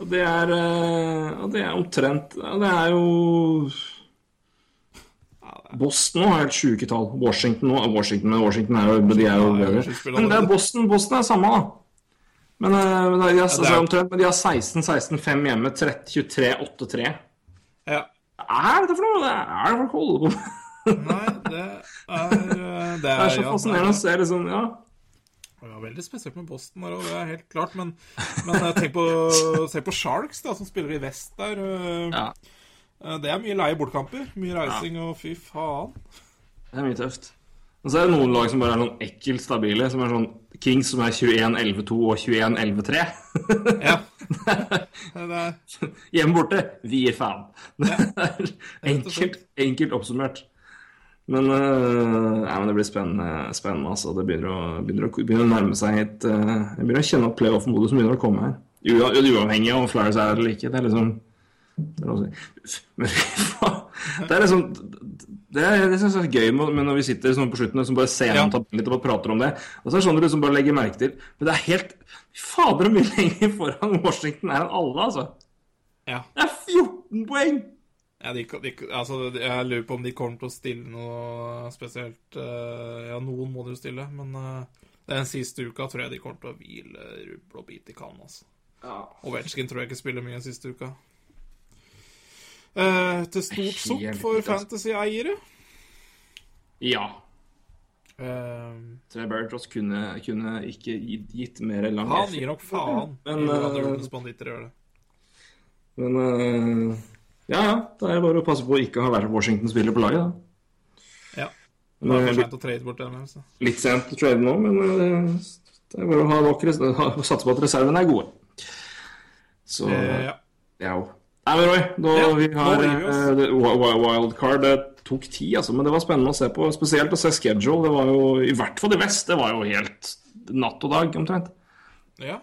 Og det er, eh, og det er omtrent Det er jo Boston har helt sjuke tall. Washington nå Washington, Washington er jo, de er jo. Men det er. Boston Boston er samme, da. Men, eh, men de, har, omtrent, de har 16-16-5 hjemme, 30-23-8-3. Ja. Hva er dette for noe? Det er det folk holder på med? Nei, det er Det er, Det er så fascinerende å se liksom, ja. Det var veldig spesielt med Boston der òg, det er helt klart. Men, men eh, tenk på, se på Sharks, da, som spiller i vest der. eh, ja. Eh, Det er mye leie bortkamper. Mye reising og fy faen. Det er mye tøft. Og så er det noen lag som bare er sånn ekkelt stabile, som er sånn Kings som er 21-11-2 og 21-11-3. Ja. Det er, Hjemme borte, vi gir faen. Det er enkelt, enkelt oppsummert. Men, ja, men det blir spennende, spennende altså. Det begynner å, begynner å, begynner å nærme seg et øh, Jeg begynner å kjenne at playoff-modusen begynner å komme her. Uavhengig av om Flyers er eller ikke. Det er liksom det men, det er liksom Det, er, det synes jeg er gøy med når vi sitter sånn på slutten og liksom bare ser Ja. litt og prater om det. Og så er det sånn du liksom bare legger merke til Men det er helt fader, så mye lenger foran Washington er enn alle, altså. ja. Det er 14 poeng! Ja, de, de, altså, jeg lurer på om de kommer til å stille noe spesielt eh, Ja, noen må de jo stille, men eh, den siste uka tror jeg de kommer til å hvile rubbel og bit i kanen, Altså. Og Ovetsjkin tror jeg ikke spiller mye den siste uka. Eh, til stort sukk for altså. fantasy-eiere. Ja. Uh, Trey Barrett kunne, kunne ikke gitt, mer eller annet. han gir nok faen Men, eh, det. Men uh, ja, ja. Det er bare å passe på å ikke ha vært Washington-spiller på laget. da. Ja. Det øh, for litt, sent å trade bort den. Altså. litt sent å trade nå, men det er bare å ha nok satse på at reservene er gode. Så uh, ja. ja. Nei, men Roy, da Ja, vi har wi- wi- wildcard Det tok tid, altså, men det var spennende å se på. Spesielt å se schedule. Det var jo, I hvert fall i vest. Det var jo helt natt og dag, omtrent. Ja.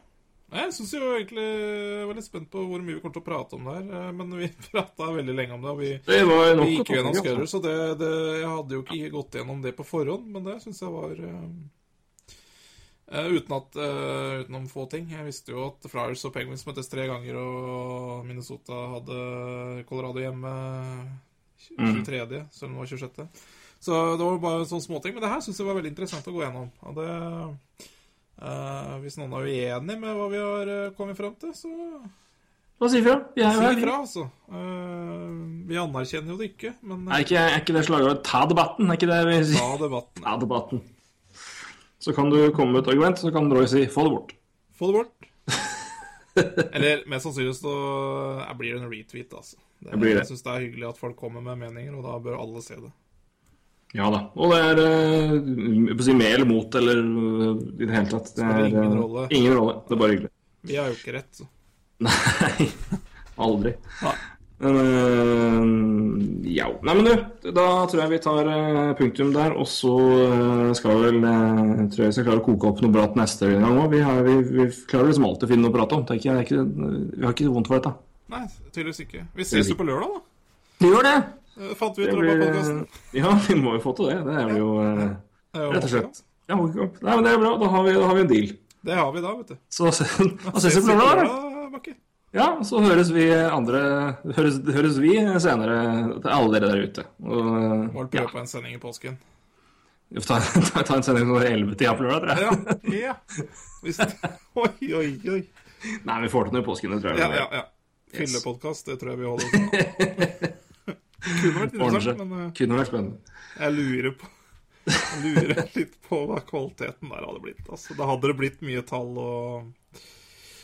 Jeg syns jo egentlig jeg var litt spent på hvor mye vi kommer til å prate om det her. eh, Men vi prata veldig lenge om det, og vi, Det vi gikk gjennom schedule, altså. så det, det, jeg hadde jo ikke gått gjennom det på forhånd, men det syns jeg var eh, eh, uten at, uh, utenom få ting. Jeg visste jo at Flyers og Penguins møttes tre ganger, og Minnesota hadde Colorado hjemme 23., selv om det var 26. Så det var bare sånne småting. Men det her syns jeg var veldig interessant å gå gjennom. Og det uh, Hvis noen er uenig med hva vi har eh, kommet fram til, så Hva sier da? Vi er jo her. ifra, altså. Uh, vi anerkjenner jo det ikke, men Er ikke, er ikke det slaget 'ta debatten'? Er ikke det vi sier? ta debatten. Ta debatten. Så kan du komme med et argument, så kan Roy si 'få det bort'. Få det bort. Eller mest sannsynlig så blir det en retweet, altså. Det, Det blir det. Jeg syns det er hyggelig at folk kommer med meninger, og da bør alle se det. Ja da. Og det er eh, si med eller mot eller eh, i det hele tatt. Det er ingen eh, rolle. ingen rolle. Det er bare hyggelig. Vi har jo ikke rett, så. Nei. Aldri. Nei. Men eh, ja. Nei, men du, da tror jeg vi tar eh, punktum der. Og så skal skal vel eh, tror jeg vi skal klare å koke opp noe bra til neste gang òg. Vi, vi, vi klarer liksom alltid å finne noe å prate om. Ikke, ikke, vi har ikke vondt for dette. Nei, tydeligvis ikke. Vi ses jo på lørdag, da. Vi gjør det! Eh, Fant vi ut det blir, ja, vi må jo få til det. Det er jo eh, rett og slett. Ja. Nei, men det er bra. Da har vi, da har vi en deal. Det har vi da, vet du. Så da ses vi på lørdag. da. Ja, så høres vi andre Høres, høres vi senere til alle dere der ute. Og, Må vel ja, på en sending i påsken. får ta, ta, ta en sending som går 11-tida på lørdag, tror jeg. Ja. ja. Hvis... Oi, oi, oi. Nei, vi får til noe i påsken, det tror jeg. Ja, ja, ja. Fyllepodkast, det tror jeg vi holder på. Kunne vært interessant, men eh, Kunne vært spennende. jeg lurer på jeg lurer litt på hva kvaliteten der hadde blitt. Altså, da hadde det blitt mye tall og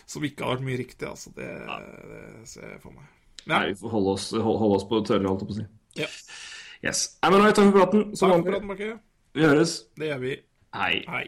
som ikke har vært mye riktig. Altså, det, det ser jeg for meg. Nei, vi får holde oss, hold- holde oss på tørre, holdt jeg på å si. Ja. Yes. Nei, men nå er takk for praten. Som Takk for praten, Bakke. Vi høres. Det gjør vi. Hei. Hei.